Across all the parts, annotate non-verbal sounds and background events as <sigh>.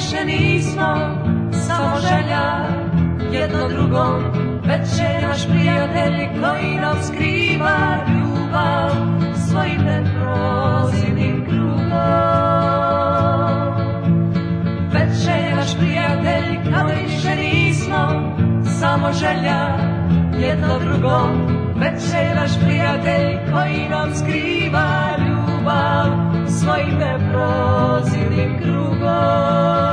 više nismo samo želja jedno drugom već je naš prijatelj koji nam skriva ljubav svojim neprozivnim krugom već je naš prijatelj kao više nismo samo želja jedno drugom već je naš prijatelj koji nam skriva ljubav svojim neprozivnim krugom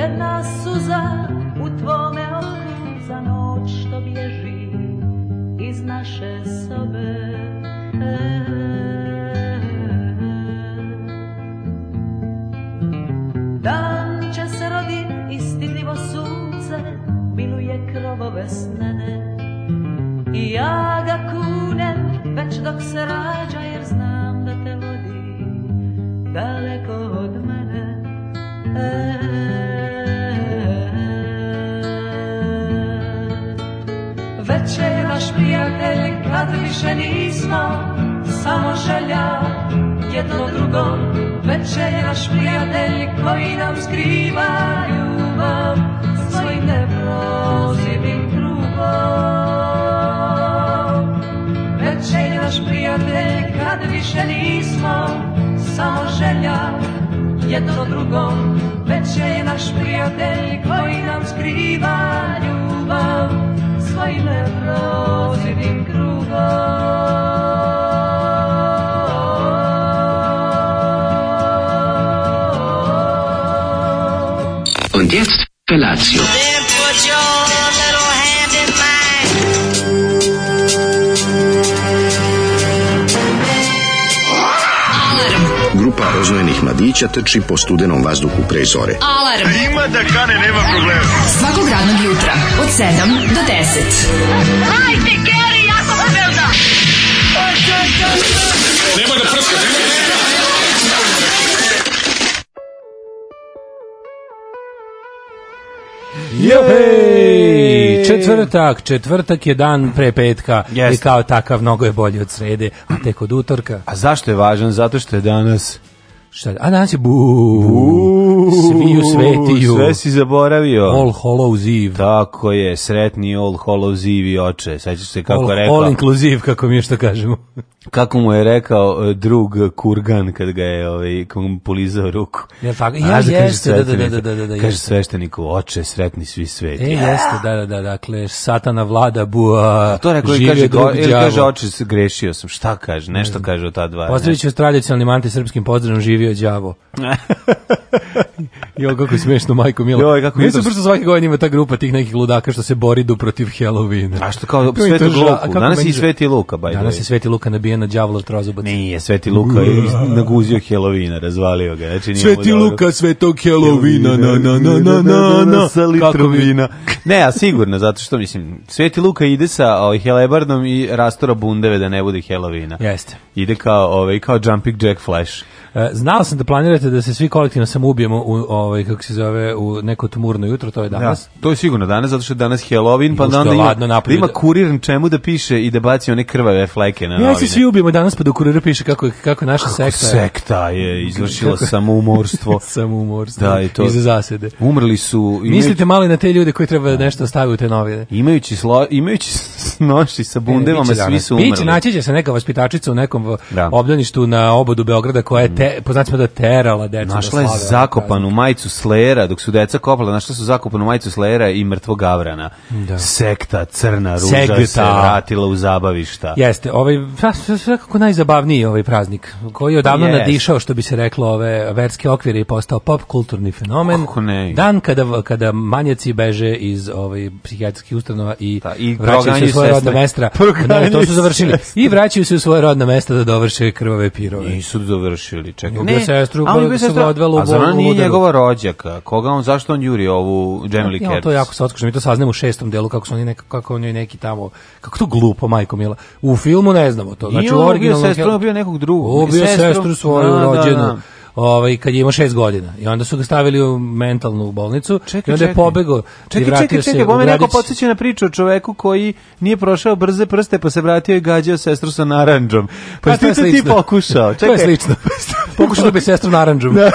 jedna suza zatrči po studenom vazduhu pre zore. Alarm! A ima da kane, nema problema. Svakog radnog jutra, od 7 do 10. Hajde, Geri, jako se velda! Nema da prska, nema da prska! Juhej! Četvrtak, četvrtak je dan pre petka yes. i kao takav mnogo je bolji od srede, a tek od utorka. A zašto je važan? Zato što je danas Šta? A danas je bu. Bu. Sviju svetiju. Sve si zaboravio. All Hallows Eve. Tako je, sretni All Hallows Eve i oče. Sećaš se kako all, rekao. All inclusive, kako mi je što kažemo. <laughs> kako mu je rekao e, drug Kurgan kad ga je ovaj, polizao ruku. Ja, tako, ja, Znaš, da jeste, da, da, da, da, da, da, da, Kaže svešteniku, oče, sretni svi sveti. E, jeste, da, da, da, dakle, satana vlada bua, A to rekao i kaže, go, ili kaže, oče, grešio sam, šta kaže, nešto ne kaže o ta dva. Pozdravit ću s tradicionalnim antisrpskim pozdravom, živio đavo. <laughs> <laughs> Jo, kako je smešno, majko Milo. Jo, kako je. Mislim prosto svake godine ima ta grupa tih nekih ludaka što se bori do protiv Halloweena. A što kao <laughs> Sveti Luka. Danas je Sveti Luka, baj. Danas je Sveti Luka nabijen na đavolov trozubac. Nije, Sveti Luka je naguzio Halloweena, razvalio ga. Znači nije Sveti Luka, Svetog Halloweena, na na na na na na sa litrom vina. Ne, a sigurno zato što mislim Sveti Luka ide sa ovaj helebardom i rastora bundeve da ne bude Halloweena. Jeste. Ide kao ovaj kao Jumping Jack Flash. E, Znao sam da planirate da se svi kolektivno samoubijemo u ovaj kako se zove u neko tmurno jutro, to je da. danas. Ja, to je sigurno danas zato što je danas Halloween, pa onda ima, da ima da- kurir čemu da piše i da baci one krvave fleke na novine. Ja se svi ubijemo danas pa do kurira piše kako kako naša kako sekta. Sekta je izvršila kako? samoumorstvo. <laughs> samoumorstvo. Da, i to. Iz zasede. Umrli su imajući... Mislite mali na te ljude koji treba nešto staviti u te novine. Imajući slo, imajući noši sa bundevama e, svi su umrli. Biće naći će se neka vaspitačica u nekom da. obdaništu na obodu Beograda koja je te, poznatimo da terala decu. Našla da slave, je zakopanu majicu Slayera, dok su deca kopala, na što su zakopanu majicu Slayera i mrtvog Gavrana. Da. Sekta, crna ruža Sekta. se vratila u zabavišta. Jeste, ovaj, pa, svakako najzabavniji ovaj praznik, koji je odavno yes. nadišao, što bi se reklo, ove verske okvire i postao pop kulturni fenomen. Kako ne? Dan kada, kada manjaci beže iz ovaj, psihijatrijskih ustanova i, Ta, da, i vraćaju se u svoje rodne mesta. Ne, to su završili. I vraćaju se u svoje rodne mesta da dovrše krvave pirove. Nisu dovršili, čekaj. Ne, sestru, ali bi sestru, a zar nije njegova rođaka, koga on, zašto on juri ovu Jamie Lee Curtis? to je jako slatko, mi to saznamo u šestom delu, kako su oni neka, kako on je neki tamo, kako to glupo, majko mila. U filmu ne znamo to. Znači, I on bio sestru, bio nekog drugog. Ubio sestru svoju da, rođenu. Da, da ovaj kad je imao 6 godina i onda su ga stavili u mentalnu bolnicu čekaj, i onda je pobegao čekaj, čekaj, čekaj, čekaj, čekaj, neko podsjeća na priču o čoveku koji nije prošao brze prste pa se vratio i gađao sestru sa narandžom. pa što to ti pokušao čekaj, to je slično <laughs> pokušao da bi sestru narandžom. da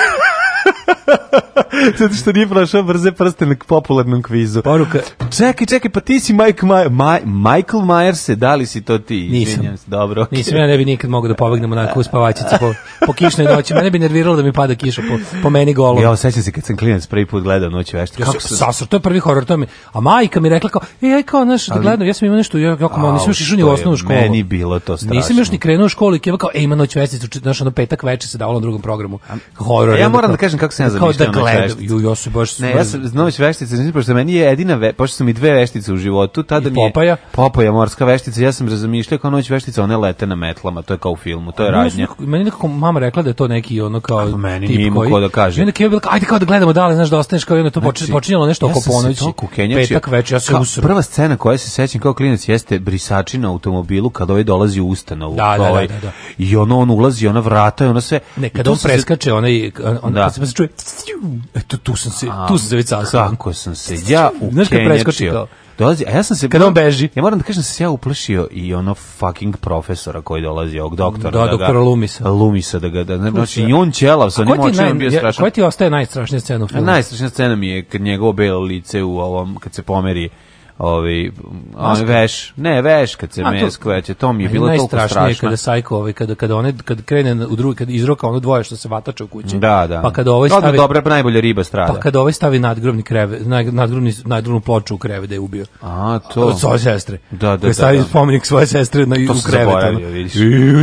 <laughs> Zato što nije prošao brze prste na popularnom kvizu. Poruka. Čekaj, čekaj, pa ti si Mike Myers. Ma, Michael Myers, da li si to ti? Nisam. Dobro, okay. Nisam, ja ne bi nikad mogao da pobegnem onako u spavačici po, po kišnoj noći. Mene bi nerviralo da mi pada kiša po, po meni golo. Ja osjećam se kad sam klinac prvi put gledao noć vešta. Kako Ja sasr, to je prvi horor, to mi. A majka mi rekla kao, ej, aj kao, znaš, da gledam, ja sam imao nešto, ja kao, kao, nisam još išao ni u osnovnu školu. Meni bilo to strašno. Nisam još ni krenuo u školu i kao, ej, ima noć veštica, znaš, ono petak veče se davalo na drugom programu. Horor. Ja moram da kažem kako sam ja kao da, da gledam. Ju, ja se baš smrzim. Ne, ja sam noć veštice, znači, pošto meni je jedina, ve, pošto su mi dve veštice u životu, tada I mi je... Popaja? Popaja, morska veštica, ja sam razmišljao kao noć veštica, one lete na metlama, to je kao u filmu, to je radnja. Meni nekako mama rekla da je to neki ono kao A, meni tip koji... ko da kaže. Meni je bilo, ajde kao da gledamo dale, znaš, da ostaneš kao jedno, to znači, počinjalo nešto ja oko ponoći. Petak večer, ja se usro. Prva scena koja se sećam kao klinac jeste brisači na automobilu kad ovaj dolazi u ustanovu. Da, da, da, ovaj, da, da, I ono, on ulazi, ona vrata i ona sve... Ne, kada on preskače, onaj, on, da. kad se pa čuje Eto, tu sam se, tu sam se već sasao. Kako sam se, ja u Znaš kad preskoči Dolazi, a ja sam se Kad on beži. Ja moram da kažem da se ja uplašio i ono fucking profesora koji dolazi, ovog doktora. Da, da doktora ga, Lumisa. Lumisa da ga da ne znači i on ćelav sa njim očima bio strašan. Koja ti ostaje najstrašnija scena u filmu? Najstrašnija scena mi je kad njegovo belo lice u ovom kad se pomeri ovaj on veš, ne veš kad se mes meskuje, to mi je bilo toliko strašno. Najstrašnije kada Sajko ovaj kada kada one kad krene u drugi kad izroka ono dvoje što se vatače u kući. Da, da. Pa kada ovaj stavi Dobro, dobra, najbolje riba strada. Pa kada ovaj stavi nadgrobni krevet, nadgrobni nadgrobnu ploču u krevet da je ubio. A to. Od svoje sestre. Da, da. Kada da, stavi da, da. spomenik svoje sestre na to u krevet.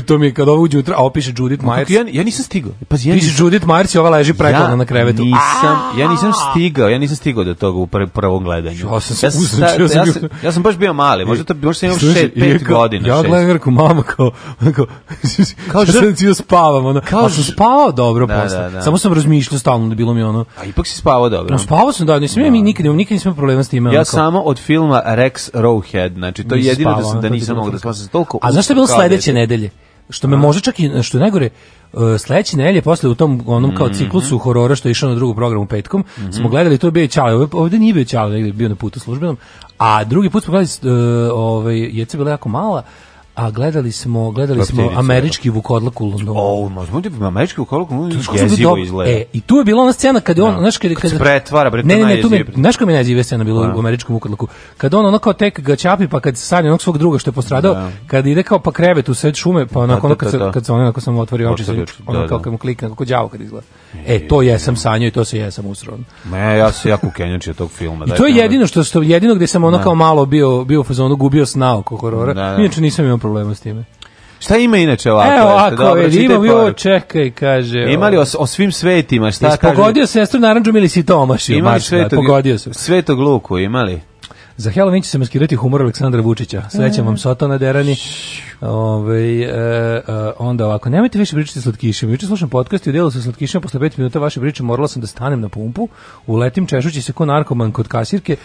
I to mi kada uđe utra, a opiše Judith Myers. Ja, ja nisam stigao. Pa ja piše Judith Myers i ova leži preklana ja na krevetu. Nisam, ja nisam stigao, ja nisam stigao do toga u prvom gledanju. Ja sam se ja, sam, ja, sam, baš bio mali, možda to možda sam imao 5 godina. Ja gledam kako mama kao kao kao što <laughs> sam cijel spavam, ona. Kao sam spavao dobro da, posle. Da, da. Samo sam razmišljao stalno da bilo mi ono. A ipak si spavao dobro. No, spavao sam da, nisam ja da. mi nikad, nikad nisam imao problema s time. Ja onako. samo od filma Rex Rowhead, znači to je jedino da spavao, da sam da nisam mogao da spavam toliko. A znaš šta je bilo sledeće nedelje? Što me može čak i što najgore, uh, sledeće nedelje posle u tom onom kao mhm. ciklusu horora što je išao na drugu programu petkom, mm -hmm. smo mhm. gledali to je bio Ćale, ovde nije bio Ćale, negde bio na putu službenom, A drugi put smo gledali, uh, ovaj, jeca je bila jako mala, A gledali smo, gledali smo da. američki vukodlak u Londonu. O, možda bude američki vukodlak u Londonu jezivo izgleda. E, i tu je bila ona scena kad je on, da. znaš, no. kad, kad, kad se pretvara, bre, ne, ne, ne, tu mi, znaš kao mi najezivija scena bila no. u da. američkom vukodlaku. Kad on onako tek ga čapi, pa kad sanje onog svog druga što je postradao, da. kad ide kao pa krevet u sred šume, pa onako, da, da, da, da. kad, se, kad se on onako samo otvori oči, se, ono kao kad mu klikne, kako đavo kad izgleda. E, to sam sanjao i to se jesam usrao. Ne, ja se jako kenjačio tog filma. I to je jedino što, jedino gde sam ono kao malo bio, bio u fazonu, gubio sna oko horora. Inače nisam imao problema s time. Šta ima inače ovako? Evo, ako Dobro, je, imam, jo, čekaj, kaže. Ima li o, o svim svetima, šta pa, kaže? Pogodio sestru narandžom ili si Tomaš? Ima li svetog, pogodio sam. Svetog Luku, imali? Za Halloween će se maskirati humor Aleksandra Vučića. Srećam vam Soto na derani. Ove, e, e, onda ovako, nemojte više pričati sa slatkišima. Juče slušam podcast i u delu sa slatkišima posle 5 minuta vaše priče morala sam da stanem na pumpu, uletim češući se ko narkoman kod kasirke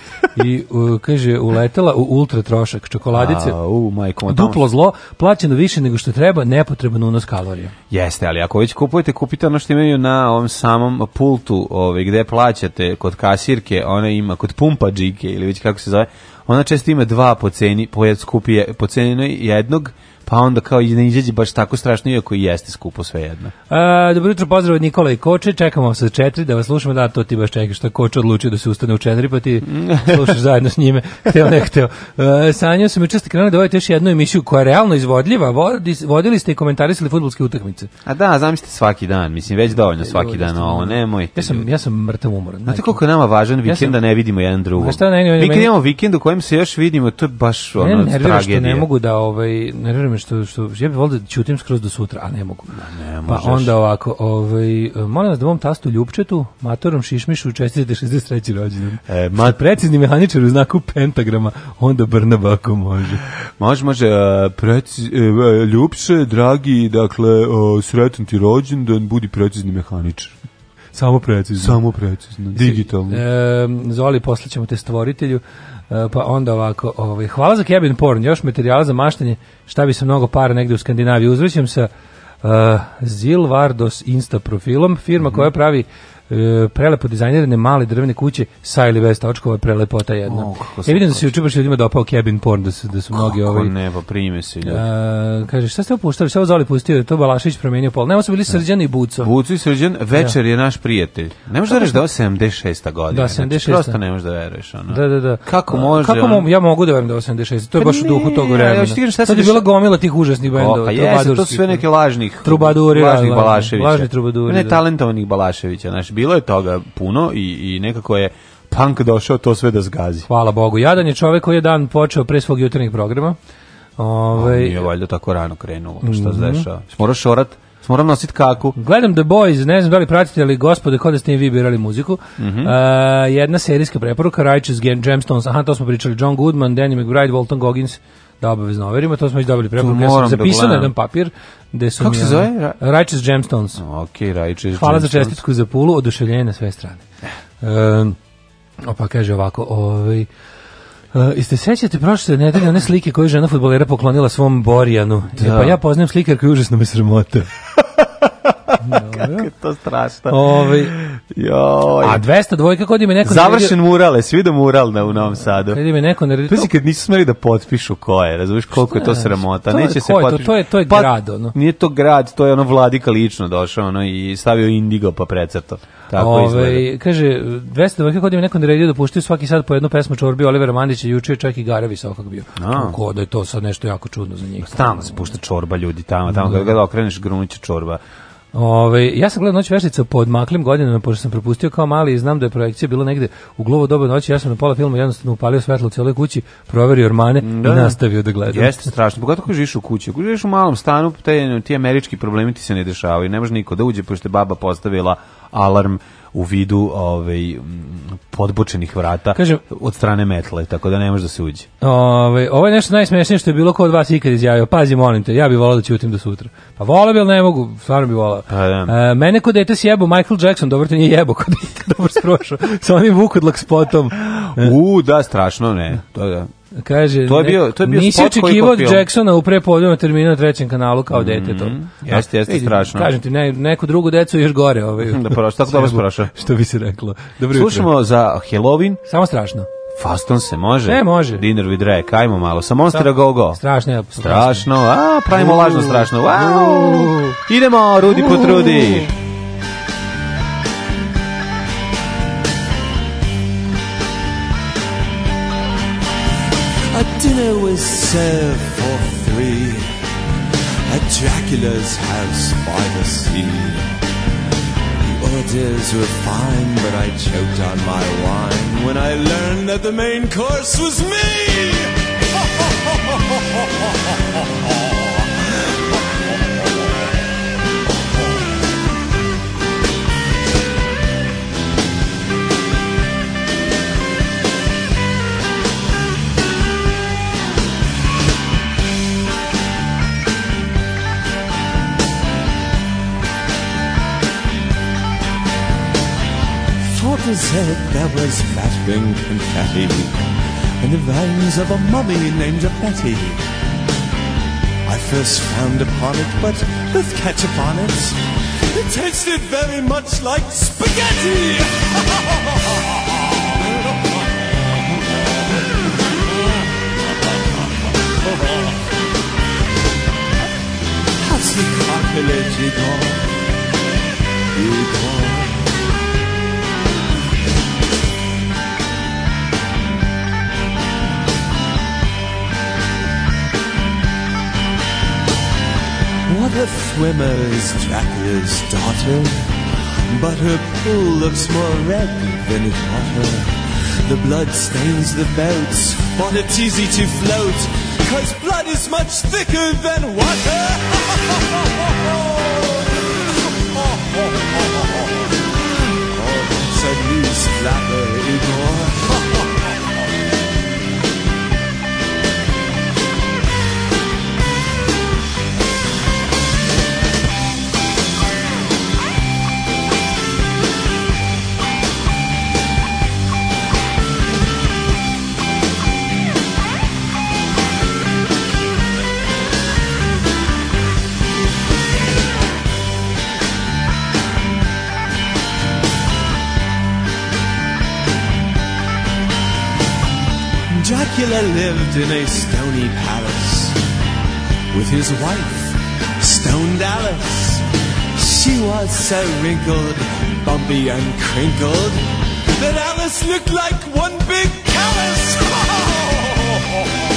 i u, e, kaže uletela u ultra trošak čokoladice. A, u, majko, duplo zlo, plaćeno više nego što treba, nepotrebno unos kalorija. Jeste, ali ako već kupujete, kupite ono što imaju na ovom samom pultu, ovaj gde plaćate kod kasirke, ona ima kod pumpa džike ili već kako se zove, ona često ima dva po ceni, po, skupije, po ceni jednog, pa onda kao i ne izađe baš tako strašno, iako i jeste skupo sve jedno. E, dobro jutro, pozdrav od Nikola i Koče, čekamo se četiri da vas slušamo, da, to ti baš čekaš, što Koče odlučio da se ustane u četiri, pa ti <laughs> slušaš zajedno s njime, hteo ne hteo. E, sanjao sam i često krenuo da vodite još jednu emisiju koja je realno izvodljiva, vodili ste i komentarisali futbolske utakmice. A da, zamislite svaki dan, mislim, već dovoljno svaki dan ovo, nemoj. Ja sam, ja sam mrtav umoran. Znate koliko je nama važan vikend ja sam, da ne vidimo jedan drugog. Mi imamo vikend u kojem se još vidimo, to je baš ono, ne, ne, ne mogu da, ovaj, ne, nerviram me što, što ja bih volio da ćutim skroz do sutra, a ne mogu. Da, ne, pa možeš. pa onda ovako, ovaj, molim vas da mom tastu ljubčetu, matorom Šišmišu, čestite 63. rođendan. E, mat... Znači, precizni mehaničar u znaku pentagrama, onda Brnaba ako može. Može, može. E, preci... E, e, ljubše, dragi, dakle, sretan ti rođendan, budi precizni mehaničar. Samo precizno. Samo precizno, digitalno. E, Zoli, poslaćemo te stvoritelju. E, pa onda ovako, ovaj, hvala za cabin porn, još materijala za maštanje, šta bi se mnogo para negde u Skandinaviji. Uzvrćem sa uh, e, Zilvardos Insta profilom, firma mm -hmm. koja pravi E, prelepo dizajnirane male drvene kuće sa ili bez je prelepota jedna. Oh, ja e, vidim da se juče baš ljudima dopao cabin porn da su, da su mnogi kako ovi. ne, pa prime se ljudi. A, kaže šta ste opuštali? Šta Zoli pustio? To Balašić promenio pol. Nemo su bili da. Srđan i Buco. Buco i Srđan, da. večer ja. je naš prijatelj. Ne možeš da reći da je 76. godina. Da, 76. Znači, prosto ne možeš da veruješ. Ono. Da, da, da. Kako može? Kako mo ja mogu da verujem da je 86. To je pa baš u duhu tog vremena. Ja, ti šta Sad je bila gomila tih užasnih pa bendova. Pa jeste, to sve neke lažnih. Trubaduri. Da, lažnih Balaševića. Lažnih trubaduri. Ne talentovanih Balaševića, naš bilo je toga puno i, i nekako je punk došao to sve da zgazi. Hvala Bogu. Jadan je čovjek koji je dan počeo pre svog jutarnjeg programa. Ove... Ovaj, nije valjda tako rano krenulo, šta se mhm. dešava. Moraš šorat moram nositi kaku. Gledam The Boys, ne znam da li pratite, ali gospode, kod da ste im vi birali muziku. Mm -hmm. uh, jedna serijska preporuka, Righteous Game, Gemstones, aha, to smo pričali, John Goodman, Danny McBride, Walton Goggins, da obavezno overimo, to smo već dobili preporuku, ja sam da zapisao na jedan papir, gde su Kako mi, se zove? Ra Righteous Gemstones. Ok, Righteous Hvala za čestitku za pulu, oduševljenje na sve strane. Um, opa, kaže ovako, ovaj... Uh, jeste sećate prošle nedelje one slike koje žena futbolera poklonila svom Borijanu? Da. E, pa ja poznajem slikarku i užasno me sramota. <laughs> <laughs> Kako je to strašno. Ove, ovaj, Joj. A 200 dvojka kod ime neko... Završen naredio... mural je, svi da mural na, u Novom Sadu. Kad ime neko naredio... To si kad nisu smeli da potpišu ko je, razumiješ pa koliko je to sramota. To, Neće se ko potpišu. To, to je, to je pa, grad, ono. Nije to grad, to je ono vladika lično došao ono, i stavio indigo pa precrto. Tako Ove, ovaj, izgleda. Kaže, 200 dvojka kod ime neko naredio da puštaju svaki sad po jednu pesmu Čorbi Olivera Mandića, juče je čak i Garavi sa Sokak bio. No. da je to sad nešto jako čudno za njih. Stalno se pušta čorba ljudi tamo, tamo no. kada da. okreneš grunuće čorba. Ove, ja sam gledao Noć veštice pod odmaklim godinama, pošto sam propustio kao mali i znam da je projekcija bila negde u glovo dobe noći. Ja sam na pola filma jednostavno upalio svetlo u cijeloj kući, proverio ormane da, i da. nastavio da gledam. Jeste strašno, pogotovo ko živiš u kući. Ako živiš u malom stanu, te, ti američki problemi ti se ne dešavaju. Ne može niko da uđe, pošto je baba postavila alarm u vidu ovaj podbočenih vrata Kažem, od strane metle, tako da ne može da se uđe. Ovaj ovo nešto najsmešnije što je bilo ko od vas ikad izjavio. Pazi, molim te, ja bih voleo da ćutim do sutra. Pa voleo bih, ne mogu, stvarno bih voleo. Pa da. E, mene kod dete sjebo Michael Jackson, dobro te nije jebo kod <laughs> dobro skrošao. Sa onim Vukodlak spotom. U, da, strašno, ne. To da. Kaže, to je bio, to je bio nisi očekivao od Jacksona u prepodnevnom terminu na trećem kanalu kao mm -hmm. dete to. Jeste, jeste strašno. Kažem ti, ne, neko drugo decu još gore. Ovaj, <laughs> da prošao, tako dobro da <laughs> prošao. Što bi se reklo. Dobro Slušamo jutro. za Halloween. Samo strašno. Faston se može? Ne može. Dinner with Drake, ajmo malo. Sa Monstera Go Go. Strašno je. Strašno, a pravimo lažno strašno. Wow. Idemo, Rudi po potrudi. serve for three at Dracula's house by the sea. The orders were fine, but I choked on my wine when I learned that the main course was me. <laughs> said there was fat, confetti and the rhymes of a mummy named a Betty. I first found upon it, but with ketchup on it, it tasted very much like spaghetti. How's <laughs> the cockroach gone? You gone? the swimmer's tracker's daughter. But her pool looks more red than it ought The blood stains the boats, but it's easy to float, cause blood is much thicker than water. <laughs> oh, that's a news flatter. Dracula lived in a stony palace with his wife, Stone Dallas. She was so wrinkled, bumpy, and crinkled that Alice looked like one big callus. <laughs>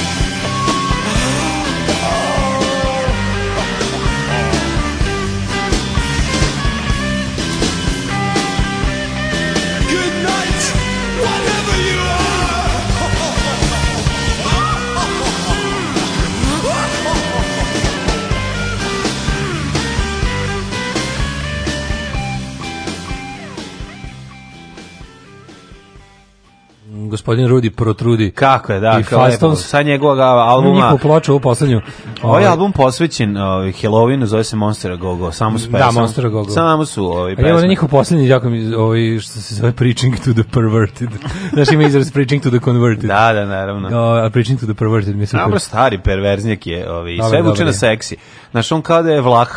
gospodin Rudi protrudi. Kako je, da, I kao sa njegovog albuma. Njihovu ploču u poslednju. Ovaj, ovaj album posvećen ovaj, Halloweenu, zove se Monster Gogo, samo su pesma. Da, Monster Gogo. Samo su ovaj pesma. Evo na njihov poslednji, jako mi, ovaj, što se zove Preaching to the Perverted. <laughs> Znaš ima izraz Preaching to the Converted. Da, da, naravno. O, da, a Preaching to the Perverted mi se... Dobro, stari perverznjak je, ovaj, sve vuče na seksi. Znaš, on kao da je vlah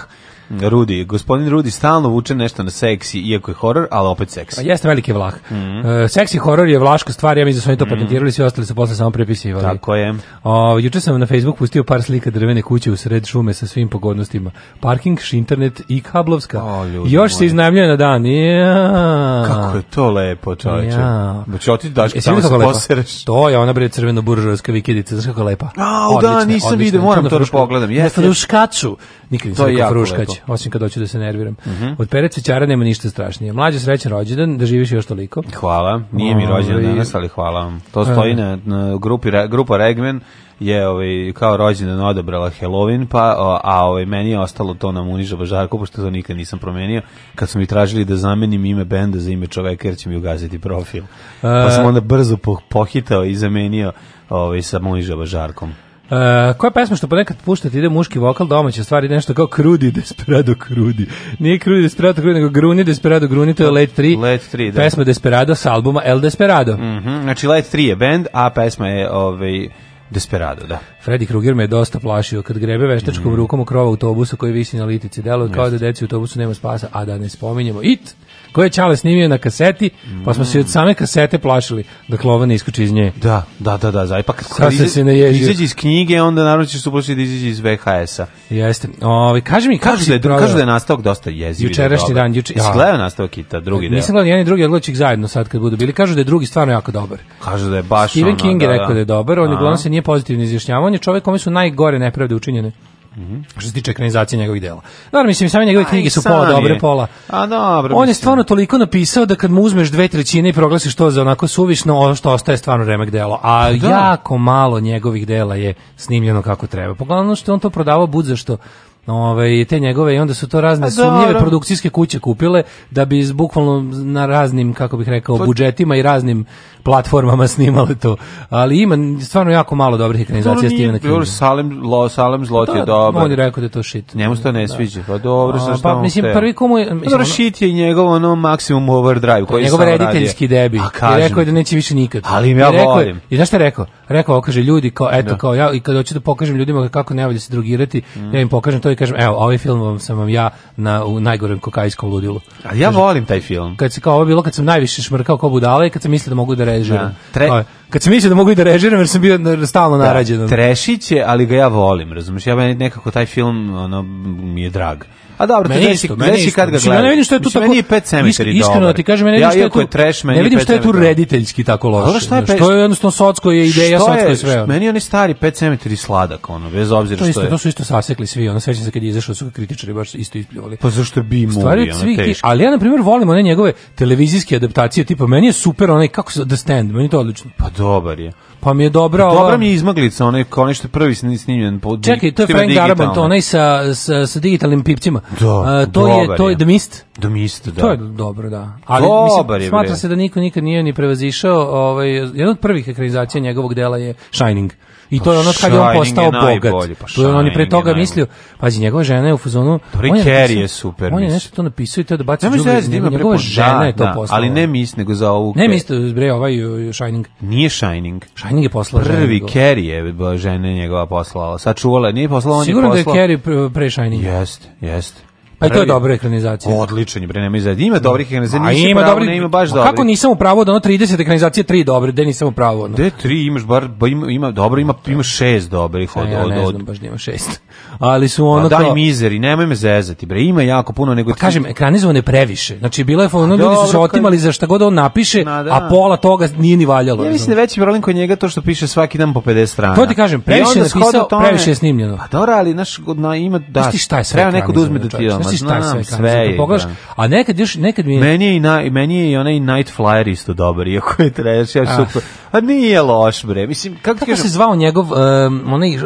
Rudi, gospodin Rudi stalno vuče nešto na seksi, iako je horor, ali opet seksi. A pa jeste veliki vlah. Mm -hmm. e, seksi horor je vlaška stvar, ja mislim da su oni to mhm. patentirali, svi ostali su posle samo prepisivali. Tako je. O, juče sam na Facebook pustio par slika drvene kuće u sred šume sa svim pogodnostima. Parking, internet i kablovska. O, ljudi Još moji. se iznajmljuje na dan. Ja. Kako je to lepo, čoveče. Ja. Znači, oti daš e, tamo se posereš. To je ona bre crveno buržujska vikendica, znaš kako lepa. A, da, nisam vidio, moram to da pogledam. Jeste. Na fruškaču. Nikad nisam to je fruškač osim kad hoću da se nerviram. Mm -hmm. Od Pereca Ćara nema ništa strašnije. Mlađe srećan rođendan, da živiš još toliko. Hvala, nije mi ovaj, rođendan danas, ali hvala vam. To stoji e. na, na grupi, grupa Regmen, je ovaj kao rođendan odabrala Halloween pa o, a ovaj meni je ostalo to na Muniža Bažarku pošto to nikad nisam promenio kad su mi tražili da zamenim ime benda za ime čoveka jer će mi ugasiti profil. Pa e. sam onda brzo pohitao i zamenio ovaj sa Muniža Bažarkom. Uh, koja pesma što ponekad puštate da ide muški vokal domaće stvari nešto kao krudi desperado krudi nije krudi desperado krudi nego gruni desperado gruni to je Let 3 Let 3 da. pesma desperado sa albuma El Desperado mm -hmm. znači Let 3 je bend a pesma je ovaj Desperado da Freddy Krueger me je dosta plašio kad grebe veštačkom mm. rukom u krova autobusa koji visi na litici. Delo kao da deci u autobusu nema spasa, a da ne spominjemo IT koje je Čale snimio na kaseti, pa smo se od mm. same kasete plašili da klova ne iskuči iz nje. Da, da, da, da, zaj, pa kad, se ne izađe iz knjige, onda naravno ćeš supoći da izađe iz VHS-a. Jeste. Ovi, kaži mi, kako kažu, da, proveo? kažu da je nastavak dosta jezivi. Jučerašnji dan, juče. Jesi ja. gledao nastavak i ta drugi deo? Nisam gledao jedan i drugi, ali ih zajedno sad kad budu bili. Kažu da je drugi stvarno jako dobar. Kažu da je baš Stephen ono, King je da, rekao da, da je dobar, on uglavnom se nije pozitivno izjašnjavao, je čovjek kome su najgore nepravde učinjene. Mhm. što se tiče ekranizacije njegovih dela. Naravno, mislim, same njegove knjige su pola dobre, pola. A, dobro, On je stvarno toliko napisao da kad mu uzmeš dve trećine i proglasiš to za onako suvišno, ono što ostaje stvarno remek delo. A pa da. jako malo njegovih dela je snimljeno kako treba. Poglavnom što on to prodavao bud za što Ove, ovaj, te njegove i onda su to razne sumnjive produkcijske kuće kupile da bi bukvalno na raznim kako bih rekao to... Pa- budžetima i raznim platformama <laughs> snimale to. Ali ima stvarno jako malo dobrih pa ekranizacija Stevena Kinga. Salem, Lo, Salem pa Zlot da, je dobar. On je rekao da je to shit. Njemu se to ne da. sviđa. Pa dobro, A, pa, mislim, prvi komu je... Mislim, dobro, shit je njegov ono maksimum overdrive koji Njegov rediteljski debi. I rekao je da neće više nikad. Ali im ja I volim. I znaš šta je rekao? Rekao, kaže, ljudi, kao, eto, da. kao ja, i kad hoću da pokažem ljudima kako ne valja se drogirati, mm. ja im pokažem to i kažem, evo, ovaj film sam vam ja na, u najgorem kokajskom ludilu. A ja kažem, volim taj film. Kad se kao ovo bilo, kad sam najviše šmrkao kao budala i kad sam mislio da mogu da režiram. Da, tre... o, kad sam mislio da mogu i da režiram jer sam bio stalno da, narađen. Da, trešić je, ali ga ja volim, razumiješ? Ja nekako taj film ono, mi je drag. A dobro, meni isto, meni isto. kad ga gledaš. Ja ne vidim što je tu tako. Meni je pet cemetery isk, Iskreno ti kažem, ne vidim što je trash, meni ne vidim što je tu rediteljski tako loše. Što je, što je jednostavno socsko je ideja, socsko je sve. Meni oni stari 5 cemetery sladak, ono, bez obzira što je. To isto, to su isto sasekli svi, Ona sećam se kad je izašao su kritičari baš isto ispljuvali. Pa zašto bi mogli, Stvari svi, Ali ja na primjer volim one njegove televizijske adaptacije, tipa meni je super onaj kako se The Stand, meni to odlično. Pa dobar je. Pa mi je dobra Dobra mi je izmaglica, onaj kao nešto prvi snimljen po Čekaj, to je Frank Darabont, onaj sa, sa, sa digitalnim pipcima. Do, da, A, to je to je The Mist. The Mist, da. To je dobro, da. Ali dobar mislim, je, smatra se da niko nikad nije ni prevazišao, ovaj jedan od prvih ekranizacija njegovog dela je Shining. I to je ono kad je on postao je bogat. pa to je on i pre toga mislio, pazi, njegova žena je u fazonu... Tori on je, napisao, je super. On je nešto to napisao i to da baci džubre. Njegova, njegova žena da, je to da, postala. Ali ne mis, nego za ovu... Ne mis, bre, ovaj uh, Shining. Nije Shining. Shining je poslala Prvi Carrie je žena njegova poslala. Sačuvala, nije poslala, on je poslala... Sigurno da je Carrie pre Shining. Jeste, jeste. Pa to je dobra ekranizacija. Odličan je, bre, nema izad. Ima dobrih da. ekranizacija, nisi ima pravo, ne ima baš dobro. Kako nisam u pravu da ono 30 ekranizacije, 3 dobre, gde nisam u pravu? Ono. Gde 3 imaš bar, ba, pa ima, ima dobro, ima, ima 6 dobrih. E, od, ja ne znam, baš nema da 6. <laughs> Ali su ono... Pa daj to... mizeri, nemoj me zezati, bre, ima jako puno nego... Pa kažem, ekranizovano je previše. Znači, bilo je, ono, ljudi su se otimali za šta god on napiše, da. a pola toga nije ni valjalo. Ja mislim da veći problem kod njega to što piše svaki dan po 50 strana. To ti kažem, previše je napisao, previše je snimljeno. Pa dobro, ali, znaš, ima, da, šta je treba neko da uzme da ti misliš šta sve, sve je, pogledaš, da. a nekad još nekad mi je... meni je i na, meni je i onaj Night Flyer isto dobar, iako je treš, ja ah. super. A nije loš bre. Mislim kako, kako kažem... se zvao njegov um, onaj uh,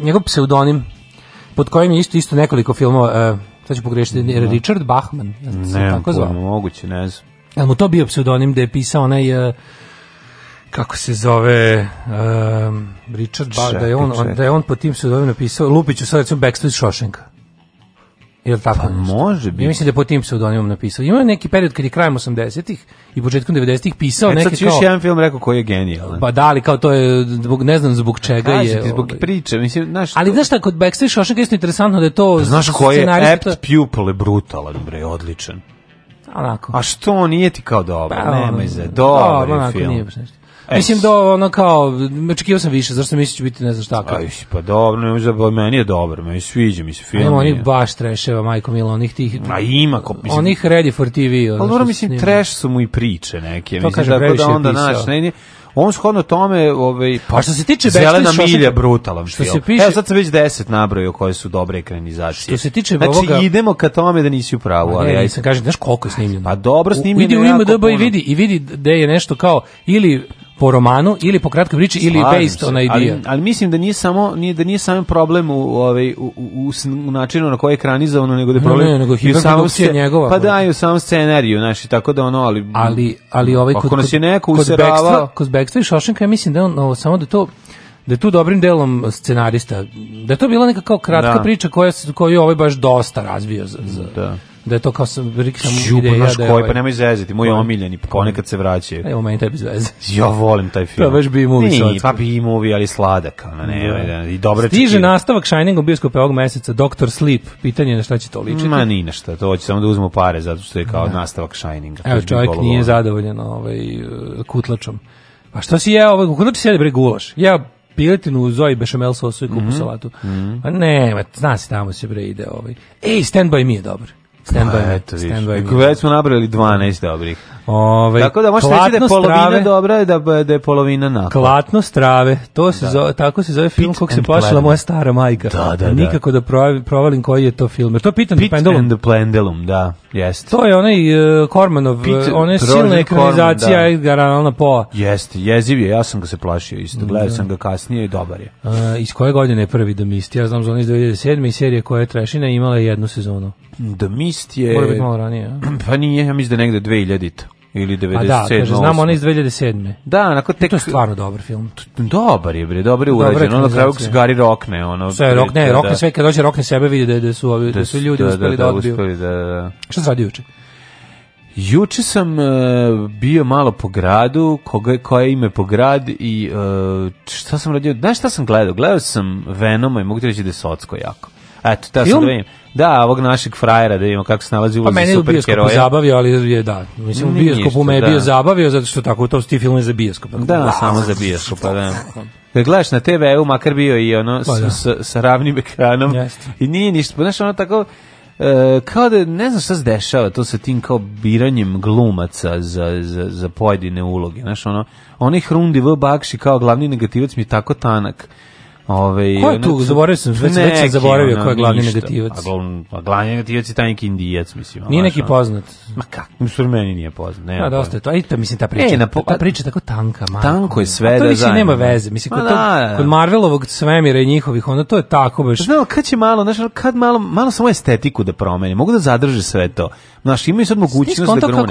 njegov pseudonim pod kojim je isto isto nekoliko filmova uh, sad ću pogrešiti, no. Richard Bachman, ja ne, tako zvao. Ne, pa moguće, ne znam. Jel mu to bio pseudonim da je pisao onaj uh, kako se zove um, Richard Bach, da je on, on da je on po tim pseudonimom napisao Lupiću sad recimo Backstreet Shawshanka. Jel tako? Pa, može biti. Ja mislim da po tim pseudonimom napisao. Ima neki period kad je krajem 80-ih i početkom 90-ih pisao e, neke sad kao... još jedan film rekao koji je genijalan. Pa da, ali kao to je, zbog, ne znam zbog pa čega Kaži je... Ti, zbog ovaj... priče, mislim, znaš... Ali znaš šta, kod Backstreet Shawshank je interesantno da je to... Pa, znaš koji je apt to... pupil je brutalan, bre, odličan. Onako. A što, nije ti kao dobro, pa, nemoj za, dobar je film. Onako, nije baš E, Mislim da ono kao, očekio sam više, zašto misliš da biti ne znam šta kao. Aj, pa dobro, ne meni je dobro, meni sviđa mi se film. Nema onih baš treševa, majko milo, onih tih... Ma ima, ko, mislim, onih Ready for TV. Ono, dobro, mislim, treš su mu i priče neke, to mislim, tako da onda naš, ne, ne, on shodno tome, ovaj pa što se tiče Zelena milja brutalan što film. se piše. Evo sad sam već 10 nabrojao koje su dobre ekranizacije. Što se tiče znači, ovoga idemo ka tome da nisi u pravu, ali ja sam kažem, znaš koliko je snimljeno. Pa dobro snimljeno. Vidi u IMDb i vidi i vidi da je nešto kao ili po romanu ili po kratkoj priči ili based on idea. Ali, ali, mislim da nije samo nije da nije samo problem u ovaj u, u, u, načinu na koji je ekranizovano nego da je problem ne, ne, nego i samo se njegova. Pa da, i scenariju, znači tako da ono ali ali ali ovaj kod kod, neko kod Bekstva, kod Bekstva i Šošenka ja mislim da on ovo, samo da to da je tu dobrim delom scenarista, da je to bila neka kao kratka da. priča koja, se koju je ovaj baš dosta razvio za, za da da je to kao sam sam ideja naš da je koji pa ovaj- nemoj zezati moj omiljeni pa ponekad se vraćaju evo meni taj bez veze ja volim taj film to baš bi movie sad pa bi movie ali sladak ona ne da. i dobro stiže čekira. nastavak Shining u bioskopu ovog meseca Dr Sleep pitanje na šta će to ličiti ma ni na to hoće samo da uzmemo pare zato što je kao da. nastavak Shininga evo čovjek nije zadovoljan ovaj e, kutlačom pa šta si jeo ovaj kutlač sjede bre gulaš ja piletinu u oj bešamel sosu i kupu mm -hmm. salatu. Mm -hmm. A pa ne, ma, zna se tamo se bre ide ovaj. Ej, Stand By Me je dobro. Stand by me. Eto, Stand by dakle, Već smo nabrali 12 dobrih. ovaj tako da možete reći da je polovina strave, dobra, da, da je polovina na Klatno strave, to se da. zove, tako se zove film Pit kog se plašila moja stara majka. Da, da, da. Nikako da, da provalim koji je to film. Jer to pitam Pendulum. Pendulum, da. Jeste. To je onaj uh, Kormanov, e, Pit, one silne ekranizacija Korman, da. Edgara Allan Jeste, jeziv je, ja sam ga se plašio isto. Da. Gledao sam ga kasnije i dobar je. Uh, iz koje godine je prvi The Mist? Ja znam za onaj iz 2007. i serije koja je Trešina imala je jednu sezonu. The Mist je... Mora biti malo ranije. A? <clears throat> Pa nije, ja mislim da negde 2000 -ta ili 97. A da, kaže, znam ona iz 2007. Da, onako tek... to je stvarno dobar film. Dobar je, bre, dobar je urađen. Ono kraju se Gari rokne. Ono, sve, rokne, da, rokne sve, kad dođe rokne sebe vidi da, da, su, da, da su ljudi da, uspeli da, da, da Uspeli, da, da, da. Šta se radi juče? Juče sam uh, bio malo po gradu, koga, koje ime po grad i uh, šta sam radio, znaš šta sam gledao? Gledao sam Venoma i mogu ti reći da je socko jako. Eto, da sad vidim. Da, ovog našeg frajera, da vidimo kako se nalazi super superheroja. Pa mene je u bioskopu zabavio, ali je, da, mislim, u bioskopu me je bio da. zabavio, zato što tako, to ti film je za bioskop. Da, da samo za bioskop, pa da. Da gledaš na TV-u, makar bio i ono, pa, da. s, sa ravnim ekranom. Jeste. I nije ništa, pa znaš, ono tako, e, kao da, ne znam šta se dešava to sa tim kao biranjem glumaca za, za, za pojedine uloge, znaš, ono, onaj rundi V. Bakši kao glavni negativac mi je tako tanak Ove, ko je tu? Zaboravio sam, već, već sam zaboravio ko je glavni ništa. negativac. A, glavni, a glavni negativac je taj neki indijac, mislim. Nije neki poznat. Ma kak? Mislim, meni nije poznat. Ne, a dosta da, da, je to. Ajde, da, mislim, ta priča. E, na po... ta, ta priča tako tanka, malo. Tanko je sve da To više nema veze. Mislim, kod, da, kod Marvelovog svemira i njihovih, onda to je tako baš. Pa Znao, kad će malo, znaš, kad malo, malo samo estetiku da promeni. Mogu da zadrže sve to. Znaš, imaju sad mogućnost da grune.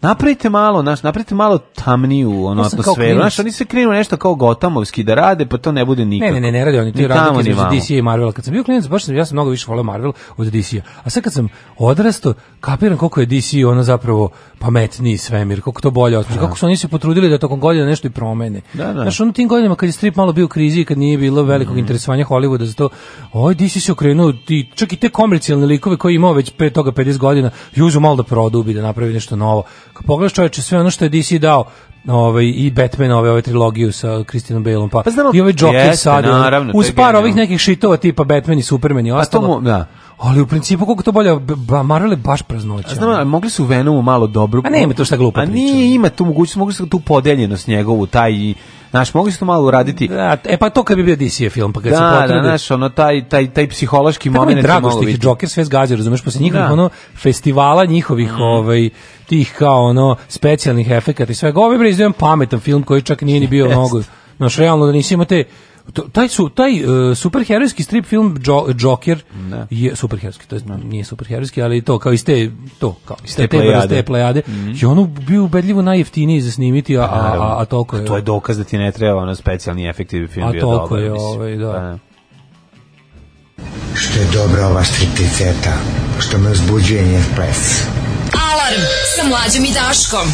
Napravite malo, naš, napravite malo tamniju ono atmosferu. Znaš, oni se krenu nešto kao gotamovski da rade, pa to ne bude nikako. Ne, ne, ne, ne rade oni ti rade između DC i Marvel. Kad sam bio klinac, baš sam, ja sam mnogo više voleo Marvel od DC-a. A sad kad sam odrastao, kapiram koliko je DC ono zapravo pametniji svemir, koliko to bolje osmišlja, da. kako su oni se potrudili da tokom godina nešto i promene. Da, da. Znaš, ono tim godinama kad je strip malo bio u krizi kad nije bilo velikog mm. interesovanja Hollywooda za to, oj, DC se okrenuo, ti, čak i te komercijalne likove koje imao već pre toga 50 godina, juz može malo da produbi, da napravi nešto novo. Kad pogledaš čoveče sve ono što je DC dao, ovaj i Batman ove ove ovaj trilogiju sa Christianom Baleom pa, pa znam, i ove ovaj Joker sad naravno, uz par ovih nekih šitova tipa Batman i Superman i ostalo. Pa to da. Ali u principu kako to bolje ba, Marvel je baš praznoća. Znam, mogli su Venomu malo dobro. A nema to šta glupo priča. A ni ima tu mogućnost, mogli su tu podeljenost njegovu taj Znaš, mogli su malo uraditi. Da, e pa to kad bi bio DC film, pa kad da, se potrude. Da, znaš, ono, taj, taj, taj psihološki Tako moment. drago što ih Joker sve zgađa, razumeš, posle da. njihovih, da. ono, festivala njihovih, mm. ovaj, tih kao, ono, specijalnih efekata i sve. Ovo bre bre, pametan film koji čak nije ni bio mnogo, znaš, realno da nisi imate To, taj su taj uh, superherojski strip film jo, Joker ne. Da. je superherojski, to jest je, da. nije superherojski, ali to kao iste to kao iste te vrste plejade. Mm -hmm. I ono bio ubedljivo najjeftiniji za snimiti, a a, a, a toliko je. To je dokaz da ti ne treba ono specijalni efekti da film a bio dobar. A to je, ovaj, da. da. Što je dobra ova stripticeta, što me uzbuđuje njen ples. Alarm sa mlađim i Daškom.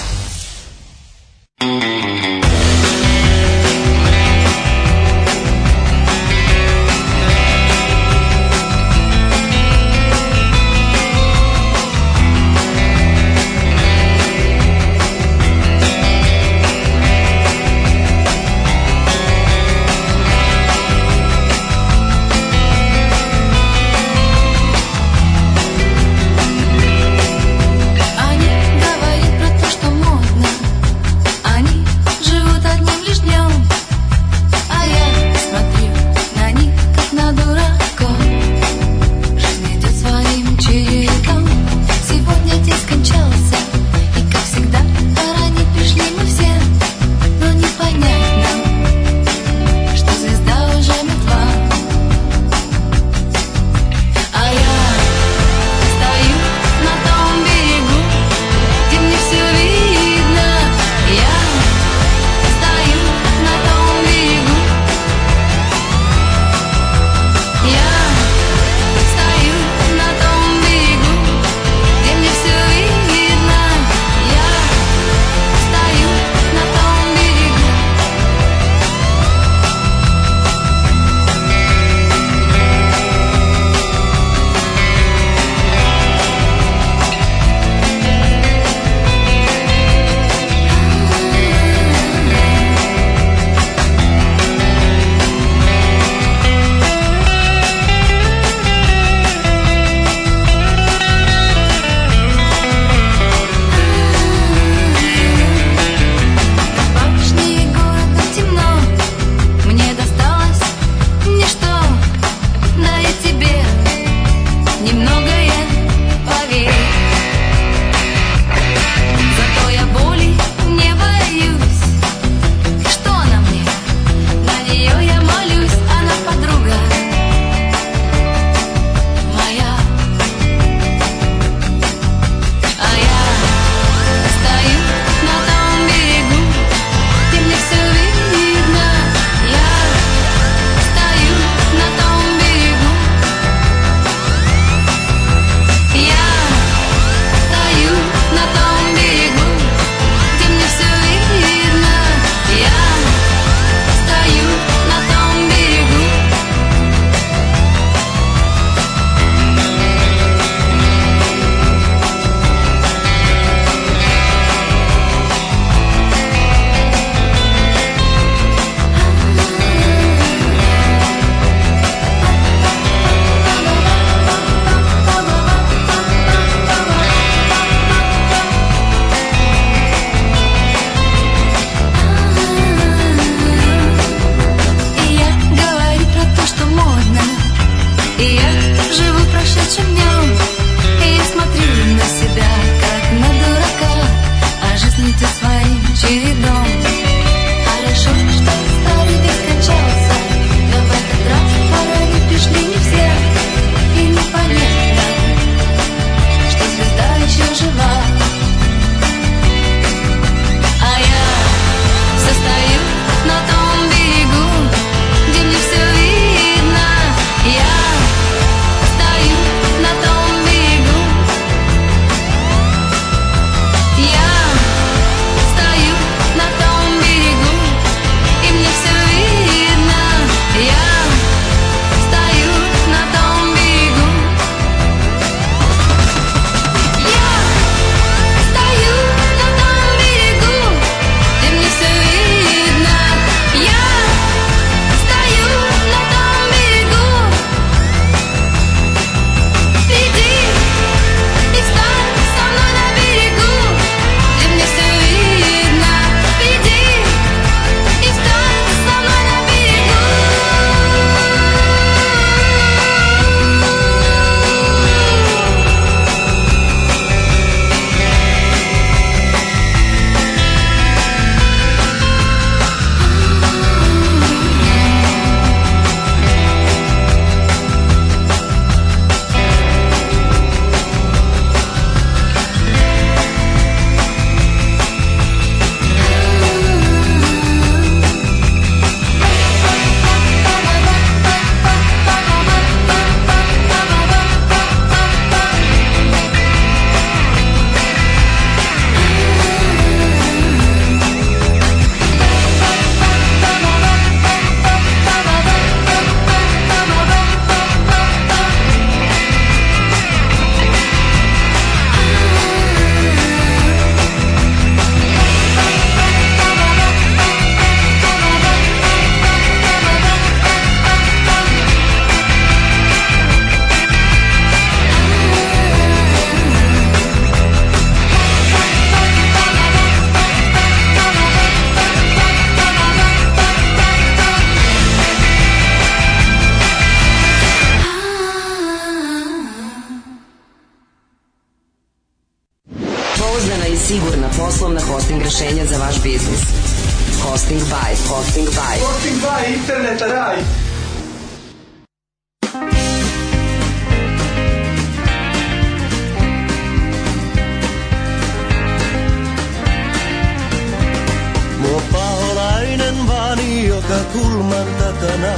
takakulman takana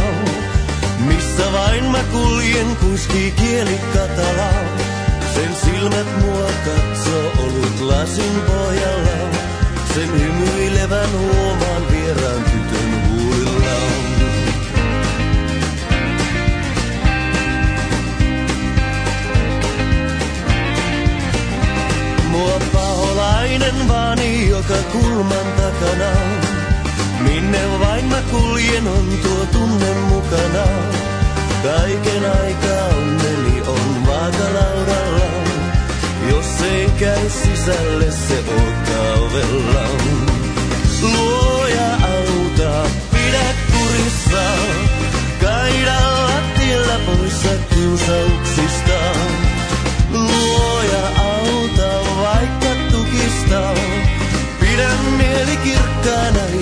Missä vain mä kuljen, kuiski kieli katalaa. Sen silmät mua katsoo ollut lasin pohjalla. Sen hymyilevän huomaan vieraan tytön huulilla. Mua paholainen vaani joka kulman takana Minne vain mä kuljen on tuo tunne mukana. Kaiken aikaa onneni on vaakalaudalla. Jos ei käy sisälle se ottaa ovellaan. Luoja auta, pidä kurissa. Kaida lattialla poissa kiusauksista. Luoja auta, vaikka tukista. Pidä mieli kirkkaana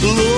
Lord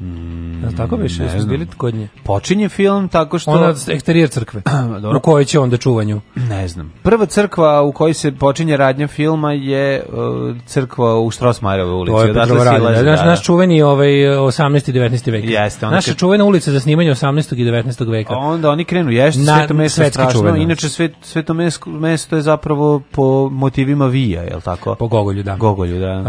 Mm, Jel tako već? Ne znam. bili kod nje? Počinje film tako što... Ona eksterijer crkve. <clears throat> U kojoj će onda čuvanju? Ne znam. Prva crkva u kojoj se počinje radnja filma je uh, crkva u Štrosmajerove ulici. To je Petrovaradina. Da, naš, naš da. čuveni ovaj 18. i 19. vek. Jeste. Naša kad... čuvena ulica za snimanje 18. i 19. veka. Onda oni krenu ješće, Na, sveto mesto strašno. Čuveno. Inače, svet, sveto mesto je zapravo po motivima Vija, je tako? Po Gogolju, da. Gogolju, da.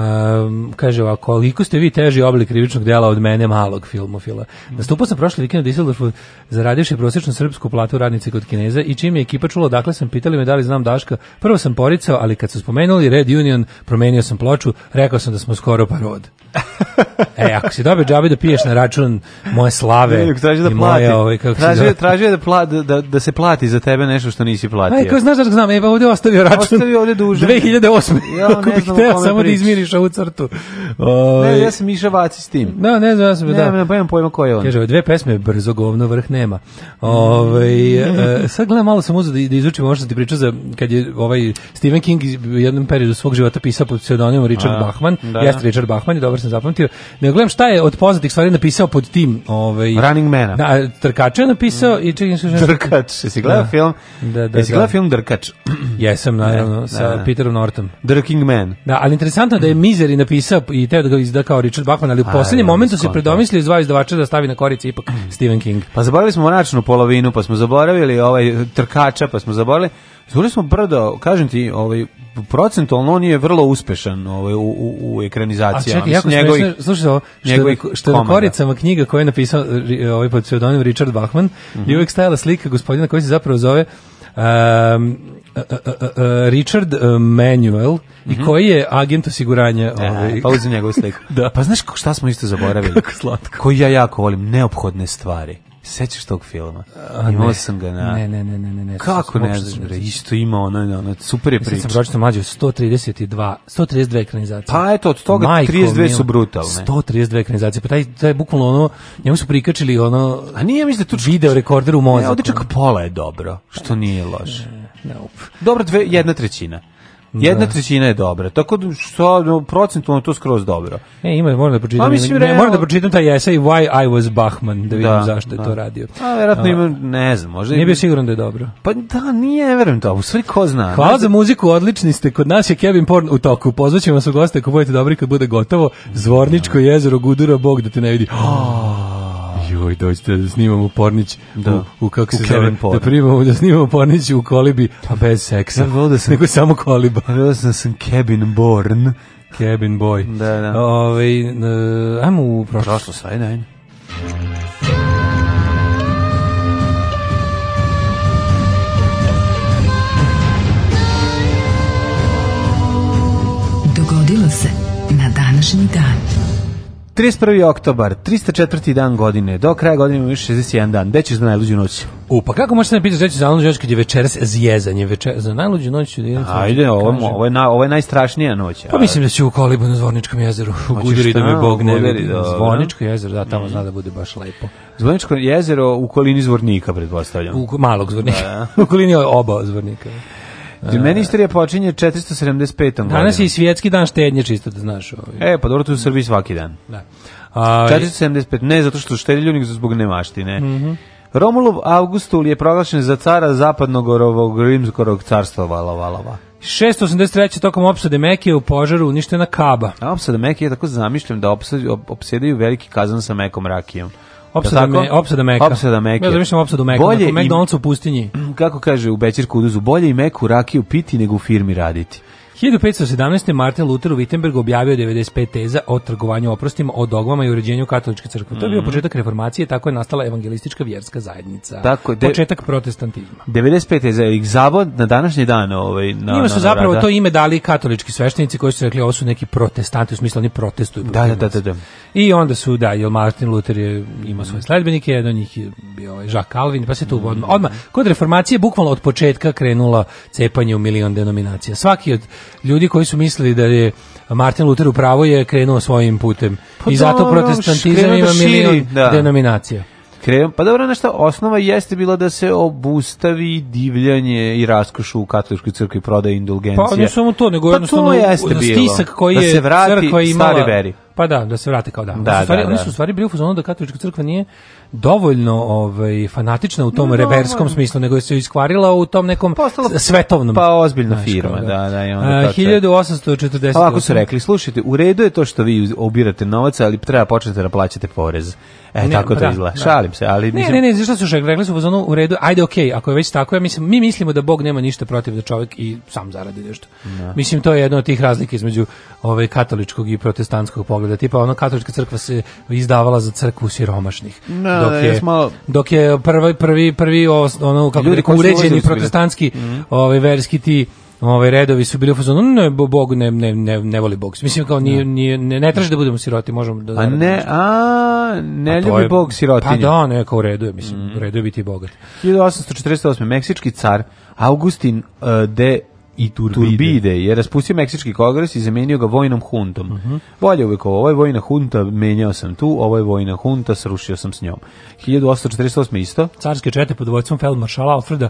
Um, kaže ovako, koliko ste vi teži oblik krivičnog dela od mene, malog filmofila. Nastupao sam prošli vikend u Düsseldorfu, zaradioši prosečnu srpsku platu radnice kod Kineza i čim je ekipa čula odakle sam pitali me da li znam Daška, prvo sam poricao, ali kad su spomenuli Red Union, promenio sam ploču, rekao sam da smo skoro parod. <laughs> e, ako si dobio džabe da piješ na račun moje slave ne, da ovaj, traži da i plati. moje... Ovaj, traži, da... traži da, pla, da, da se plati za tebe nešto što nisi platio. Aj, kao znaš da znam, evo ovdje ostavio račun. Ostavio ovdje dužan. 2008. Ja, <laughs> ako bih hteo samo prič. da izmiriš ovu crtu. O, ne, ovaj, ja sam Miša Vaci s tim. Da, ne znam, ja sam, ne, da. Ne, ne, pa ne, pojma ko je on. Kaže, dve pesme, brzo govno, vrh nema. Ove, ovaj, e, sad gledam, malo sam uzao da, da izučim ovo što ti pričao za, kad je ovaj Stephen King u jednom periodu svog života pisao pod pseudonimom Richard A, Bachman. Da. Jeste Richard Bachman je dobar sam zapamtio. Ne gledam šta je od poznatih stvari napisao pod tim, ovaj Running Man. Da, trkača je napisao mm. i čekaj, što Trkač, jesi gledao da. film? Da, da, jesi da. gledao film Drkač? Jesam naravno da, sa da, da. Peterom Nortom. Drking Man. Da, ali interesantno da je Misery napisao i teo da ga izda kao Richard Bachman, ali u poslednjem momentu se predomislio dva izdavača da stavi na korice ipak <clears throat> Stephen King. Pa zaboravili smo monačnu polovinu, pa smo zaboravili ovaj Trkača, pa smo zaboravili Izgurali smo brdo, kažem ti, ovaj, procentualno on je vrlo uspešan ovaj, u, u, u ekranizacijama. A čekaj, jako njegovih, smešno, slušaj ovo, što, što je na koricama knjiga koju je napisao ovaj, pod pseudonimom Richard Bachman, mm -hmm. je uvijek stajala slika gospodina koji se zapravo zove um, Richard Manuel mm -hmm. i mhm. koji je agent osiguranja e, ovaj. pa uzim njegovu sliku <laughs> da. pa znaš šta smo isto zaboravili slatko koji ja jako volim neophodne stvari Sećaš tog filma? A, Imao ne, sam ga na... Ne, ne, ne, ne, ne. Kako ne znaš, bre, isto ima ona, ona super je priča. Ja sam pročito mlađo, 132, 132 ekranizacije. Pa eto, od toga Majko, 32 mil, su brutalne. 132 ekranizacije, pa taj, taj bukvalno ono, njemu su prikačili ono... A nije, mislim da tu... Video rekorder u mozak. Ne, ovdje čak pola je dobro, što nije loše. E, ne, ne, Dobro, dve, jedna trećina. Jedna da. trećina je dobra. Tako da što no, procentualno to skroz dobro. E ima moram da pročitam. Pa, ne, moram da pročitam taj essay Why I was Bachman da vidim da, zašto da. je to da. radio. A verovatno ima ne znam, možda. Nije bio siguran da je dobro. Pa da, nije, verujem to. U stvari ko zna. Hvala ne, znači- za muziku, odlični ste. Kod nas je Kevin Porn u toku. Pozvaćemo vas u goste, kupujte dobri kad bude gotovo. Zvorničko jezero Gudura Bog da te ne vidi. Oh. <gasps> joj dođite da snimamo pornić da. u, u kako u se zove, da primamo da snimamo pornić u kolibi a pa bez seksa. Ja da sam, nego samo koliba. Ja da sam, da sam cabin Born. Cabin Boy. Da, da. Ove, ovaj, uh, ajmo u prošlost. Prošlost, ajde, ajde. Dogodilo se na današnji dan. 31. oktobar, 304. dan godine, do kraja godine imamo još 61 dan. Gde ćeš za najluđu noć? U, pa kako možete da pitati reći za najluđu noć kad je večeras zijezanje? Večer, za najluđu noć ću da idem. Ajde, ovo, ovo, je na, ovo je najstrašnija noć. Pa mislim da ću u Kolibu na Zvorničkom jezeru, u pa Guderi da me Bog ne vidi. Da, da. Zvorničko jezero, da, tamo mm. zna da bude baš lepo. Zvorničko jezero u kolini Zvornika, pretpostavljam. U malog Zvornika, da. <laughs> u kolini oba Zvornika. Jer meni istorija počinje 475. Danas godina. je i svjetski dan štednje, čisto da znaš. Ovaj. E, pa dobro, tu u Srbiji svaki dan. Da. A, 475, ne zato što štedi ljudi, zbog nemaštine. Mhm. Mm Romulov Augustul je proglašen za cara zapadnog orovog rimskog carstva Valavalava. 683. tokom opsade Mekije u požaru uništena kaba. A opsada Mekije, tako zamišljam da opsjedaju veliki kazan sa mekom rakijom. Opsada, me, opsada meka. Opsada meka. Ja zamišljam opsadu meka. Bolje McDonald's u pustinji. <clears throat> Kako kaže u Bečir Kuduzu, bolje i meku rakiju piti nego u firmi raditi. 1517. Martin Luther u Wittenbergu objavio 95 teza o trgovanju oprostima, o dogmama i uređenju katoličke crkve. To je bio mhm. početak reformacije, tako je nastala evangelistička vjerska zajednica. Tako je. Početak protestantizma. 95 teza, ih zavod na današnji dan ovaj, na, Njima su zapravo to ime dali katolički sveštenici koji su rekli ovo su neki protestanti, u smislu oni protestuju. Da, da, da, da, da, I onda su, da, jer Martin Luther je imao svoje mhm. sledbenike, jedan od njih je bio ovaj Jacques Calvin, pa se tu odmah, mhm. odmah kod reformacije bukvalno od početka krenula cepanje u milion denominacija. Svaki od ljudi koji su mislili da je Martin Luther upravo je krenuo svojim putem. Pa I da, zato protestantizam ima milion da. denominacija. Krenu, pa dobro, nešto, osnova jeste bila da se obustavi divljanje i raskoš u katoličkoj crkvi prodaje pa indulgencije. Pa ne samo to, nego pa jednostavno to jeste stisak koji da je se vrati crkva imala. Stari veri. Pa da, da se vrate kao da. da, stvari, da, da. oni su u stvari bili u fazonu da katolička crkva nije dovoljno ovaj, fanatična u tom no, reberskom smislu, nego je se iskvarila u tom nekom Postalo, pa svetovnom. Pa ozbiljna znaš, firma, da, da. da i onda A, 1840. Pa ovako su rekli, slušajte, u redu je to što vi obirate novac, ali treba početi da plaćate porez. E, ne, tako to da, izgleda. Da. Šalim se, ali... Mislim... Ne, ne, ne, zašto su šek, rekli su u zonu u redu, ajde, okej, okay, ako je već tako, ja mislim, mi mislimo da Bog nema ništa protiv da čovjek i sam zaradi nešto. Da. Mislim, to je jedna od tih razlika između ove, ovaj, katoličkog i protestantskog pogleda da tipa ona katolička crkva se izdavala za crkvu siromašnih. No, dok, je, malo... dok je prvi prvi prvi ono kako Ljudi, uređeni protestantski mm -hmm. ovaj verski ti Ove ovaj, redovi su bili u fazonu, ne, Bog ne, ne, ne, ne voli Bog. Mislim kao nije, nije, ne, ne traži da budemo siroti, možemo da... A ne, a ne ljubi je, Bog sirotinje. Pa da, neka u redu je, mislim, mm. u redu je biti bogat. 1848. Meksički car Augustin uh, de i Turbide. Turbide je raspustio Meksički kongres i zamenio ga vojnom huntom. Uh mhm. -huh. Bolje uvijek ovo, ovo je vojna hunta, menjao sam tu, ovo je vojna hunta, srušio sam s njom. 1848. isto. Carske čete pod vojcom feldmaršala Alfreda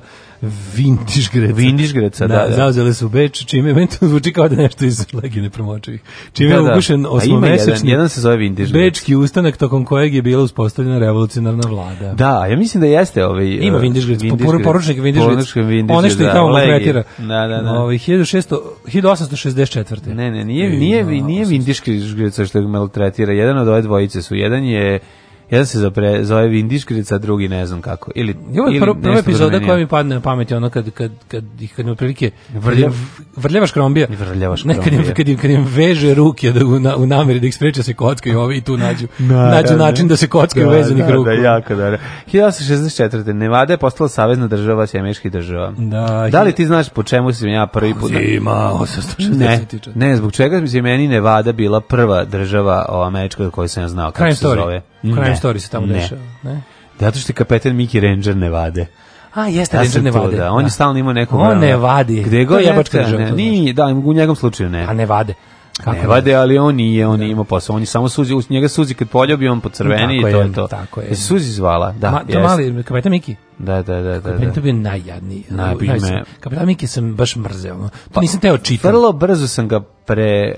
Vintišgreca. Vintišgreca, da, da, da. Zauzeli su Beč, čime, meni to zvuči kao da nešto iz Legine promočevih. Čime da, da, je ugušen da. osmomesečni jedan, jedan se zove Vintišgrec. Bečki ustanak tokom kojeg je bila uspostavljena revolucionarna vlada. Da, ja mislim da jeste ovaj... Ima eh, Vintišgrec, poručnik Vintišgrec. One što je tamo maltretira. Da, da, da. Da. Ovaj 1600 1864. Ne, ne, nije nije nije vindiški žglica što ga maltretira. Jedan od ove dvojice su. Jedan je jedan se zapre, zove Vindiškrica, drugi ne znam kako. Ili, Ima ili prvo, prva epizoda koja mi padne na pamet je ono kad, kad, kad, kad mi otprilike Vrljav, vrljavaš krombija. Vrljavaš krombija. Ne, kad, im, kad, im, veže ruke da u, na, u nameri da ih spreče se kockaju ovi i tu nađu, Naravno. nađu način da se kockaju da, vezanih da, da ruku. Da, jako da. 1864. Nevada je postala savezna država sjemeških država. Da, da li ti znaš po čemu sam ja prvi put? Zima, 864. Ne, ne, zbog čega je meni Nevada bila prva država o američkoj koju sam ja znao kako Krajem se story. zove. Krajem Story se tamo dešava, ne? Zato što je kapetan Mickey Ranger ne vade. A, jeste, Ranger ne vade. Da, on je da. stalno imao nekog... On da, ne vade. Gde go je bačka država. Nije, znači. da, u njegovom slučaju ne. A ne vade. Kako ne vade, ali on nije, on da. ima posao. On je samo suzi, u njega suzi kad poljubi, on pocrveni tako i to je to. Tako je. Suzi zvala, da. Ma, to mali, kapetan Miki. Da, da, da. da kapetan da, da. to bio najjadniji. Najbolji me. Kapetan Miki sam baš mrzeo. Pa, nisam teo čitati. Vrlo brzo sam ga pre...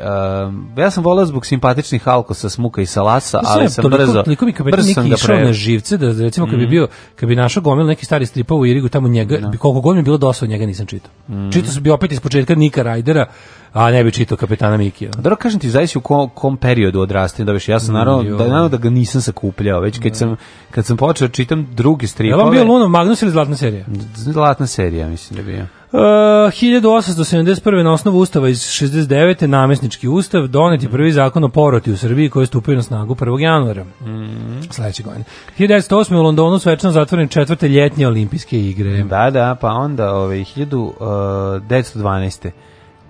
Um, ja sam volao zbog simpatičnih alkosa, smuka i salasa, Mislim, ali sam toliko, brzo... Toliko mi kapetan Miki išao na živce, da, da recimo mm. bi mhm. bio, kad bi našao gomil neki stari stripova u Irigu tamo njega, no. Da. koliko god mi bilo dosta od njega nisam čitao. Mm. Čitao sam bi opet iz početka Nika Rajdera, a ne bi čitao kapetana Mikija. Dobro, kažem ti, zavisi u kom, kom periodu odrastao da veš, Ja sam mm, naravno, da, naravno da ga nisam sakupljao, već kad, sam, kad sam počeo da čitam drugi stripove... Je li bio Lunov Magnus ili Zlatna serija? Zlatna serija, mislim da bio. E, uh, 1871. na osnovu ustava iz 69. namesnički ustav donet mm. prvi zakon o poroti u Srbiji koji je stupio na snagu 1. januara mm. sledećeg godine. 1908. u Londonu svečano zatvoren četvrte ljetnje olimpijske igre. Da, da, pa onda ove, ovaj, 1912.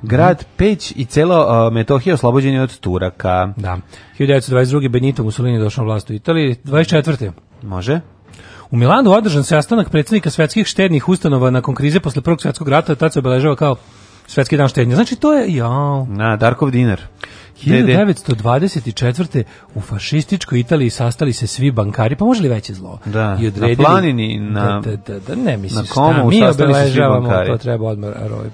Grad Peć i celo uh, Metohija oslobođeni od Turaka. Da. 1922. Benito Mussolini došao vlast u Italiji. 24. Može. U Milanu održan sastanak predsednika svetskih štednih ustanova nakon krize posle Prvog svetskog rata, tad se obeležava kao Svetski dan štednje. Znači to je jao. Na Darkov dinar. 1924. u fašističkoj Italiji sastali se svi bankari, pa može li veće zlo? Da, I odredili, na planini, da, na, da, da, da, ne misliš, na komu, mi obeležavamo, to treba odmah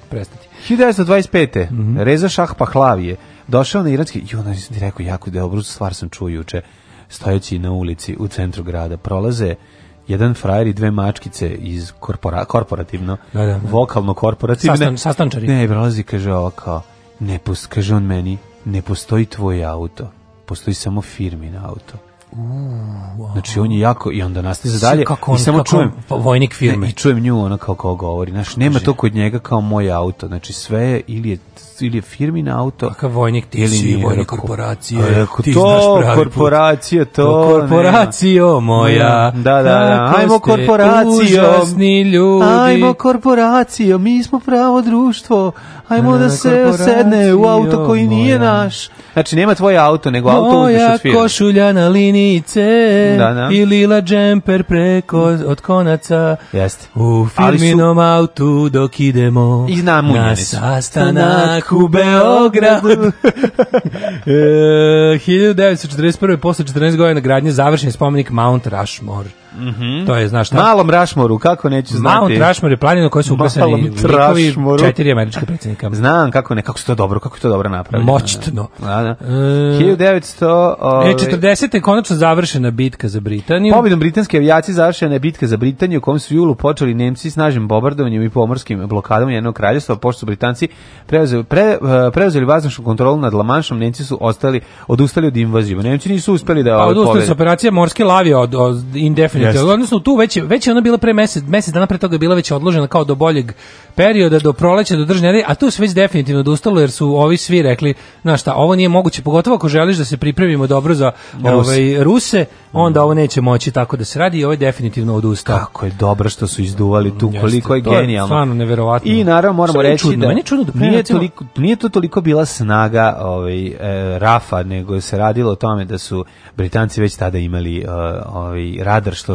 prestati. 1925. Mm -hmm. Reza Šah Pahlavije došao na iranski, i onda ti rekao jako deo, stvar sam čuo juče, stojeći na ulici u centru grada, prolaze jedan frajer i dve mačkice iz korpora, korporativno, da, da, da. vokalno korporativne. Sastan, sastančari. Ne, prolazi, kaže ovo kao, ne, kaže on meni, ne postoji tvoj auto, postoji samo firmin auto. Znači, wow. Znači on je jako i onda nastiže dalje kako on, i samo kako čujem pa, vojnik firme ne, i čujem nju ona kao kao govori. Znaš nema to kod njega kao moj auto. Znači sve je ili je ili je firmin auto. Kakav vojnik ti ili si, vojnik korporacije. Reko, ti to, znaš pravi korporacija, to, to korporacijo moja. Da, da, da. Ajmo korporacijom. Užasni ljudi. Ajmo korporacijom, mi smo pravo društvo ajmo da se sedne u auto koji nije naš. Znači, nema tvoje auto, nego auto uzmeš od firme. Moja košulja na linice da, da. i lila džemper preko od konaca. Jeste. U firminom su... autu dok idemo I znam, na sastanak u Beogradu. 1941. <laughs> E, posle 14 godina gradnje završen spomenik Mount Rushmore. Mm -hmm. To je, znaš, šta? Malom Rašmoru, kako neću znati. Malom Rašmoru je planino koji su uklesani likovi četiri američka predsjednika. Znam kako ne, kako su to dobro, kako je to dobro napravljeno. Moćno. Da, da. E, 1900... Ove... 40. je konačno završena bitka za Britaniju. Pobjedom britanske avijacije završena je bitka za Britaniju u kojem su julu počeli Nemci snažnim bombardovanjem i pomorskim blokadom jednog kraljevstva, pošto su Britanci preuzeli, pre, e, preuzeli vazdušnu kontrolu nad Lamanšom, Nemci su ostali, odustali od invazije. Nemci nisu uspeli da... Pa, odustali su operacije morske lavije od, od indefinite prekinuti. Odnosno tu već već je ona bila pre mjesec, mjesec dana pre toga je bila već odložena kao do boljeg perioda, do proleća, do držanja, a tu se već definitivno odustalo jer su ovi svi rekli, znaš šta, ovo nije moguće, pogotovo ako želiš da se pripremimo dobro za ovaj, Ruse, onda ovo neće moći tako da se radi i ovo je definitivno odustao. Kako je dobro što su izduvali tu, mm, Jeste, koliko je to genijalno. Stvarno neverovatno. I naravno moramo reći čudno, da, meni je čudno da nije, toliko, nije to toliko bila snaga ovaj, e, Rafa, nego se radilo o tome da su Britanci već tada imali e, ovaj, radar što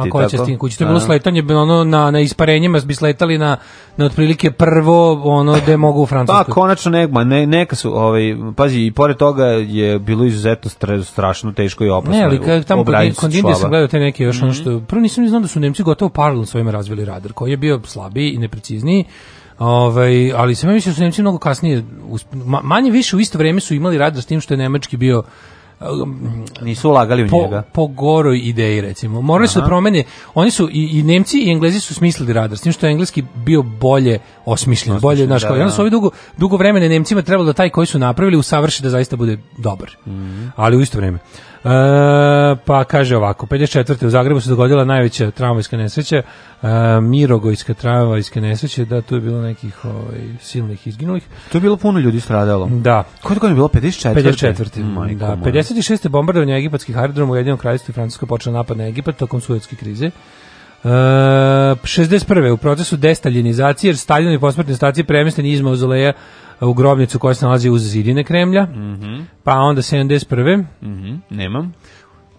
leti, tako? A koja će s kući? To je da, bilo da. sletanje, ono, na, na isparenjima bi sletali na, na otprilike prvo, ono, gde mogu u Francusku. Pa, konačno nekma, ne, neka su, ovaj, pazi, i pored toga je bilo izuzetno strašno teško i opasno. Ne, ali kak, tamo kod, kod Indije sam gledao te neke još mm -hmm. ono mhm. što, prvo nisam ni znao da su Nemci gotovo paralelno svojima razvili radar, koji je bio slabiji i neprecizniji, Ovaj, ali se sam mislim da su Nemci mnogo kasnije, manje više u isto vrijeme su imali radar s tim što je nemački bio Um, nisu ulagali u po, njega. Po goroj ideji recimo. Morali su da promene, oni su i, i Nemci i Englezi su smislili radar, s tim što je engleski bio bolje osmišljen, osmišljen bolje naš da, kao. Da, onda su da. ovi dugo dugo vremena Nemcima trebalo da taj koji su napravili usavrši da zaista bude dobar. Mm -hmm. Ali u isto vrijeme E, pa kaže ovako, 54. u Zagrebu se dogodila najveća tramvajska nesreća, e, Mirogojska tramvajska nesreća, da tu je bilo nekih ovaj, silnih izginulih. Tu je bilo puno ljudi stradalo. Da. Koje je godine bilo? 54. 54. Majko da, 56. bombardovanje egipatskih aerodroma u Jedinom kraljestvu i Francuska počela napad na Egipat tokom sujetske krize. Uh, e, 61. u procesu destaljinizacije jer Staljinovi posmrtni staci premesteni iz mauzoleja u grobnicu koja se nalazi uz zidine Kremlja. Mm -hmm. Pa onda 71. Mm -hmm. Nemam.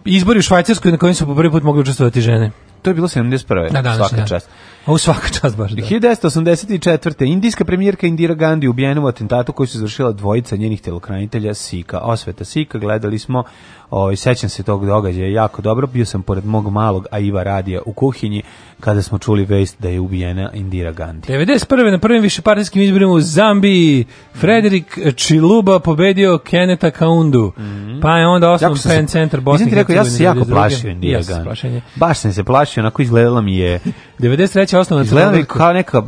Izbori u Švajcarskoj na kojim su po prvi put mogli učestvovati žene. To je bilo 71. Na današnji, Svaka čast. U svaka čast baš da. 1984. Indijska premijerka Indira Gandhi ubijena u atentatu koji su izvršila dvojica njenih telokranitelja Sika. Osveta Sika, gledali smo, ovaj, sećam se tog događaja jako dobro, bio sam pored mog malog Aiva Radija u kuhinji kada smo čuli vest da je ubijena Indira Gandhi. 91. na prvim višepartijskim izborima u Zambiji Frederik Čiluba pobedio Keneta Kaundu, mm pa je onda osnovan pen centar Bosne i Hercegovine. Ja sam se jako plašio Indira Gandhi. Baš sam se plašio, onako izgledala mi je... 93. <laughs> treća osnovna Izgleda mi kao neka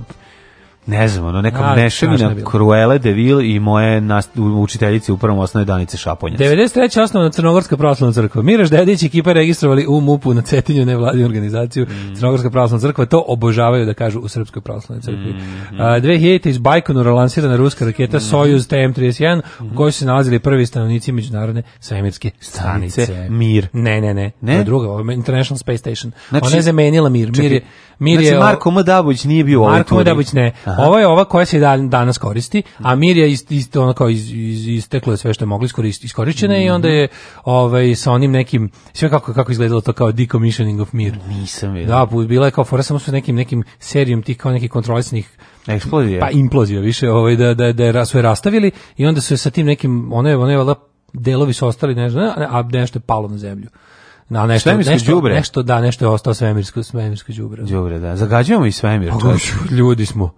ne znam, ono, neka A, mešavina Cruella de Vil i moje učiteljice u prvom osnovnoj Danice Šaponjac. 93. osnovna Crnogorska pravoslavna crkva. Miraš Dedić i ekipa registrovali u MUP-u na Cetinju nevladinu organizaciju mm. Crnogorska pravoslavna crkva. To obožavaju da kažu u Srpskoj pravoslavnoj crkvi. Mm. mm. A, 2000. iz Bajkonura lansirana ruska raketa mm. Sojuz TM-31 mm. u kojoj su nalazili prvi stanovnici međunarodne svemirske stanice. Mir. Ne, ne, ne. ne? To je druga, International Space Station. Znači, Ona je zamenila Mir. Čekaj, mir je, Mir znači, je Marko Mdabuć nije bio ovaj Marko Mdabuć ne. Aha. Ovo je ova koja se danas koristi, a Mir je isto ona kao iz, iz, isteklo sve što je moglo iskoristiti, iskorišćeno mm -hmm. i onda mhm. je ovaj sa onim nekim sve kako kako izgledalo to kao decommissioning of Mir. Nisam video. Da, bila je kao fora samo sa nekim nekim serijom tih kao nekih kontrolisnih eksplozija. Pa implozija više, ovaj da da da su je rastavili i onda su je sa tim nekim one one delovi su ostali ne znam, a nešto je palo na zemlju. Na da, nešto, svemirsko nešto, džubre. Nešto, da, nešto je ostao svemirsko, svemirsko džubre. Džubre, da. Zagađujemo i svemir. Pa, ljudi smo.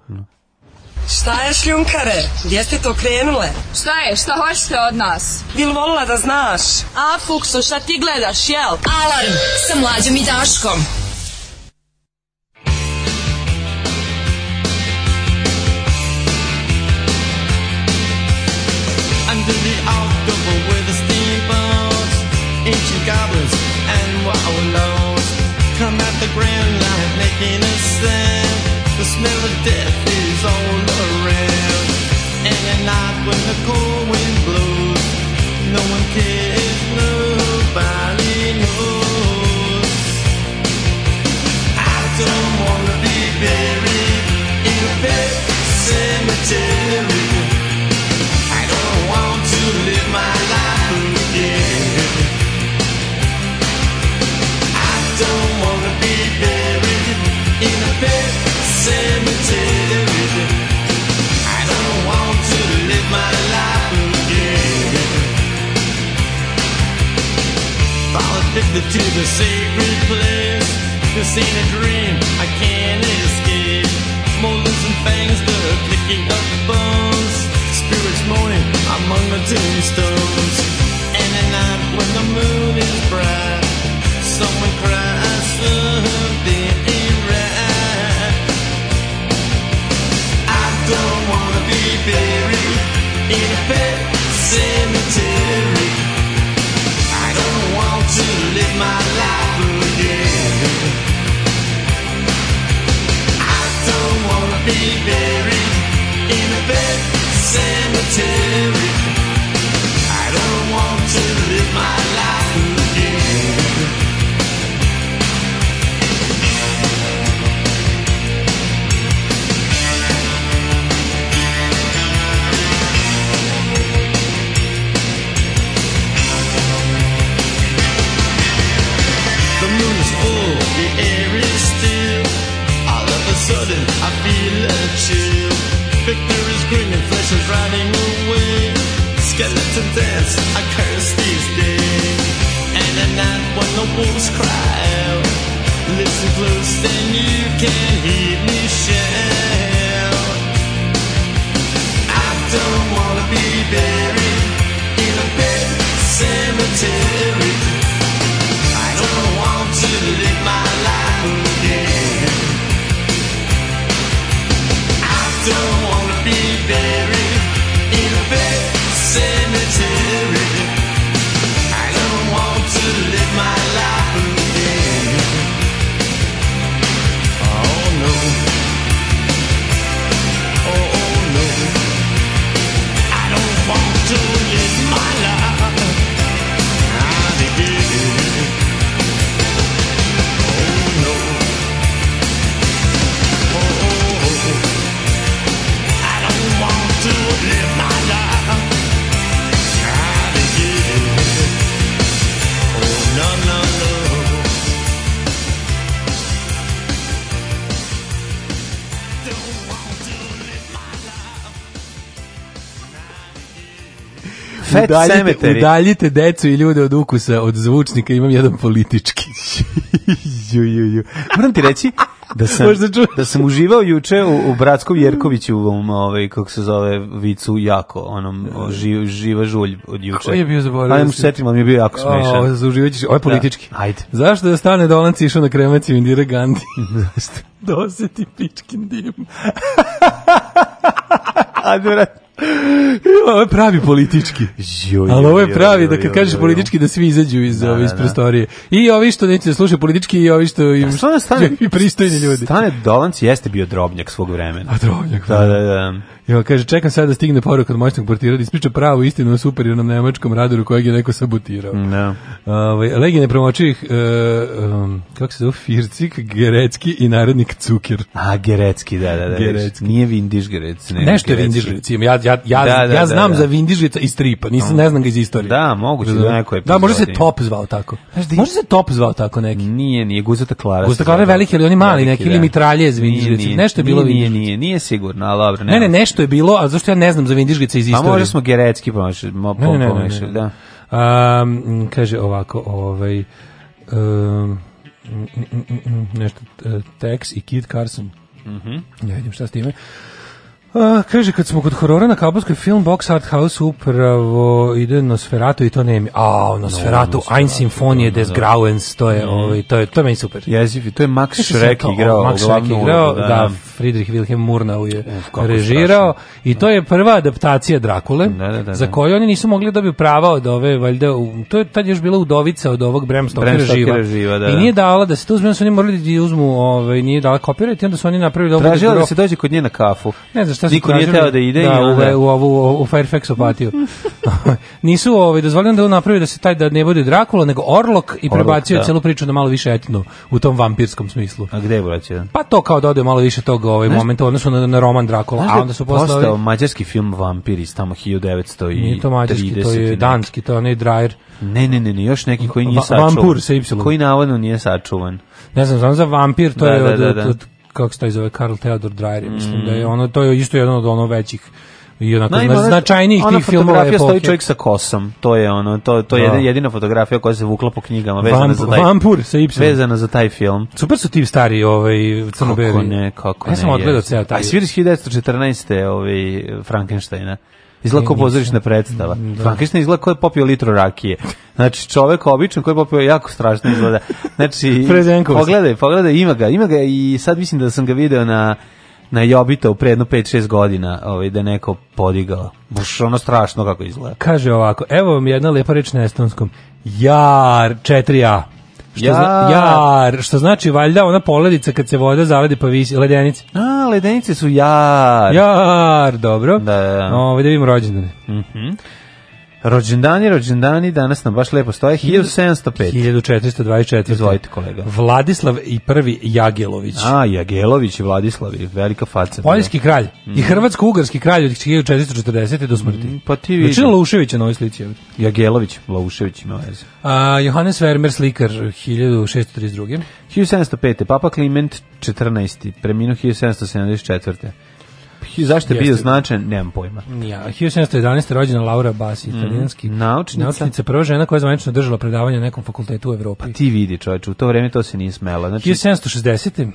Šta je šljunkare? Gdje ste to krenule? Šta je? Šta hoćete od nas? Bil volila da znaš? A, Fuksu, šta ti gledaš, jel? Alarm sa mlađom i Daškom. Under the outdoor with the steamboats, ancient goblins were Come the making The smell of death is all around. And at night when the cold wind blows, no one cares, nobody knows. I don't wanna be buried in a pet cemetery. addicted to the sacred place. This ain't a dream, I can't escape. Molars and fangs, the clicking of bones. Spirits moaning among the tombstones. And at night when the moon is bright, someone cries something ain't right. I don't wanna be buried in a bed. I don't want to live my life again. The moon is full, the air is still. All of a sudden, I feel a chill and running away. Skeleton dance, I curse these days. And at night when the wolves cry out, listen close, then you can hear me shout. I don't wanna be buried in a big cemetery. I don't want to live my life again. I don't wanna be buried. Pet udaljite, cemetery. udaljite decu i ljude od ukusa, od zvučnika, imam jedan politički. ju, ju, ju. Moram ti reći da sam, da sam uživao juče u, u Bratskom Jerkoviću, um, ovaj, kako se zove, vicu jako, onom e. ži, živa žulj od juče. Koji je bio zaboravio? Ajmo setim, ali mi je bio jako smešan. Ovo, zauživaćeš, ovo je da, politički. Da. Ajde. Zašto da stane Dolanci išao na kremaciju Indira Gandhi? <laughs> Zašto? Doseti da pičkin dim. <laughs> Ajde, vratno ovo je pravi politički. Ali ovo je pravi, da kad kažeš politički da svi izađu iz, da, ove, da, iz da. prostorije. I ovi što neće da slušaju politički i ovi što pa im da, stane, <laughs> i pristojni ljudi. Stane Dolanc jeste bio drobnjak svog vremena. A drobnjak. Da, da, da. da. Jo, kaže, čekam sad da stigne poruka od moćnog portira da ispriča pravu istinu o superiornom nemačkom radaru kojeg je neko sabotirao. No. Da. Ove, ovaj, Legije nepromočivih, eh, uh, um, kako se zove, Fircik, Gerecki i narodnik Cuker. A, Gerecki, da, da, da. Gerecki. Nije Vindiš Gerec. Ne, Nešto je Vindiš Gerec. Ja, ja, ja, da, da, ja znam da, da. za Vindiš Gerec iz tripa, nisam, ne znam ga iz istorije. Da, moguće da, da neko je Da, može se Top zvao tako. Možda može se Top zvao tako neki. Nije, nije Guzata Klara. Guzata Klara je veliki, ali oni mali neki, ili da. Mitraljez Vindiš Gerec. Nešto je bilo Vindiš Nije, nije nije, sigurno, ali dobro. Ne, ne, nešto je bilo, a zašto ja ne znam za Vindišgice iz pa istorije? Pa možda smo Gerecki pomešali, mo, ne, ne, da. Um, kaže ovako, ovaj... Um, nešto, e, Tex i Kid Carson. Mhm. Mm ja vidim šta s time. A, kaže, kad smo kod horora na Kabulskoj film Box Art House upravo ide Nosferatu i to ne mi. A, Nosferatu, no, Ein Sinfonije da, des da. Grauens, to je, mm. ovaj, to je, to je meni super. Jezivi, to je Max Schreck igrao. Max Schreck igrao, da, da Friedrich Wilhelm Murnau je Uf, režirao strašno. i to je prva adaptacija Drakule, da, da, da, za da. koju oni nisu mogli da bi prava od ove, valjda, to je tad još bila udovica od ovog Bram Stokera živa. živa da, I nije dala da se to uzme, oni morali da uzmu, ovaj, nije dala kopirati, onda su oni napravili... Tražila da se dođe kod nje na kafu. Ne znaš šta su Niko tražili? nije teo da ide da, i onda... u, u, ovu, u Fairfax opatiju. <laughs> Nisu ovaj, dozvoljeno da on napravi da se taj da ne bude Drakula, nego Orlok i Orlok, prebacio da. celu priču na malo više etnu u tom vampirskom smislu. A gde je vraćao? Pa to kao da ode malo više tog ovaj Znaš, momenta odnosno na, na roman Drakula, a da onda su postao postao mađarski film vampiri iz tamo 1900 i to mađarski, to je danski, to je onaj Drajer. Ne, ne, ne, ne, još neki koji nije sačuvan. Vampur sa Y. Koji navodno nije sačuvan. Ne znam, znam za Vampir, to da, je da, od, da, da, od, od kako se taj zove Karl Theodor Dreyer, mm. mislim da je mm. ono to je isto jedan od ono većih i onako Najmora, značajnijih tih filmova epohe. stoji čovjek sa kosom. To je ono, to to je no. Da. jedina fotografija koja se vukla po knjigama vezana Vamp, za taj Vampur sa Y. Vezana za taj film. Super su ti stari ovaj crno Kako ne, kako ne. Ja sam odgledao ceo taj. A sviriš 1914. ovaj Frankensteina izlako pozorišna predstava. Da. Frankenstein izgleda kao je popio litru rakije. Znači, čovjek običan koji je popio jako strašno izgleda. Znači, <laughs> pogledaj, pogledaj, ima ga. Ima ga i sad mislim da sam ga video na na Jobita u predno 5-6 godina ovaj, da neko podigao. Buš ono strašno kako izgleda. Kaže ovako, evo vam jedna lepa reč na estonskom. Jar, 4A. Što ja. Zna, jar, što znači valjda ona poledica kad se voda zaledi pa visi, ledenice. A, ledenice su jar. Jar, dobro. Da, da. Ovo, da vidimo rođendane. Mhm. Mm Rođendani, rođendani, danas nam baš lepo stoje. 1705. 1424. Izvolite, kolega. Vladislav i prvi Jagelović. A, Jagelović i Vladislav, velika faca. Poljski kralj mm. i mhm. hrvatsko-ugarski kralj od 1440. do smrti. Mm, pa ti vidiš. Znači Laušević na ovoj slici. Jagelović, Laušević ima veze. A, Johannes Vermeer, slikar, 1632. 1705. Papa Kliment 14. Preminuo 1774 zašto je bio značajan, nemam pojma. Ja, 1711. rođena Laura Bassi, mm. italijanski naučnica. naučnica, prva žena koja je zvanično držala predavanje nekom fakultetu u Evropi. A pa ti vidi, čovječe, u to vreme to se nije smela. Znači... 1760. Mm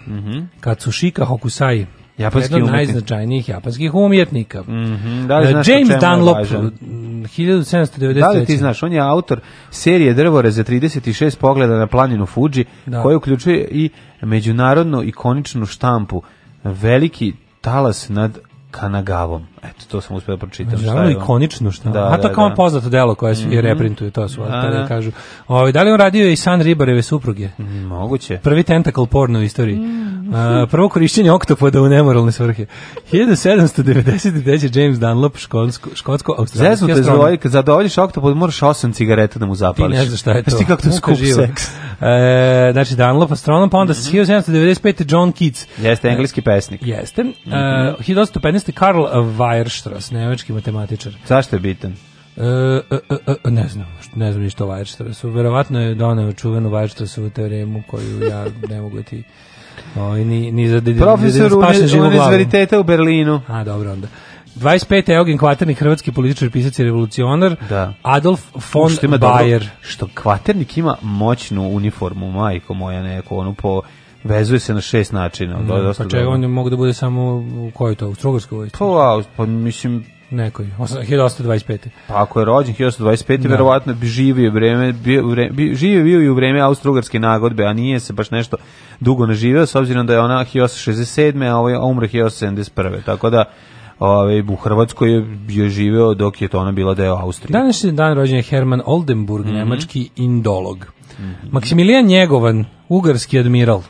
-hmm. Shika Hokusai, Japanski Jedan od najznačajnijih japanskih umjetnika. Mm -hmm. da li eh, znaš James Dunlop, 1793. Da li ti znaš, on je autor serije drvore za 36 pogleda na planinu Fuji, da. koja uključuje i međunarodnu ikoničnu štampu. Veliki talas nad Kanagavom. Eto, to sam uspio da pročitam. Žalno ikonično što. Da, A da, to da, kao da. poznato delo koje se mm -hmm. reprintuje, to su da, da, da. kažu. Ovaj da li on radio i San Ribareve supruge? Mm, moguće. Prvi tentacle porno u istoriji. Mm. A, prvo korišćenje oktopoda u nemoralne svrhe. 1793 <laughs> James Dunlop školsko škotsko australijski astronom. Zezno te zvoj, kad zadovoljiš oktopod moraš 8 cigareta da mu zapališ. Ti ne znaš šta je to. Znaš ti kako to skup seks. E, znači Dunlop astronom, pa onda mm -hmm. 1795 John Keats. Jeste engleski pesnik. Jeste. Mm -hmm. uh, 1815 Karl Weiss Weierstrass, nemački matematičar. Zašto je bitan? E, e, e, e, e ne znam, ne znam ništa o Weierstrassu. Verovatno je doneo čuvenu Weierstrassovu teoremu koju ja ne mogu da ti o, ovaj, ni, ni za Profesor univerziteta u Berlinu. A, dobro onda. 25. Eugen Kvaternik, hrvatski političar, pisac i revolucionar, da. Adolf von što Bayer. što Kvaternik ima moćnu uniformu, majko moja neko, onu po vezuje se na šest načina. No, mm, da, dosta pa čega on mogu da bude samo u kojoj to, u Strugarskoj vojsci? Pa, pa mislim, nekoj, 1825. Pa ako je rođen 1825, da. verovatno bi živio vreme, bio, vre, živio bio i u vreme Austro-Ugarske nagodbe, a nije se baš nešto dugo naživio, s obzirom da je ona 1867. a ovaj umre 1871. Tako da, Ove, ovaj, u Hrvatskoj je, je živeo dok je to ona bila deo Austrije. Danas je dan rođen je Herman Oldenburg, mm -hmm. nemački indolog. Mm -hmm. Maksimilijan Njegovan, ugarski admiral.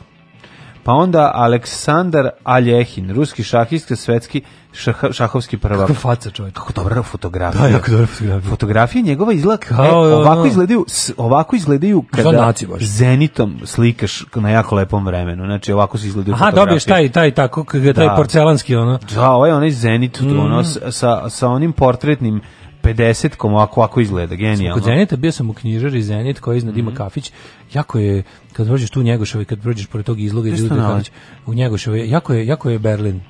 Pa onda Aleksandar Aljehin, ruski šahista, svetski šaha, šahovski prvak. Kako faca čovjek. Kako dobra fotografija. Da, jako dobra fotografija. Fotografija njegova izgleda kao, e, ovako, izgledaju, ovako izgledaju kada Zonaci, zenitom slikaš na jako lepom vremenu. Znači ovako se izgledaju Aha, fotografije. Aha, dobiješ taj, taj, tako, taj da. porcelanski ono. Da, ovaj onaj zenit, mm. ono, sa, sa onim portretnim 50 kom ovako, ovako izgleda, genijalno. Kod Zenita bio sam u knjižari Zenit koji iznad mm -hmm. ima mhm. kafić, jako je, kad prođeš tu u kad prođeš pored tog izloga ljudi kafić, u Njegoševoj, jako je, jako je Berlin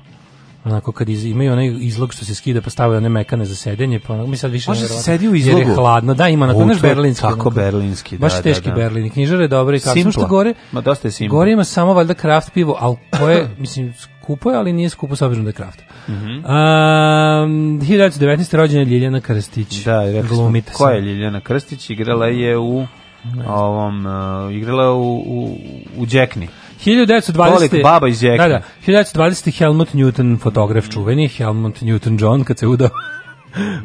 onako kad iz, imaju onaj izlog što se skida pa stavljaju one mekane za sedenje pa onako mi sad više Može se sedi u izlogu jer je hladno da ima onako naš berlinski tako berlinski da baš da, teški da, da. berlin knjižare dobro i kako što gore ma dosta je simpla gore ima samo valjda kraft pivo al koje <clears throat> mislim kupo je, ali nije skupo s obzirom da je kraft. Mm -hmm. um, 1919. rođena je Ljiljana Krstić. Da, i rekli smo ko je Ljiljana Krstić, igrala je u ovom, uh, igrala u, u, u Džekni. 1920. Kolik baba iz Džekni. Da, da. 1920. Helmut Newton, fotograf čuveni, Helmut Newton John, kad se udao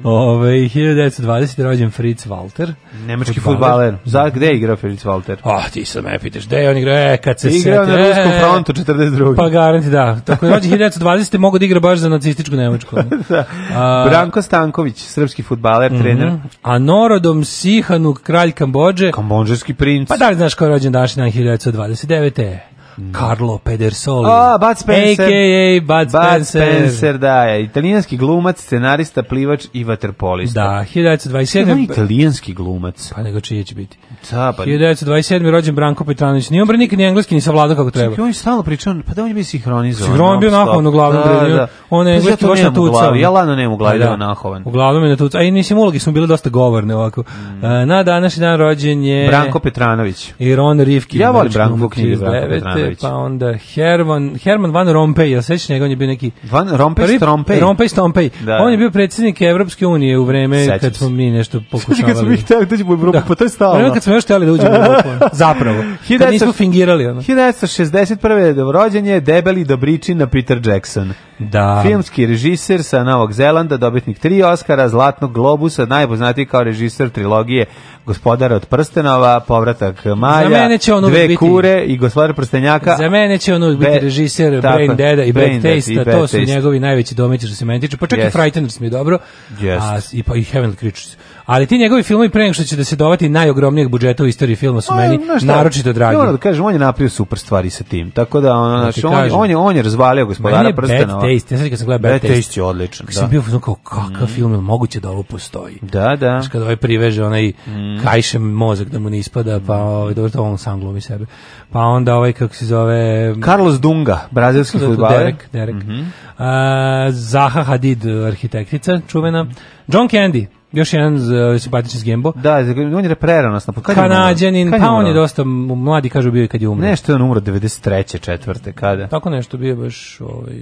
Ove, 1920. rođen Fritz Walter. Nemački futbaler. Za gde igrao Fritz Walter? Ah, oh, ti sam me pitaš, gde on igra? E, kad se igra sete, na Ruskom e. frontu 42. Pa garanti da. Tako je rođen 1920. mogu da igra baš za nacističku Nemačku. <laughs> da. A, Branko Stanković, srpski futbaler, mm -hmm. trener. A Norodom Sihanuk, kralj Kambođe. Kambođerski princ. Pa da li znaš ko je rođen dašnji na 1929. Carlo Pedersoli. A, Bud Spencer. A.K.A. Bud Spencer. Bud Spencer, da, je italijanski glumac, scenarista, plivač i vaterpolista. Da, 1927. On italijanski glumac. Pa nego čije će biti. Da, pa... 1927. rođen Branko Petranović. Nije on bre nikad ni engleski, ni savlada kako treba. Čekaj, on je stalno pričao, pa da on je bio sinhronizovan. Sinhron bio nahovan u glavnom da, bre. Da. On je pa engleski baš na tuca. Ja lano nemam u glavi pa da, da nahovan. Uglavnom je na tuca. A i mislim, ulogi smo bili dosta govorne ovako. Mm. Na današnji dan rođen je... Branko Petranović. I Ron Rifkin. Ja volim Branko Petranović. Jovanović. Pa onda Herman, Herman Van Rompuy, ja sećam njega, on je bio neki... Van Rompuy Stompej. Rompuy Stompej. Da. On je bio predsjednik Evropske unije u vreme Sećam kad smo mi nešto pokušavali. <laughs> Sećam kad smo mi hteli da uđemo u Evropu, da. pa to je stalno. Vreme kad smo još hteli da uđemo u Evropu, <laughs> zapravo. Kad nismo fingirali. Ono. 1961. rođen je debeli Dobričin na Peter Jackson. Da. Filmski režiser sa Novog Zelanda, dobitnik tri Oscara, Zlatnog globusa, najpoznatiji kao režiser trilogije Gospodara od prstenova, Povratak Maja, Za mene će on Dve biti, kure i Gospodar prstenjaka. Za mene će on uvijek biti režiser tako, Brain Deada i Brain Taste, to su njegovi najveći domaći što se meni tiče. Pa čak yes. i Frighteners mi je dobro, yes. a, i, pa, i Heavenly Creatures ali ti njegovi filmovi pre nego što će da se dovati najogromnijeg budžeta u istoriji filma su meni šta, naročito dragi. Moram da kažem, on je napravio super stvari sa tim. Tako da, da on, znači, on, on, je, on je razvalio gospodara prstena. Ne, Taste, ja sad kad sam gledao Bad, bad taste, taste. je odličan. da. sam bio kao, kakav mm. film je moguće da ovo postoji. Da, da. Znači kada ovaj priveže onaj mm. kajšem mozak da mu ne ispada, pa mm. ovaj, dobro to on sam glumi sebe. Pa onda ovaj, kako se zove... Carlos Dunga, brazilski fudbaler. Derek, Derek. Mm -hmm. uh, Zaha Hadid, arhitektica čuvena. John Candy, Još jedan ovaj, simpatičan Gembo. Da, on je preranost. Pa Kanadjanin, pa on je dosta mladi, kažu, bio i kad je umro. Nešto je on umro 93. četvrte, kada? Tako nešto bio baš... Ovaj...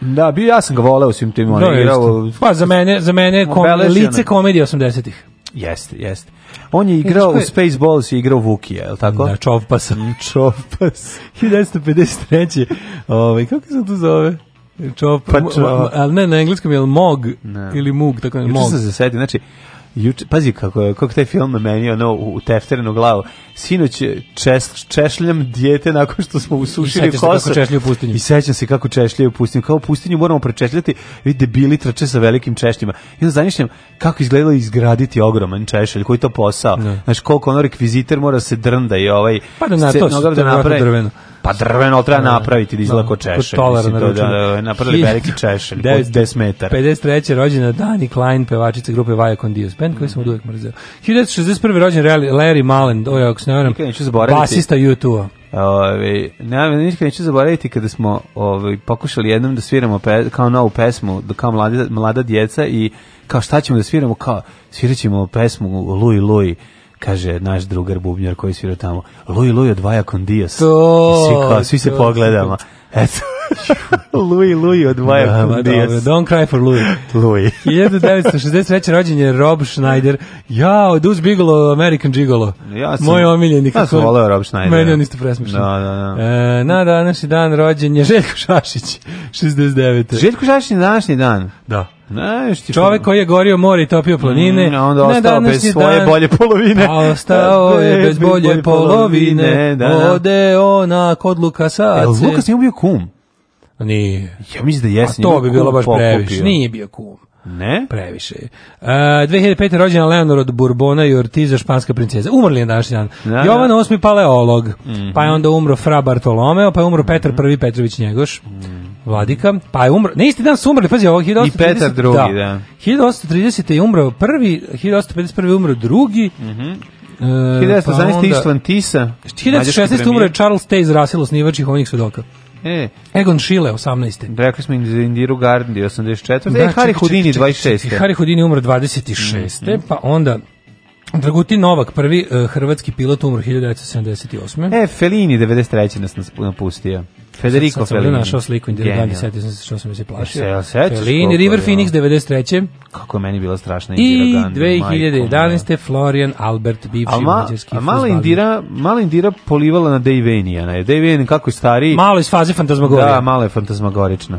Da, bio ja sam ga voleo svim tim on da, je igrao. Pa za mene, za mene kom, lice komedije 80-ih. Jeste, jeste. On je igrao u Spaceballs i igrao Vukija, je li tako? Da, <laughs> Čovpas. Čovpas. <laughs> 1953. Ovaj, kako se tu zove? Čop, pa čo... ali ne na engleskom, je mog ne. ili mug, tako ne, mog. Juče sam se setio, znači, juče, pazi kako, je, kako taj film na meni, ono, u tefterenu glavu. Sinoć češ, češljam dijete nakon što smo usušili kosu. I kako sećam se kako češljaju u pustinju. Kao u pustinju moramo prečešljati, vidi debili trče sa velikim češljima. I onda zamišljam kako izgledalo izgraditi ogroman češlj, koji to posao. Ne. Da. Znaš, koliko ono rekviziter mora da se drnda i ovaj... Pa da na to, to, to, to, to, to, Pa drveno treba da. napraviti da izlako da. češelj. Mislim, to da, da, napravili veliki češelj, 10 metara. 53. rođena Dani Klein, pevačica grupe Viacon Dios Band, koji sam od uvijek mrzeo. 1961. rođen Larry Mullen, oj, ako se ne varam, basista U2-a. Ove, ne, nikad neću zaboraviti kada smo ove, pokušali jednom da sviramo pe, kao novu pesmu, kao mlada, mlada djeca i kao šta ćemo da sviramo, kao sviraćemo pesmu Lui Lui kaže naš drugar bubnjar koji svira tamo, Luj, Luj, odvaja kondios. To, I svi, kao, svi se to, pogledamo. Eto. <laughs> Louis, Louis od Vaja da, ma, dobro, Don't cry for Louis. Louis. 1963. rođen je Rob Schneider. Jao, Duz Bigolo, American Gigolo. Ja sam, Moj omiljeni. Ja sam voleo Rob Schneider. Meni on isto presmišljen. Da, da, da. E, na današnji dan rođen je Željko Šašić, 69. Željko Šašić na današnji dan? Da. Znaš ti Čovek koji je gorio more i topio mm, planine. Mm, onda ostao bez svoje dan, bolje polovine. ostao je bez bolje, bolje polovine. polovine da, da. Ode ona kod Luka Sace. Jel Lukas nije ubio kum? Nije. Ja mislim da jesi. A to bi bilo baš pokupio. previše. Nije bio kum. Ne? Previše. Uh, e, 2005. rođena Leonor od Bourbona i Ortiza, španska princeza. Umrli je današnji dan. Da, da. Jovan VIII paleolog, mm -hmm. pa je onda umro Fra Bartolomeo, pa je umro Petar I Petrović Njegoš, mm -hmm. vladika, pa je umro, ne isti dan su umrli, pazi ovo, 1830, I Petar II, da. da. 1830. je umro prvi, 1851. je umro drugi, mm -hmm. E, uh, 1918. Pa onda, Tisa 1916. umro je Charles Taze rasilo osnivač i hovnih sudoka E, Egon Schiele 18. Rekli smo Indiru Gandhi 84. Da, e, Harry Houdini 26. Harry Houdini umro 26. Mm, mm. Pa onda Dragutin Novak, prvi uh, hrvatski pilot umro 1978. E, Fellini 93. nas napustio. Federico sad, sad Fellini. Sad sam našao sliku, indira dan, sam se što sam se plašio. E, se, sećaš Fellini, River Phoenix 93. Kako je meni bila strašna Indira Gandhi. I 2011. Florian Albert, bivši a ma, a mala Indira, mala Indira polivala na Dejvenijana. Dejvenijan kako je stariji. Malo iz faze fantazmagorije. Da, malo je fantazmagorična.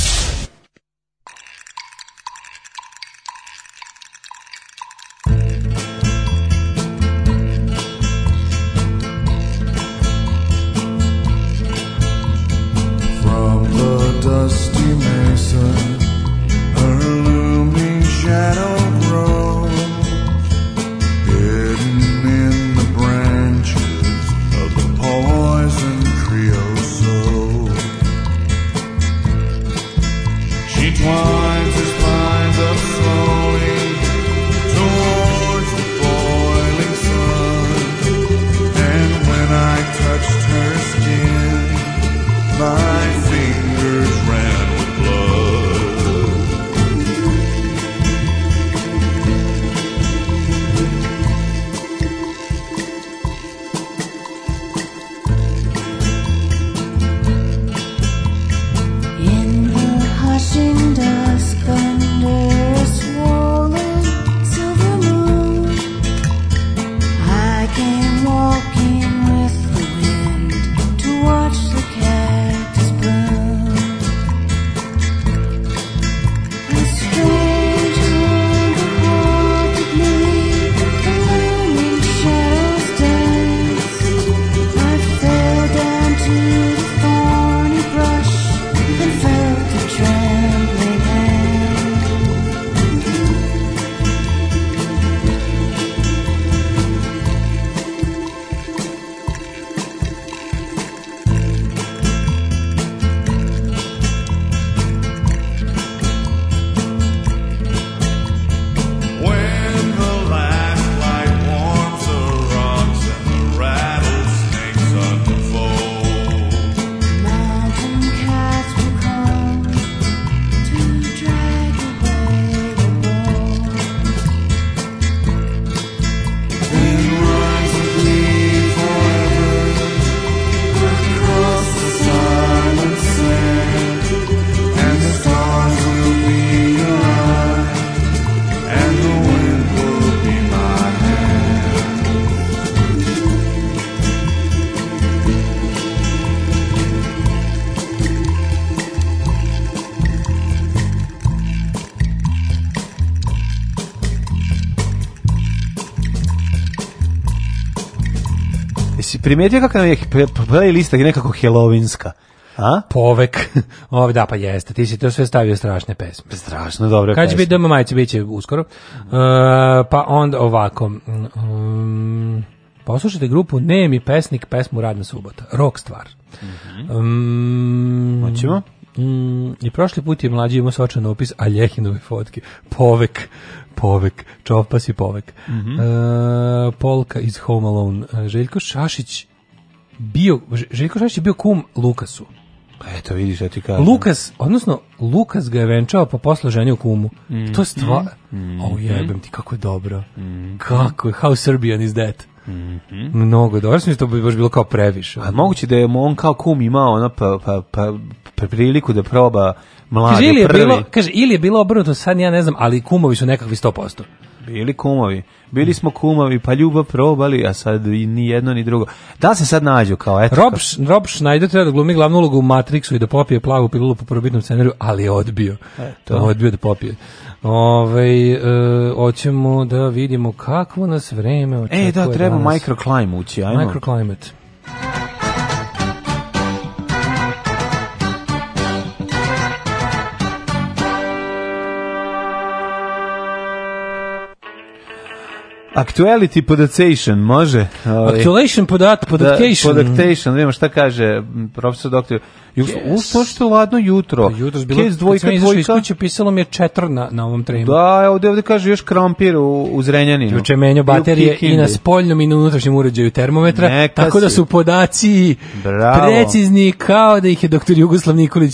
primetio kako nam je playlista nekako helovinska? A? Povek. <laughs> Ovde ovaj, da pa jeste, ti si to sve stavio strašne pesme. Strašno dobre Kad pesme. Kad će doma majice, biće uskoro. Uh, pa onda ovako. Um, poslušajte grupu Nemi pesnik pesmu Radna subota. Rok stvar. Mhm. Mm -hmm. um, Mm, I prošli put je mlađi imao sočan opis Aljehinove fotke. Povek povek, čopas i povek. Mm -hmm. e, Polka iz Home Alone. E, Željko Šašić bio, Željko Šašić je bio kum Lukasu. Eto, vidiš ja ti kažem. Lukas, odnosno, Lukas ga je venčao pa posle ženio kumu. Mm. To je mhm. stvar... Mm. O, oh, jebem ti, kako je dobro. Mm. Kako je, how Serbian is that? Mm Mnogo dobro, mislim da to bi baš bilo kao previše. A moguće da je on kao kum imao ona pa, pa, pa, pa priliku da proba mladi kaže, ili je Bilo, kaže, ili je bilo obrnuto, sad ja ne znam, ali kumovi su nekakvi 100%. Bili kumovi. Bili smo kumovi, pa ljubav probali, a sad i ni jedno ni drugo. Da se sad nađu kao eto. Rob, kao... Rob Schneider treba da glumi glavnu ulogu u Matrixu i da popije plavu pilulu po probitnom scenariju, ali je odbio. Eto. Odbio da popije. Ove, e, hoćemo da vidimo kakvo nas vreme očekuje. E, da, treba danas. microclimate ući, ajmo. Microclimate. Actuality podactation, može? Ovaj. Actualation podat, podactation. Da, podactation, vidimo šta kaže profesor doktor. I yes. uz to što je ladno jutro. Da, pa jutro bilo, Kez dvojka, dvojka. Iz kuće pisalo mi je četr na, na ovom trenu. Da, ovde, ovde kaže još krompir u, u Zrenjaninu. Juče menio baterije i na spoljnom i na unutrašnjem uređaju termometra, Neka tako da si. da su podaci Bravo. precizni kao da ih je doktor Jugoslav Nikolić,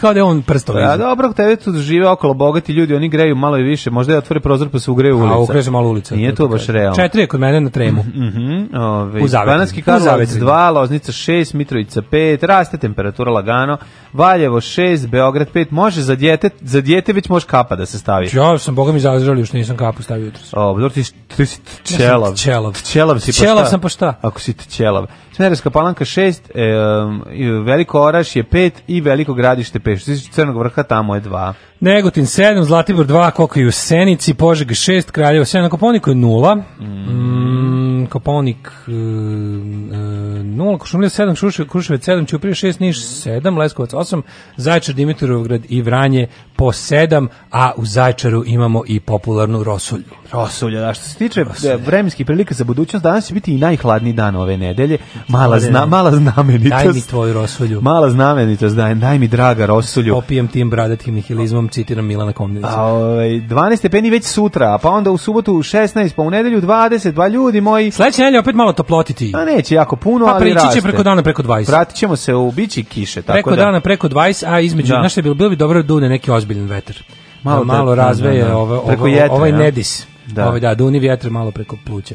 kao da je on prstom. Da, pa, dobro, tebe tu žive okolo bogati ljudi, oni greju malo i više, možda je otvore prozor pa se ugreju ulica. A ukreže malo ulica. Nije to baš realno. Četiri je kod mene na tremu. Mm -hmm, ove, ovaj, u Zavetri. Banatski Karlovac 2, Loznica 6, Mitrovica 5, raste temperatura temperatura lagano, Valjevo 6, Beograd 5, može za dijete, za dijete već može kapa da se stavi. Ja sam, boga mi zazrali, još nisam kapu stavio jutros. O, dobro, ti, ti si tčelav. Tčelav. Čelav si tčelav sam po šta? Ako si ti čelav. Smereska palanka 6, e, Veliko Oraš je 5 i Veliko gradište 5. Što se Crnog vrha tamo je 2. Negotin 7, Zlatibor 2, koliko u Senici, Požeg 6, Kraljevo 7, na je 0. Mm. mm Koponik e, 0, e, Košumlija 7, Kruševac, Kruševac 7, Ćuprije 6, Niš 7, Leskovac 8, Zaječar, Dimitrovgrad i Vranje po 7, a u Zaječaru imamo i popularnu Rosulju. Rosulja, da, što se tiče e, Rosulja. vremenskih prilika za budućnost, danas će biti i najhladniji dan ove nedelje, mala, zna, mala znamenitost. Daj mi tvoju Rosulju. Mala znamenitost, daj, daj mi draga Rosulju. Popijem tim bradatim nihilizmom, citiram Milana Komnevića. A, ove, ovaj, 12 stepeni već sutra, pa onda u subotu 16, pa u nedelju 22 pa ljudi moji, Sledeće nedelje opet malo toplotiti. A pa neće jako puno, pa, ali raste. Pa će preko dana preko 20. Pratićemo se u bići kiše, tako preko da. Preko dana preko 20, a između, da. znaš bilo, bilo bi dobro da dune neki ozbiljan veter. Malo, da, malo da, da, razveje da, da. Ovo, preko ovo, jetre, ovaj ja. nedis. Da. Ovaj, da, duni vjetar malo preko pluća.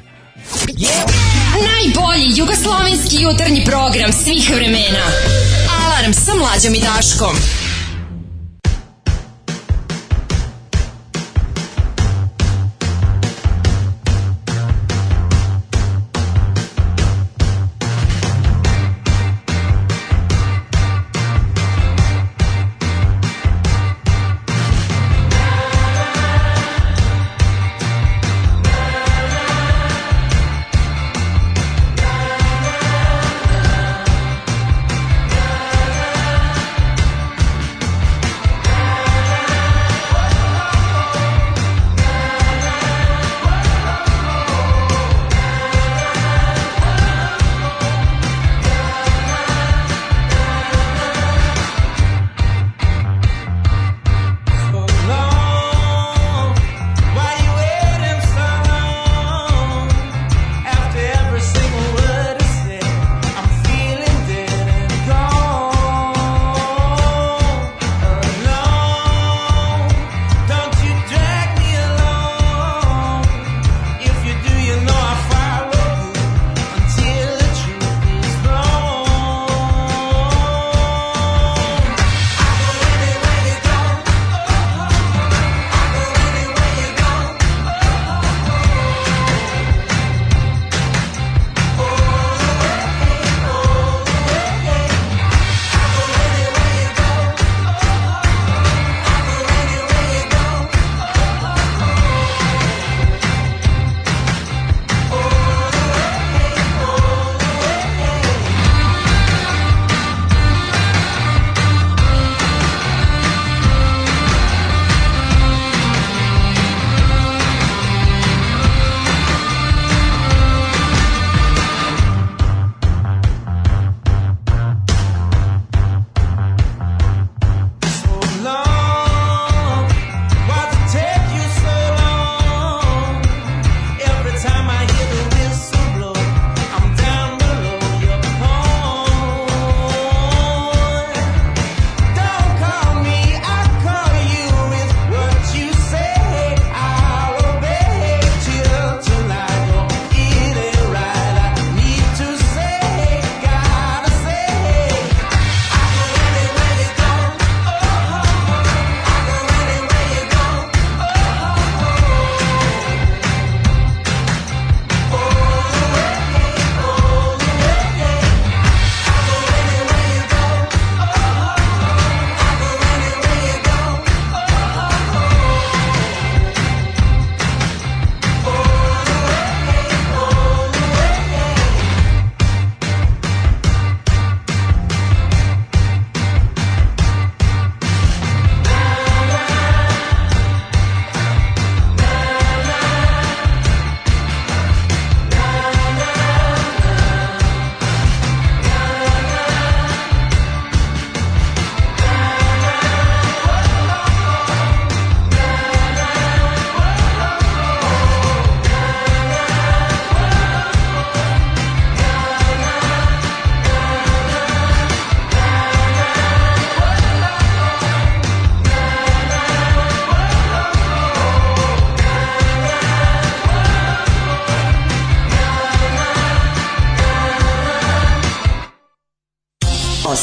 Najbolji jugoslovenski jutarnji program svih vremena. Alarm sa mlađom i Daškom.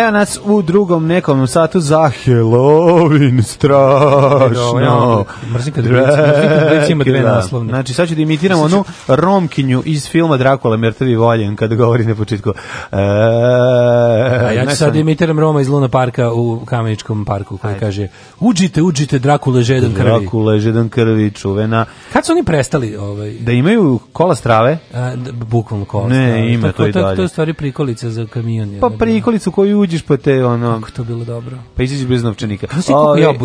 Evo nas u drugom nekom satu za Halloween, strašno. Mrzim kad Blic ima dve da. naslovne. Znači, sad ću da imitiram onu Romkinju iz filma Dracula, mrtvi voljen, kada govori na početku. E, A ja ću sad imitiram Roma iz Luna Parka u Kameničkom parku, koji kaže uđite, uđite, Drakule žedan krvi. Drakule žedan krvi, čuvena. Kad su oni prestali? Ovaj... Da imaju kola strave? bukvalno kola ne, strave. Ne, ima to, to, i dalje. To je stvari prikolica za kamion. Pa da? prikolicu koju uđeš pa te ono Kako to bilo dobro. Pa izađeš bez novčanika. Kako si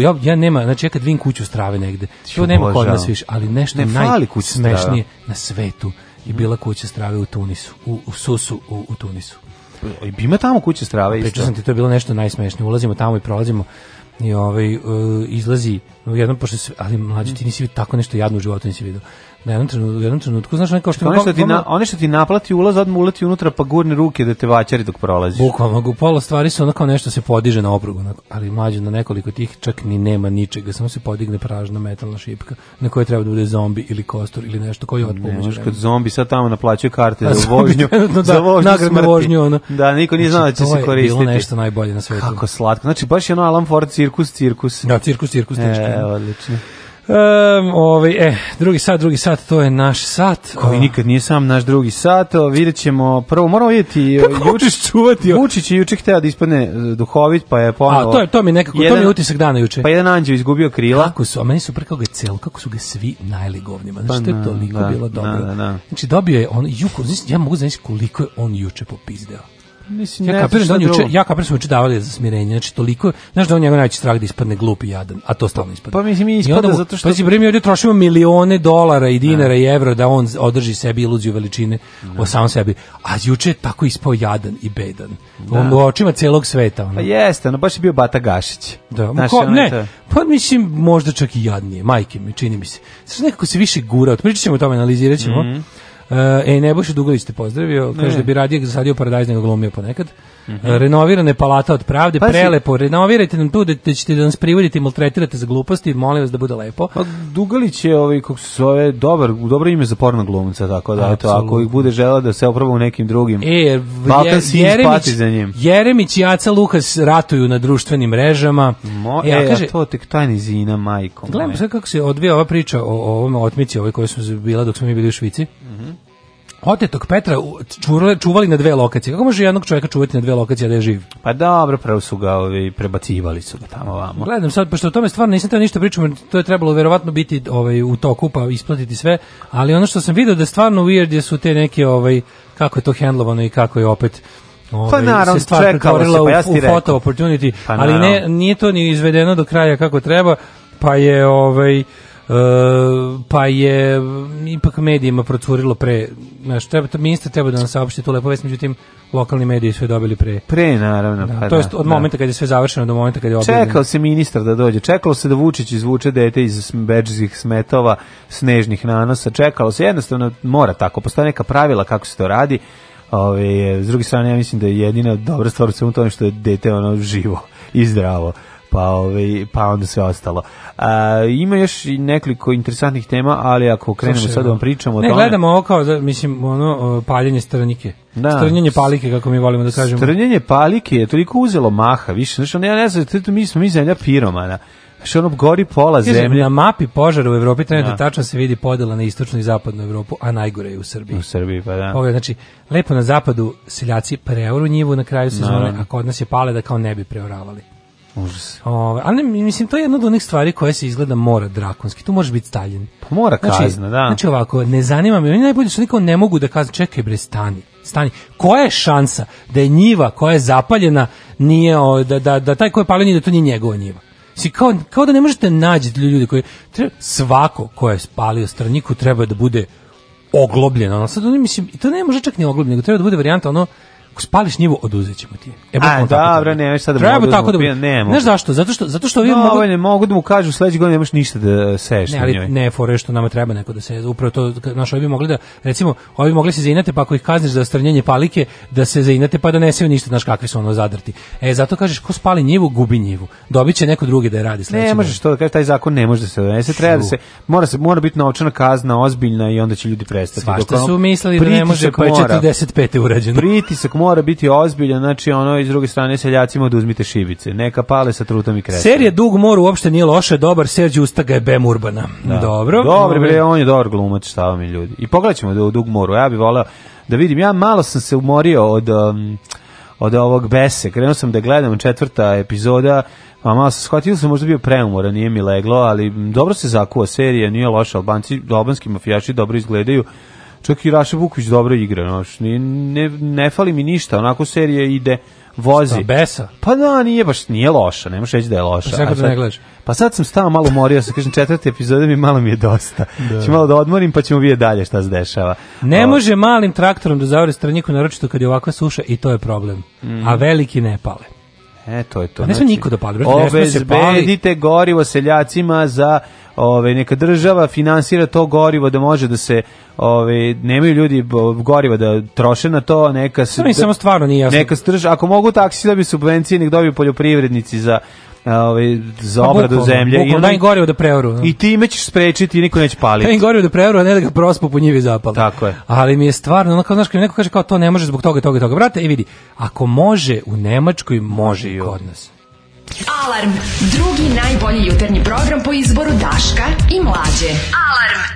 Ja, ja nema, znači ja kad vidim kuću strave negde. To nema kod nas više, ali nešto ne, najsmešnije na svetu je bila kuća strave u Tunisu, u, u Susu u, u Tunisu. bima tamo kuća strave isto. Pričao sam ti, to je bilo nešto najsmešnije. Ulazimo tamo i prolazimo i ovaj, e, izlazi jednom, pošto se, ali mlađi ti nisi tako nešto jadno u životu nisi vidio Na jednom trenutku, jednom trenutku znaš neko što... Ono što, ti na, one što ti naplati ulaz, odmah uleti unutra pa gurne ruke da te vaćari dok prolaziš. Bukvalno, gupola stvari su onako nešto se podiže na obrugu, ali mlađe na nekoliko tih čak ni nema ničega, samo se podigne pražna metalna šipka na kojoj treba da bude zombi ili kostur ili nešto koji od pomoći. Ne, kad zombi sad tamo naplaćuje karte A, pa za vožnju, <laughs> da, za vožnju smrti. Vožnju, ono. Da, niko nije znao da će znači, se koristiti. To je bilo nešto najbolje na svetu. Kako slatko. Znači, baš je ono Alan Ford cirkus, cirkus. Da, cirkus, cirkus, teško. E, odlično. Um, ovaj, e, drugi sat, drugi sat, to je naš sat. Koji nikad nije sam naš drugi sat, o, vidjet ćemo, prvo moramo vidjeti... Kako jučić, čuvati? Vučić je juče hteo da ispadne e, duhovit, pa je ponovo... A, to je, to mi nekako, jedan, to mi je utisak dana juče. Pa jedan anđeo izgubio krila. Kako su, a meni su prekao ga celo, kako su ga svi najli govnima, znači pa, to je toliko da, bilo dobro. Da, da, da. Znači dobio je on, juko, znači, ja mogu znači koliko je on juče popizdeo. Mislim, da ja kapiram da on juče, ja kapiram smo juče davali za smirenje, znači toliko, znaš da on njega najveći strah da ispadne glup i jadan, a to stalno ispadne. Pa, mislim i ispada I onda mu, zato što... Pa mislim, mi ovdje trošimo milione dolara i dinara ne. Da. i evra da on održi sebi iluziju veličine ne. Da. o samom sebi, a juče je tako ispao jadan i bedan. Da. On u očima celog sveta. Ono. Pa jeste, no baš je bio Bata Gašić. Da, znaš, ko, ne, pa mislim, možda čak i jadnije, majke mi, čini mi se. Znači nekako se više gura, pričat ćemo o tome, analizirat ćemo. Mm -hmm Uh, e, Nebojša Dugović te pozdravio, kaže da bi radije zasadio paradajz nego glumio ponekad. Uh mhm. -huh. E, renovirane palata od pravde, pa prelepo, renovirajte nam tu da, da ćete da nas privoditi maltretirate za gluposti, molim vas da bude lepo. Pa, Dugalić je, ovaj, kako se zove, dobar, dobro ime za porno glumca, tako da, eto, ako ih bude želeo da se oprava u nekim drugim, e, Balkan Jeremić, za njim. Jeremić i Aca Lukas ratuju na društvenim mrežama. Mo, e, e, kaže, a to tek tajni zina, majko. Gledam sad kako se odvija ova priča o, o ovom otmici, ovoj koja su bila dok smo mi bili u Švici. Uh mhm. -huh otetog Petra čuvali, čuvali na dve lokacije. Kako može jednog čovjeka čuvati na dve lokacije da je živ? Pa dobro, prvo su ga ovi, prebacivali su ga tamo vamo. Gledam sad, pošto o tome stvarno nisam teo ništa pričam, to je trebalo verovatno biti ovaj, u to pa isplatiti sve, ali ono što sam vidio da je stvarno weird je su te neke, ovaj, kako je to handlovano i kako je opet Ove, pa ovaj, naravno, se čekalo se, pa ja u, u photo opportunity, pa ali ne, nije to ni izvedeno do kraja kako treba, pa je ovaj E, pa je ipak medijima procurilo pre, znaš, treba, ministar treba da nam saopšti tu lepo vest, međutim, lokalni mediji su je dobili pre. Pre, naravno. Da, pa to je da, od da. momenta kad je sve završeno do momenta kad je objavljeno. Čekalo se ministar da dođe, čekalo se da Vučić izvuče dete iz beđzih smetova, snežnih nanosa, čekalo se, jednostavno mora tako, postoje neka pravila kako se to radi, Ove, ovaj, s druge strane, ja mislim da je jedina dobra stvar u svemu tome što je dete ono živo i zdravo pa, ovaj, pa onda sve ostalo. A, ima još nekoliko interesantnih tema, ali ako krenemo sad da vam da. pričamo... o tome... Ne, gledamo ovo kao, mislim, ono, paljenje stranike. Da. Strnjenje palike, kako mi volimo da kažemo. Strnjenje palike je toliko uzelo maha, više. Znači, ono, ja ne znam, mi smo mi zemlja piromana. Što ono, gori pola Kježem, zemlje. Na mapi požara u Evropi trenutno da. tačno se vidi podela na istočnu i zapadnu Evropu, a najgore je u Srbiji. U Srbiji, pa da. Pogled, znači, lepo na zapadu seljaci preoru njivu na kraju sezone, da. a kod nas je pale da kao ne bi preoravali. Užas. Ove, ali mislim, to je jedna od onih stvari koje se izgleda mora drakonski. Tu može biti staljen. Pa mora znači, kazna, da. Znači ovako, ne zanima me. Oni najbolje što nikako ne mogu da kazne. Čekaj bre, stani. Stani. Koja je šansa da je njiva koja je zapaljena nije, da, da, da taj ko je paljen da to nije njegova njiva? Si kao, kao da ne možete nađi ljudi koji... Treba, svako ko je spalio straniku treba da bude oglobljeno. Ono, sad, ono, mislim, i to ne može čak ni oglobljeno, nego treba da bude varijanta ono ako spališ njivu, oduzet ćemo ti. E, A, dobro, ne, sad da Treba tako da mu, ne mogu. Znaš zašto? Zato što, zato što ovi no, mogu... Ovaj ne mogu da mu kažu, sledeće godine nemaš ništa da seješ ne, ali, njoj. Ne, fore što nama treba neko da se, upravo to, znaš, ovi bi mogli da, recimo, ovi mogli se zainate, pa ako ih kazniš za strnjenje palike, da se zainate, pa da ne seju ništa, znaš kakvi su ono zadrti. E, zato kažeš, ko spali njivu, gubi njivu. Dobit će neko drugi da je radi sledeće. Ne možeš to da kažeš, taj zakon ne može da se donese, treba da se, mora, se, mora biti novčana kazna, ozbiljna i onda će ljudi prestati. Svašta su mislili da ne može, pa je 45. urađeno. Pritisak mora biti ozbiljan, znači ono iz druge strane seljacima da uzmite šibice. Neka pale sa trutom i kresom. Serija Dug mor uopšte nije loše, dobar Serđ Ustaga je Bem Urbana. Da. Dobro. Dobro, bre, ovaj- on je dobar glumac, šta mi ljudi. I pogledaćemo da u Dug moru, ja bih volao da vidim. Ja malo sam se umorio od um, od ovog bese. Krenuo sam da gledam četvrta epizoda, a pa malo sam shvatio sam možda bio preumoran, nije mi leglo, ali dobro se zakuva serija, nije loša. Albanci, albanski mafijaši dobro izgledaju čak i Raša Vuković dobro igra, znaš, ne, ne, ne fali mi ništa, onako serija ide, vozi. Šta, besa? Pa da, nije baš, nije loša, ne možeš reći da je loša. Pa sad, ne gledaš? Pa sad sam stao malo morio, sa kažem četvrte epizode mi malo mi je dosta. Da. Ču malo da odmorim pa ćemo vidjeti dalje šta se dešava. Ne o... može malim traktorom da zavore stranjiku, naročito kad je ovakva suša i to je problem. Mm. A veliki ne pale. E, to je to. A pa ne znači, niko da pali. Obezbedite gorivo seljacima za Ove, neka država finansira to gorivo da može da se ove nemaju ljudi goriva da troše na to, neka se to mi da- samo stvarno nije jasno. Neka strž, ako mogu taksi da bi subvencije nek dobiju poljoprivrednici za ovaj za pa obradu bukvalno, zemlje bukvalno, i gorivo da preoru. No. I da. time ćeš sprečiti i niko neće <laughs> paliti. Taj gorivo da preoru, a ne da ga prospu po njivi zapali. Tako je. Ali mi je stvarno, ono kao znaš, kad neko kaže kao to ne može zbog toga, toga, toga, brate, i e, vidi, ako može u Nemačkoj, može i kod nas. Alarm, drugi najbolji jutarnji program po izboru Daška i Mlađe. Alarm!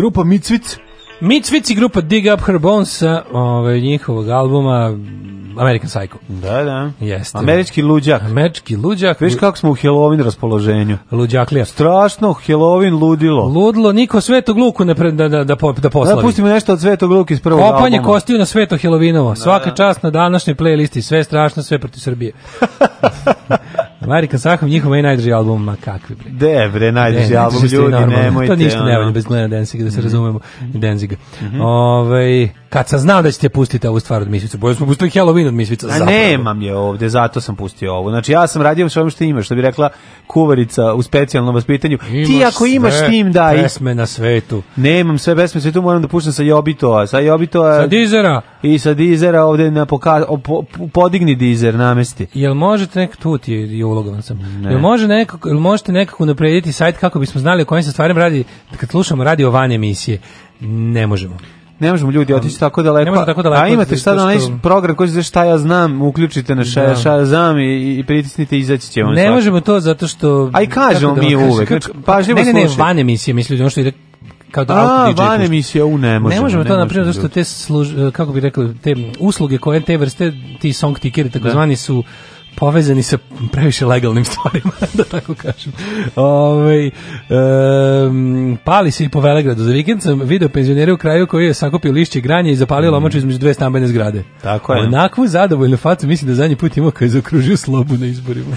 Grupa Micvic. Micvic i grupa Dig Up Her Bones sa ovaj, njihovog albuma American Psycho. Da, da. Jeste. Američki luđak. Američki luđak. Viš kako smo u Halloween raspoloženju. Luđaklija. Strašno, Halloween ludilo. Ludilo, niko svetog luku ne pre, da, da, da, da poslavi. Da, pustimo nešto od svetog luka iz prvog Kopanje albuma. Kopanje kostiju na sveto Halloweenovo. Svaka da. čast na današnjoj playlisti. Sve strašno, sve proti Srbije. American Saham, njihov je najdrži album, ma kakvi bre. De bre, najdrži album, da ljudi, nemojte. To ništa ne valja bez Glena Denziga, da se mhm. razumemo, mhm. Denziga. Mhm. Ovaj kad sam znao da ćete pustiti ovu stvar od Misvica, bolje smo pustili Halloween od Misvica. A nemam je ovde, zato sam pustio ovo. Znači ja sam radio sve ono što imaš, što bi rekla kuvarica u specijalnom vaspitanju. Imaš Ti ako imaš tim daj. Pesme na svetu. Nemam sve besme na svetu, moram da puštam sa Jobitoa, sa Jobitoa. Sa Dizera. I sa Dizera ovde na poka, po, podigni Dizer namesti. Jel možete nekako tu ti je ulogovan sam. Ne. Jel može nekako, jel možete nekako naprediti sajt kako bismo znali o kojim se stvarima radi kad slušamo radio van emisije? Ne možemo. Ne možemo ljudi otići tako daleko. Ne tako daleko. A imate šta da što... program koji se šta ja znam, uključite na šta, da. šta ja znam i, i pritisnite i izaći će vam. Ne možemo to zato što Aj kažemo da mi uvek. Znači, pažljivo slušajte. Ne, ne, ne, van emisije, mislim da ono što ide kao da A, van emisija u ne možemo. Ne možemo to napraviti zato što te služ, kako bi rekli, te usluge koje te vrste, ti song tikeri da. takozvani su povezani sa previše legalnim stvarima, <laughs> da tako kažem. Ove, ovaj, um, pali se i po Velegradu. Za vikend sam video penzionere u kraju koji je sakopio lišće i granje i zapalio mm. lomaču između dve stambene zgrade. Tako je. Onakvu zadovoljnu facu mislim da zadnji put imao kada je zaokružio slobu na izborima.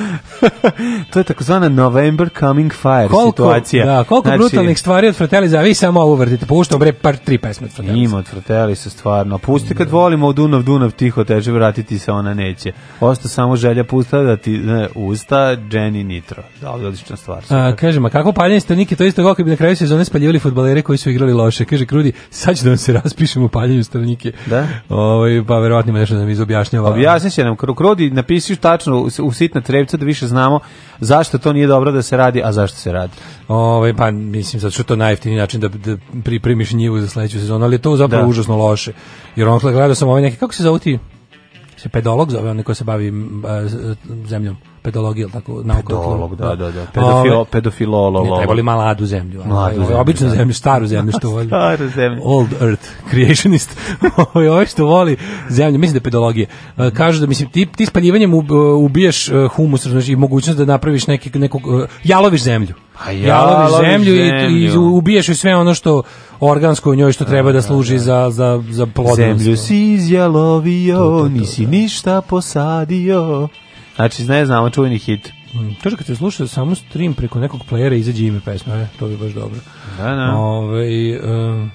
<laughs> to je takozvana November Coming Fire koliko, situacija. Da, koliko znači, brutalnih stvari od Fratelli za vi samo ovo vrtite. Puštam bre par tri pesme od Fratelli. Ima od Fratelli se stvarno. Pusti kad da. volimo u Dunav, Dunav tiho teže vratiti se ona neće. Osta samo želja ne pusta da ti ne, usta Jenny Nitro. Da, odlična stvar. A, kaže, ma kako paljenje stanovnike, to isto kako bi na kraju sezone spaljivali fudbalere koji su igrali loše. Kaže, Krudi, sad ću da vam se raspišemo u paljenju stanovnike. Da? Ovo, ovaj, pa verovatno ima nešto da mi izobjašnjava. Objasni će nam, Krudi, napisi tačno u sitna trepca da više znamo zašto to nije dobro da se radi, a zašto se radi. Ove, ovaj, pa mislim, sad što to najeftiniji način da, da pripremiš njivu za sledeću sezonu, ali je to zapravo da. užasno loše. Jer on gledao sam ove neke, kako se zove ti? se pedolog zove, onaj ko se bavi zemljom, pedologijom, tako nauka. Pedolog, da, da, da. da. Pedofilo, pedofilolog. Ne trebali maladu adu zemlju. Mladu zemlju. Običnu da. zemlju, staru zemlju što <laughs> voli. staru zemlju. Old earth, creationist. <laughs> Ovo ovaj, ovaj što voli zemlju, mislim da je pedologija. E, kažu da, mislim, ti, ti spaljivanjem e, ubiješ e, humus, znači, i mogućnost da napraviš neki, nekog, jaloviš zemlju. Pa jalovi zemlju, zemlju. I, i ubiješ sve ono što organsko u njoj što treba da, da, da služi da. za, za, za plodnost. Zemlju si izjalovio, to, to, to, nisi ništa posadio. Znači, ne znamo čuveni hit. To mm, je kad se sluša samo stream preko nekog playera izađe ime pesma, je, e, to bi baš dobro. Da, da. Ove, ovaj, um,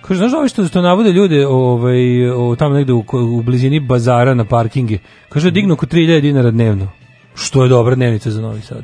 kaže, znaš ovi što, što navode ljude ovaj, o, tamo negde u, u blizini bazara na parkinge? Kaže, dignu oko 3000 dinara dnevno, što je dobra dnevnica za Novi Sad.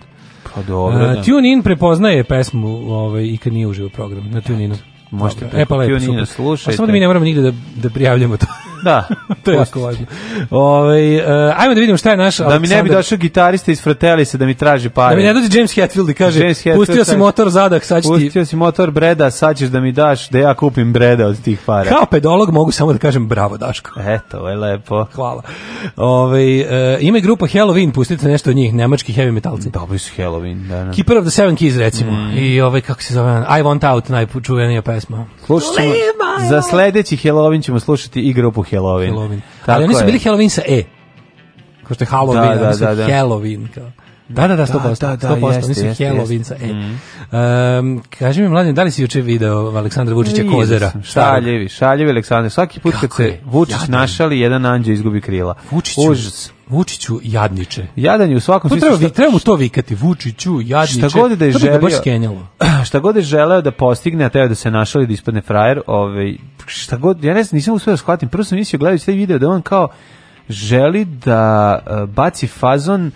Pa dobro. Uh, da. TuneIn prepoznaje pesmu ovaj, i kad nije uživo program na TuneInu. Možete e, pa lepo, super. slušajte. A samo da mi ne moramo nigde da, da prijavljamo to. Da, <laughs> to je jako važno. Ove, ovaj, uh, ajmo da vidimo šta je naš Da Aleksandar. mi ne bi došao gitarista iz Fratelisa da mi traži pare. Da mi ne dođe James Hetfield i kaže, James Hetfield, pustio si motor zadak, sad ćeš ti... Pustio si motor breda, sad ćeš da mi daš, da ja kupim breda od tih para. Kao pedolog mogu samo da kažem bravo Daško. Eto, ovo je lepo. Hvala. Ove, ovaj, uh, ima i grupa Halloween, pustite nešto od njih, nemački heavy metalci. Dobri su Halloween, da. Ne. Da. Keeper of the Seven Keys, recimo. Mm. I ovaj, kako se zove, I Want Out, najčuvenija pesma. Slušat za sledeći Halloween ćemo slušati i grupu Halloween. Halloween. Ali oni su bili Halloween sa E. Kao što je Halloween, da, da, da, da. Halloween. Kao. Da, da, da, 100%. Da, da, da, da, 100%, jeste, mislim, jeste, Hello jeste. Vinca. E. Mm. Um, kaži mi, mladen, da li si juče video Aleksandra Vučića Nije, Kozera? Šaljevi, šaljevi Aleksandar. Svaki put kad se Vučić jadan. našali, jedan anđe izgubi krila. Vučiću, Užas. Vučiću jadniče. Jadan je u svakom smislu. Treba, treba mu to vikati, Vučiću jadniče. Šta god da je to želio, baš <clears throat> šta god je želeo da postigne, a teo da se našali da ispadne frajer, ovaj, šta god, ja ne znam, nisam uspio da shvatim, prvo sam mislio gledajući taj video da on kao želi da e, baci fazon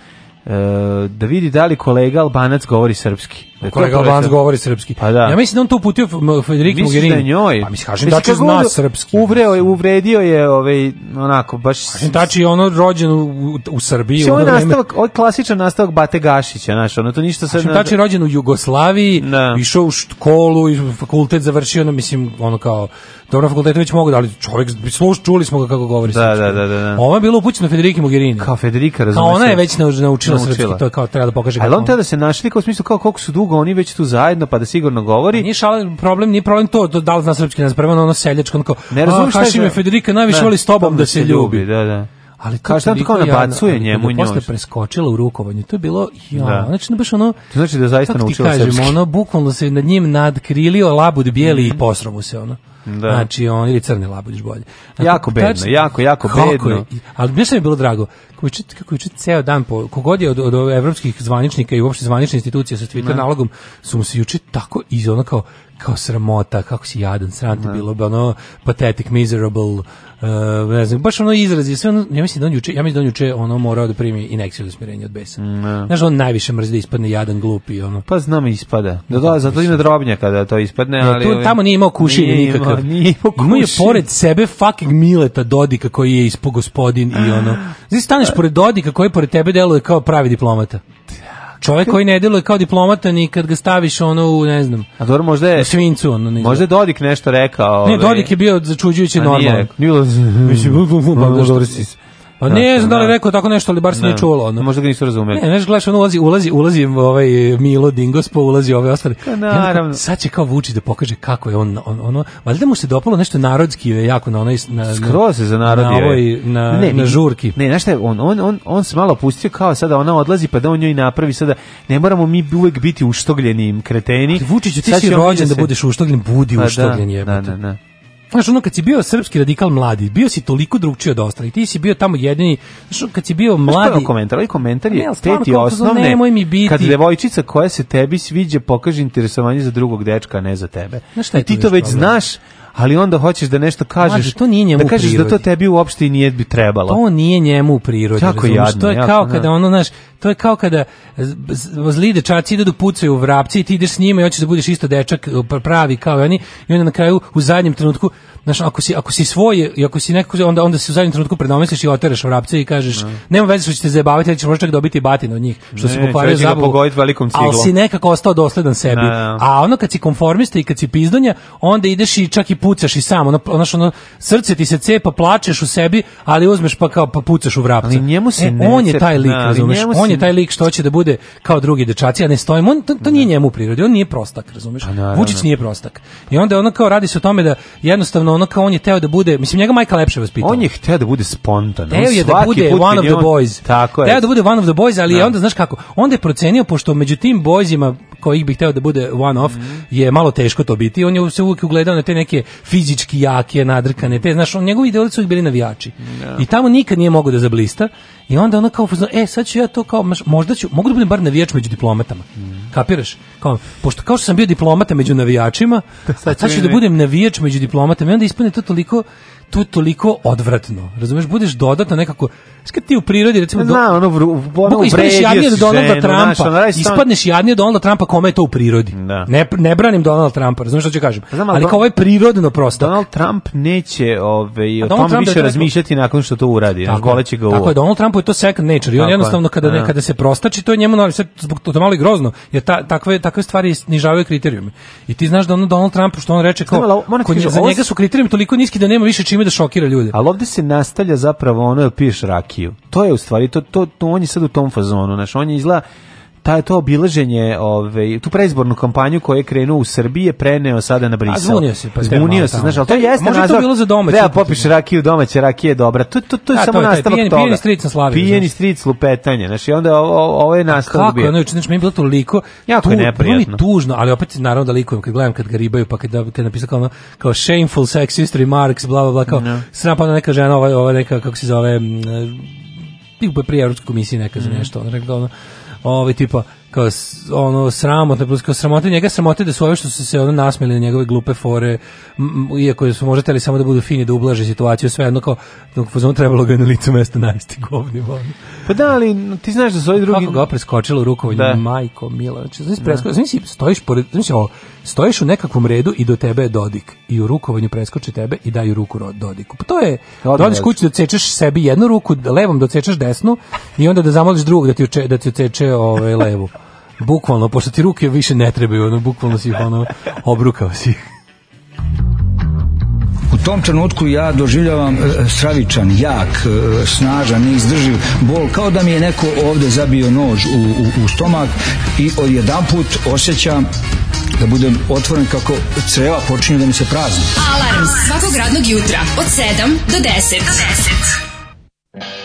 E, da vidi da li kolega Albanac govori srpski. Da e, kolega Albanac govori srpski. Pa da. Ja mislim da on to uputio Federico Mogherini. Mislim da njoj. Pa mislim, kažem, Dači zna srpski. Uvreo je, uvredio je, ovaj, onako, baš... Kažem, Dači je ono rođen u, u Srbiji. Ovo je nastavak, ovo je klasičan nastavak Bate Gašića, znaš, ono to ništa sad... Kažem, Dači je rođen u Jugoslaviji, da. išao u školu, fakultet završio, ono, mislim, ono kao, dobro, fakultetu već mogu, ali čovjek, sluš, čuli smo ga kako govori da, da srpski. Da, da, da, da. Ovo je bilo upućeno Federiki Mogherini. Kao Federika, razumiješ. A ona je već naučila, naučila, srpski, to je kao treba da pokaže. Ali on da se našli kao u smislu kao koliko su dugo dugo oni već tu zajedno, pa da sigurno govori. Ni nije problem, ni problem to da da zna srpski, nas prema ono seljačko, ono kao, ne razumiješ šta je... Federika najviše da, voli s tobom da, da, se ljubi. Da, da ali to kao šta to kao nabacuje jadno, njemu njoš. Da posle preskočila u rukovanju, to je bilo, ja, da. znači, baš ono, to znači da zaista naučila kažem, srpski. ono, bukvalno se nad njim nadkrilio labud bijeli mm -hmm. i mhm. posrovu se, ono. Da. Znači, on, ili crni labud, još bolje. Znači, jako bedno, tačno, jako, jako bedno. Je, ali mi se mi bilo drago, kako je, kako je ceo dan, po, kogod je od, od, evropskih zvaničnika i uopšte zvanične institucije sa Twitter ne. Da. nalogom, su mu se juče tako iz ono kao, kao sramota, kako si jadan, sram ti da. bilo, ono, pathetic, miserable, Uh, ne znam, baš ono izrazi, sve ono, ja mislim da on juče, ja mislim da on juče ono morao da primi inekciju za smirenje od besa. Mm, da. Znaš, on najviše mrzi da ispadne jadan glup i ono. Pa znam ispada. Da, da, zato ima drobnja kada to ispadne, ne, da, ali... Tu, tamo nije imao kušenje nikakav. Nije imao kušenje. Imao je pored sebe fucking Mileta Dodika koji je ispo gospodin i ono. <gasps> Znači, staneš pored Dodika koji pored tebe deluje kao pravi diplomata. Da, Čovjek koji ne deluje kao diplomata ni kad ga staviš ono u ne znam. A dobro možda je u svincu ono ne Možda je Dodik nešto rekao. Ne, ovaj- Dodik je bio začuđujuće normalan. Nije, nije, A pa ne znam da li rekao tako nešto, ali bar se ne da. čulo. Ono. Možda ga nisu razumeli. Ne, nešto gledaš, on ulazi, ulazi, ulazi ovaj e, Milo Dingos, pa ulazi ove ostale. Pa naravno. sad će kao Vučić da pokaže kako je on, on ono, valjda mu se dopalo nešto narodski je jako na onaj... Na, Skroz se za narod na, ovoj, na, ne, na žurki. Ne, znaš šta, on, on, on, on se malo pustio kao sada ona odlazi pa da on njoj napravi sada, ne moramo mi uvek biti uštogljeni kreteni. Ali Vučiću, ti si rođen da budeš uštogljen, budi pa da, uštogljen da, jebote. Da, da, da. Znaš, ono, kad si bio srpski radikal mladi, bio si toliko drugčiji od ostalih, ti si bio tamo jedini, znaš, kad si bio mladi... Znaš, komentar, ali ovaj komentar je peti osnovne, nemoj mi biti. kad devojčica koja se tebi sviđa pokaže interesovanje za drugog dečka, a ne za tebe. Znaš, je I ti to već problem? znaš, ali onda hoćeš da nešto kažeš. Mađe, to nije njemu da kažeš da to tebi uopšte i nije bi trebalo. To nije njemu u prirodi. Tako jadno, to je jako, kao da. kada ono, znaš, to je kao kada zli dečaci idu da pucaju u vrapci i ti ideš s njima i hoćeš da budeš isto dečak pa pravi kao oni i onda na kraju u zadnjem trenutku znaš, ako si, ako si svoj i ako si nekako, onda, onda se u zadnjem trenutku predomisliš i otereš vrapce i kažeš, ne. Da. nema veze što ćete zajebavati, ja ćeš možda čak dobiti batinu od njih, što ne, si pokvario zabavu, ali si nekako ostao dosledan sebi. Ne, ne. A ono kad si konformista i kad si pizdonja, onda ideš i čak i pucaš i sam, ono, ono, ono, srce ti se cepa, plačeš u sebi, ali uzmeš pa kao pa pucaš u vrapca. Ali njemu se e, ne on je taj lik, razumeš? On je taj lik što hoće da bude kao drugi dečaci, a ne stojim. On, to, to nije njemu u prirodi, on nije prostak, razumeš? Pa da. Vučić nije prostak. I onda ono kao radi se o tome da jednostavno ono kao on je teo da bude, mislim njega majka lepše vaspitala. On je hteo da bude spontan. Da teo je da bude one of the boys. Tako je. Teo da bude one of the boys, ali onda znaš kako, onda je procenio pošto među tim boyzima kojih bih hteo da bude one off mhm. je malo teško to biti. On je se uvijek ugledao na te neke fizički jake, nadrkane, te, znaš, on, njegovi ideoli su bili navijači. Da. I tamo nikad nije mogao da zablista I onda ona kao, e, sad ću ja to kao, možda ću, mogu da budem bar navijač među diplomatama. Mm. Kapiraš? Kao, pošto kao što sam bio diplomata među navijačima, <laughs> da, sad, sad ću da budem navijač među diplomatama. I onda ispane to toliko, tu toliko odvratno. Razumeš, budeš dodatno nekako kad ti u prirodi recimo do, Zna, ono, ono, ono ispadneš jadnije do Donalda Trumpa. Naš, ispadneš jadnije do Donalda Trumpa kome je to u prirodi. Da. Ne, ne branim Donalda Trumpa, razumeš šta ću kažem. Znam, ali, ali kao ovaj prirodno prosto. Donald Trump neće ove, ovaj, o tom više da razmišljati nakon što to uradi. Tako, je, će ga tako je, Donald Trump je to second nature. I on jednostavno kada ne, da. kada se prostači, to je njemu ali sve zbog to, to malo i grozno, jer ta, takve takve stvari snižavaju kriterijume. I ti znaš da ono Donald Trump što on reče kao ko, za njega su kriterijumi toliko niski da nema više čime da šokira ljude. Al ovde se nastavlja zapravo ono piješ rakiju. To je u stvari to, to, to on je sad u tom fazonu, znaš, on je izla taj to obilaženje, ovaj, tu preizbornu kampanju koja je krenuo u Srbiji je preneo sada na Brisel. A se, pa zvunio se, znaš, al to jeste Može to bilo za domaće. Da, popiš rakiju domaće, rakija je dobra. To to to je samo to nastavak toga. Pijeni street na slavi. Pijeni street lupetanje, znači i onda ovo je nastavak. Kako, bio. ono znači, znači meni bilo toliko jako tu, je neprijatno. tužno, ali opet naravno da likujem kad gledam kad ga ribaju pa kad da- kad napisao kao, kao shameful sexist remarks bla bla bla kao da. no. neka žena ova ova neka kako se zove tipa e, pri evropskoj komisiji neka za mhm. nešto, on rekao ovaj tipa kao ono sramotno plus kao sramote njega sramote da su ove što su se ono nasmeli na njegove glupe fore iako su možete teli samo da budu fini da ublaže situaciju sve jedno kao dok fuzon trebalo ga na licu mesta najesti govni pa da ali ti znaš da su ovi drugi kako ga preskočilo rukom da. majko mila znači znači da. preskoči znači stojiš pored znači ovo stojiš u nekakvom redu i do tebe je Dodik i u rukovanju preskoči tebe i daju ruku Dodiku pa to je dođeš da kući da cečeš sebi jednu ruku levom da cečeš desnu i onda da zamoliš drugog da ti uče, da ti ceče ovaj levu Bukvalno, pošto ti ruke više ne trebaju, ono, bukvalno si ono, obrukao si U tom trenutku ja doživljavam e, stravičan, jak, e, snažan, neizdrživ bol, kao da mi je neko ovde zabio nož u, u, u stomak i odjedan put osjećam da budem otvoren kako creva počinju da mi se prazne. Alarm svakog radnog jutra od 7 do 10. Do 10.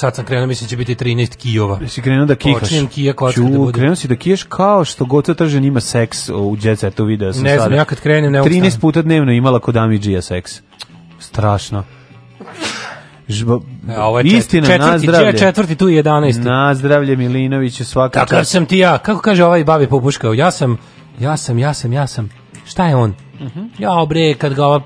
sad sam krenuo, mislim da će biti 13 kijova. Jesi krenuo da kihaš? Počinjem kija kocka da bude. Krenuo si da kijaš kao što Goca Tržan ima seks u Jet Setu, video sam Ne znam, sada. ja kad krenem ne 13 puta dnevno imala kod Amidžija seks. Strašno. Žba, ja, ovo je čet, istina, četvrti, nazdravlje. Četvrti tu je 11. Nazdravlje Milinoviću svaka Kakav sam ti ja, kako kaže ovaj babi popuškao, ja sam, ja sam, ja sam, ja sam. Šta je on? Uh mhm. -huh. Ja bre, kad ga ova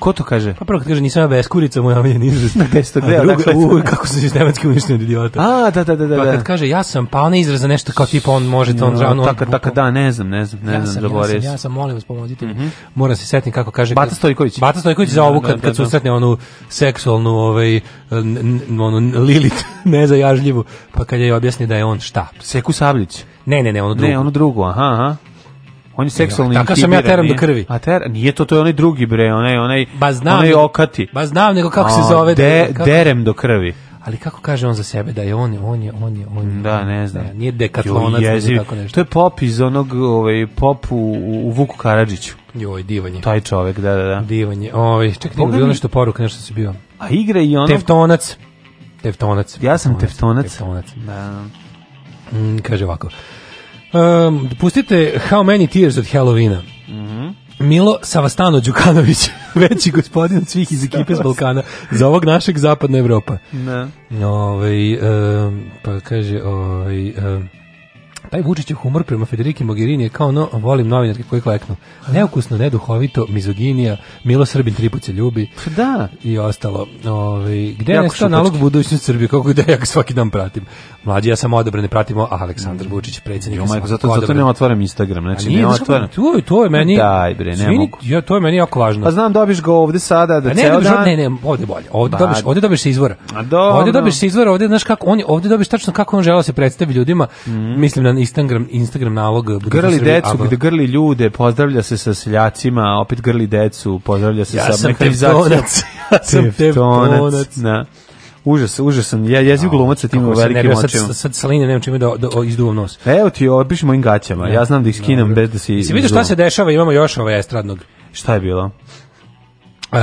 Ko to kaže? Pa prvo kaže nisam ja beskurica, moj omiljen izraz. Na 10. deo, dakle, u, kako se sistematski uništen idiota. A, da, da, da, da. Pa da. kad kaže ja sam, pa ona izraza nešto kao tipa on može to on no, on tako tako da, ne znam, ne znam, ne ja znam, sam, zaboravio. Ja sam, ja sam, molim vas pomozite mi. Mm -hmm. Moram se setim kako kaže Bata Stojković. Bata Stojković za da, ovu da, kad kad su susretne onu seksualnu ovaj onu Lilit <laughs> nezajažljivu, pa kad je objasni da je on šta? Seku Sablić. Ne, ne, ne, ono drugo. Ne, ono drugo, aha, aha. On je seksualni Tako sam ja teram do krvi. A ter, nije to, to je onaj drugi bre, onaj, onaj, ba znam, onaj okati. Ba znam, nego kako se zove. De, kako... Derem do krvi. Ali kako kaže on za sebe da je on, on je, on je, on je. Da, ne znam. Ne, da, nije dekatlonac, Joj, tako nešto. To je pop iz onog, ovaj, pop u, u Vuku Karadžiću. Joj, divanje. Taj čovek, da, da, da. Divanje. Ovaj, čekaj, Pogledaj... bilo nešto poruka, nešto se bio. A igra i on Teftonac. Teftonac. Ja sam teftonac. Teftonac. Da, da. Mm, kaže ovako. Um, pustite How Many Tears od Halloweena. Mhm. Milo Savastano Đukanović, <laughs> veći gospodin svih iz ekipe s Balkana, za ovog našeg zapadna Evropa. Ne. Ove, ovaj, um, pa kaže, ovaj um, taj Vučićev humor prema Federiki Mogherini je kao no, volim novinarke koje kleknu. Neukusno, neduhovito, mizoginija, Milo Srbin tri se ljubi. Pa da. I ostalo. Ove, ovaj, gde je nestao nalog budućnosti Srbije, kako da ja svaki dan pratim. Mlađi ja samo odabrane pratimo, a Aleksandar mm. Vučić predsjednik. Jo, majko, zato zato odabran. ne otvaram Instagram, znači nije, ne da otvaram. To je to je meni. Daj bre, ne mogu. Ja to je meni jako važno. A pa znam dobiš ga ovde sada da pa ceo dan. Ne, ne, ovde bolje. Ovde dobiš, ovde dobiš se izvora. Ovde dobiš se ovde znaš kako on ovde dobiš tačno kako on želeo da se predstavi ljudima. Mhm. Mislim na Instagram, Instagram nalog. Grli decu, gde grli ljude, pozdravlja se sa seljacima, opet grli decu, pozdravlja se sa mehanizacijom. <laughs> Ja sam teftonac. Na. Užas, užasan. Ja jeziv glumac sa tim velikim očima. Sad, sad saline nemam čime da, da izduvam nos. E, evo ti, opiši mojim gaćama. Ja znam da ih skinem no, bez da si... Jesi vidio šta se dešava? Imamo još ovaj estradnog. Šta je bilo? Uh,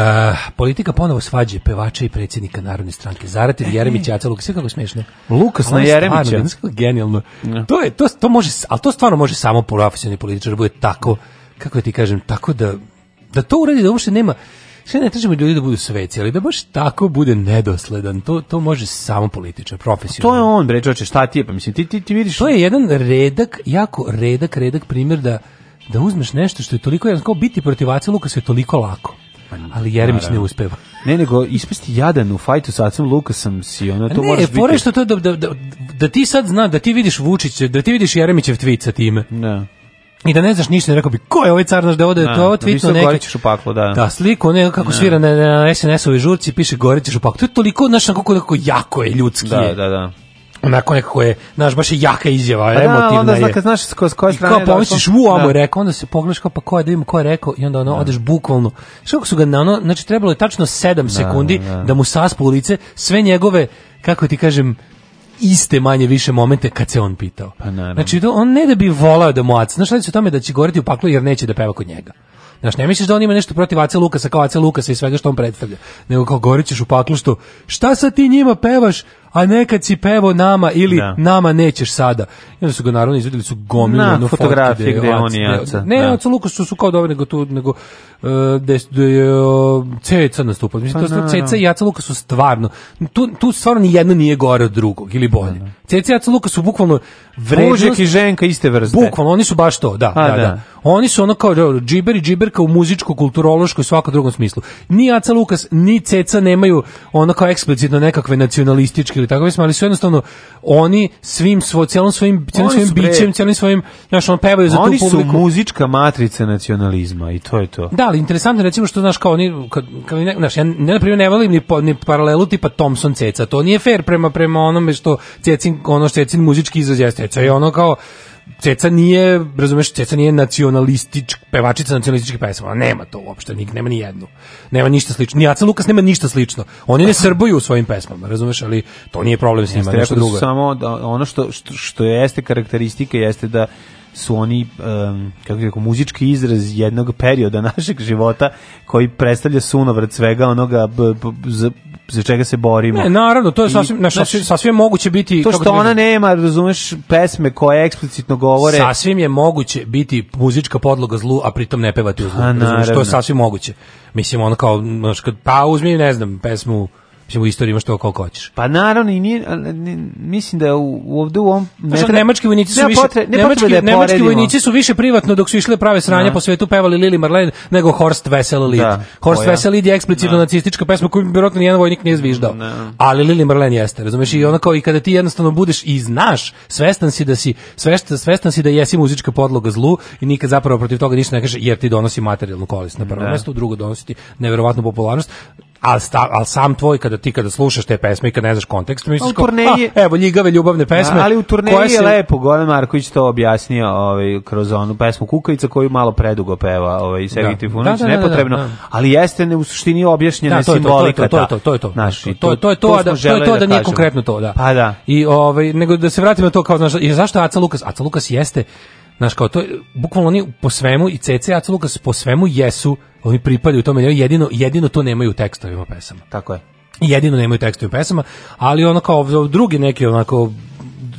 politika ponovo svađe pevača i predsjednika Narodne stranke Zaratir, e. Jeremić, Jaca Lukas, sve kako smešno. Lukas na Jeremića. Genijalno. Ja. To, je, to, to može, ali to stvarno može samo profesionalni političar, da bude tako, kako ti kažem, tako da, da to uradi, da uopšte nema, Sve ne tražimo ljudi da budu sveci, ali da baš tako bude nedosledan, to, to može samo političar, profesionalno. To je on, bre, čoče, šta ti je, pa mislim, ti, ti, ti vidiš... To je jedan redak, jako redak, redak primjer da, da uzmeš nešto što je toliko, jedan kao biti protiv Aca Lukasa je toliko lako. Pa, ali Jeremić ne uspeva. Ne, nego ispasti jadan u fajtu sa Acem Lukasom si, ona to može biti... Ne, što to da, da, da, da, ti sad zna, da ti vidiš Vučića, da ti vidiš Jeremićev tweet sa time. Ne. Da i da ne znaš ništa, rekao bi, ko je ovaj car naš da ode, da, to ovo da, tvitno Gorićeš u paklu, da. Da, sliku, ne, kako da. svira na, na sns ovi žurci, piše Gorićeš u paklu. To je toliko, znaš, kako, kako jako je ljudski. Da, da, da onako nekako je, znaš, baš je jaka izjava, pa da, emotivna onda, je. Onda znaš s koje, s koje strane... I kao pomisliš, u, amo je rekao, onda se pogledaš kao, pa ko je, da vidim ko je rekao, i onda ono, da. odeš bukvalno. Što su ga na ono, znači trebalo je tačno 7 da, sekundi da, da mu saspu u lice sve njegove, kako ti kažem, iste manje više momente kad se on pitao. Pa naravno. Znači on ne da bi volao da mu Aca, znaš šta se o tome da će goreti u paklu jer neće da peva kod njega. Znaš, ne misliš da on ima nešto protiv Aca Lukasa kao Aca Lukasa i svega što on predstavlja, nego kao gorićeš u paklu što šta sa ti njima pevaš, a nekad si pevo nama ili da. nama nećeš sada. I onda su ga naravno izvedeli su gomilu na fotografije gde, gde on i jaca. Ne, da. Aca Lukas su, su kao dovoljne gotovo, nego uh, gde, gde je uh, Ceca nastupao. Mislim, pa, to no, Ceca no. i Aca Lukas su stvarno, tu, tu stvarno ni jedno nije gore od drugog ili bolje. Da, da. Ceca i Aca Lukas su bukvalno vrednost. Užek i ženka iste vrste. Bukvalno, oni su baš to, da, a, pa da, da, da. Oni su ono kao da, džiber i džiberka u muzičko, kulturološko i svakom drugom smislu. Ni Aca Lukas, ni Ceca nemaju ono kao eksplicitno nekakve nacionalističke Čuk ili tako smo, ali su jednostavno oni svim svo, celom svojim, celom svojim bićem, celim svojim, znaš, on pevaju za oni tu publiku. Oni su muzička matrica nacionalizma i to je to. Da, ali interesantno recimo što, znaš, kao oni, kad, kad ne, znaš, ja ne, na primjer, ne volim ni, ni paralelu tipa Thompson Ceca, to nije fair prema, prema onome što Cecin, ono što Cecin muzički izraz jeste, Ceca i ono kao, Ceca nije, razumeš, Ceca nije nacionalističk, pevačica nacionalističkih pesama, nema to uopšte, nik, nema ni jednu. Nema ništa slično. Ni Aca Lukas nema ništa slično. Oni ne srbuju u svojim pesmama, razumeš, ali to nije problem s njima, nešto drugo. Samo da, ono što, što, što jeste karakteristika jeste da su oni um, kako rekao muzički izraz jednog perioda <laughs> našeg života koji predstavlja sunovrat svega onoga za za čega se borimo. Ne, naravno, to je sasvim, naš, sasvim, sasvim moguće biti... To što kako ona nema, razumeš, pesme koje eksplicitno govore... Sasvim je moguće biti muzička podloga zlu, a pritom ne pevati u zlu. A, pa razumeš, to je sasvim moguće. Mislim, ono kao, znaš, kad, pa uzmi, ne znam, pesmu Mislim, u istoriji imaš to koliko hoćeš. Pa naravno, i nije, mislim da u, ovdje u ovom... Ne Znaš, nemački vojnici su više... Potre, ne nemački, da nemački vojnici su više privatno dok su išle prave sranja da. po svetu pevali Lili Marlene nego Horst Veselid. Da, Horst koja? Veselid je eksplicitno da. nacistička pesma koju vjerojatno nijedan vojnik nije zviždao. Da. Ali Lili Marlene jeste, razumeš? I onako, i kada ti jednostavno budeš i znaš, svestan si da si, svestan, svestan si da jesi muzička podloga zlu i nikad zapravo protiv toga ništa ne kaže, jer ti donosi materijalnu korist na prvo da. mesto, drugo donosi ti neverovatnu popularnost. Al, sta, al sam tvoj kada ti kada slušaš te pesme i kada ne znaš kontekst misliš kao turneji, a, evo ljigave ljubavne da, pesme ali u turneji je se... lepo Goran Marković to objasnio ovaj kroz onu pesmu Kukavica koju malo predugo peva ovaj da. Sergej da. Trifunović da, da, da, nepotrebno ali jeste ne u suštini objašnjena simbolika to je to to je to znaš, to, to, to je to, to da to je to da nije konkretno to da pa da i ovaj nego da se vratimo to kao znaš i zašto Aca Lukas Aca Lukas jeste Znaš, kao to, bukvalno oni po svemu i CC Aca Lukas po svemu jesu, oni pripadaju tome, jedino, jedino to nemaju u tekstovima pesama. Tako je. Jedino nemaju tekstovima pesama, ali ono kao drugi neki onako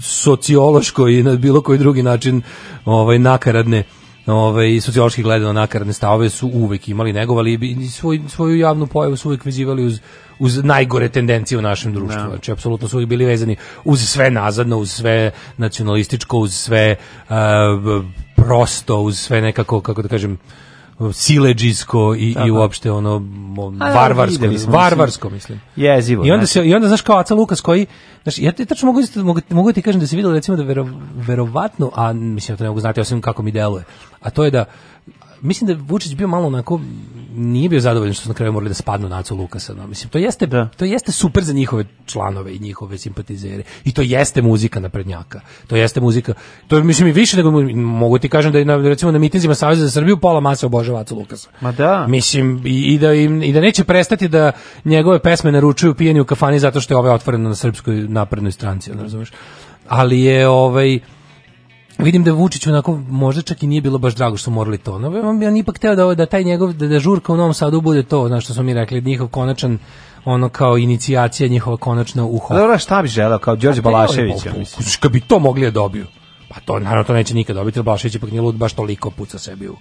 sociološko i na bilo koji drugi način ovaj nakaradne ovaj sociološki gledano nakaradne stavove su uvek imali negovali i svoj, svoju javnu pojavu su uvek vezivali uz uz najgore tendencije u našem društvu. No. Da. Znači, apsolutno su uvijek bili vezani uz sve nazadno, uz sve nacionalističko, uz sve uh, prosto, uz sve nekako, kako da kažem, sileđisko i Aha. Da, i da. uopšte ono varvarsko A, mislim, varvarsko mislim jezivo i onda znači. se i onda znaš kao Aca Lukas koji znači ja tačno mogu mogu, mogu ti kažem da se videlo recimo da vero, verovatno a mislim da to ne mogu znati osim kako mi deluje a to je da mislim da Vučić bio malo onako nije bio zadovoljan što su na kraju morali da spadnu Nacu Lukasa. No. Mislim, to jeste, da. to jeste super za njihove članove i njihove simpatizere. I to jeste muzika naprednjaka. To jeste muzika. To je, mislim, i više nego mogu ti kažem da je na, recimo na mitinzima Saveza za Srbiju pola masa obožava Nacu Lukasa. Ma da. Mislim, i, i da, im, i da neće prestati da njegove pesme naručuju pijeni u kafani zato što je ove otvoreno na srpskoj naprednoj stranci. Ne razumeš? Ali je ovaj vidim da Vučić onako možda čak i nije bilo baš drago što morali to. No, on bi on ipak teo da, da taj njegov da, da žurka u Novom Sadu bude to, znači što smo mi rekli, njihov konačan ono kao inicijacija njihova konačna uho. Dobro, šta bi želeo kao Đorđe pa Balašević, ja mislim. Kad bi to mogli da dobiju. Pa to naravno to neće nikad dobiti, Balašević ipak nije lud baš toliko puca sebi u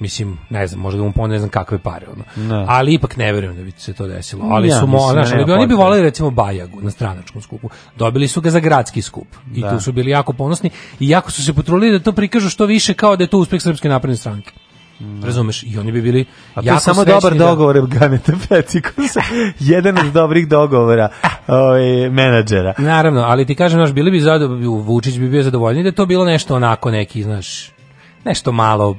mislim, ne znam, možda mu ne znam kakve pare, ono. Da. Ali ipak ne verujem da bi se to desilo. Ali ja, su mo, mislim, znaš, ne, ali bi, oni bi voleli recimo Bajagu na stranačkom skupu. Dobili su ga za gradski skup i da. tu su bili jako ponosni i jako su se potrudili da to prikažu što više kao da je to uspeh Srpske napredne stranke. Mm. Razumeš? I oni bi bili A to jako je samo dobar da- dogovor da... Ganeta Petikusa. <laughs> Jedan od dobrih dogovora ovaj, menadžera. Naravno, ali ti kažem, naš, bili bi zadovoljni, Vučić bi bio zadovoljni da to bilo nešto onako neki, znaš, nešto malo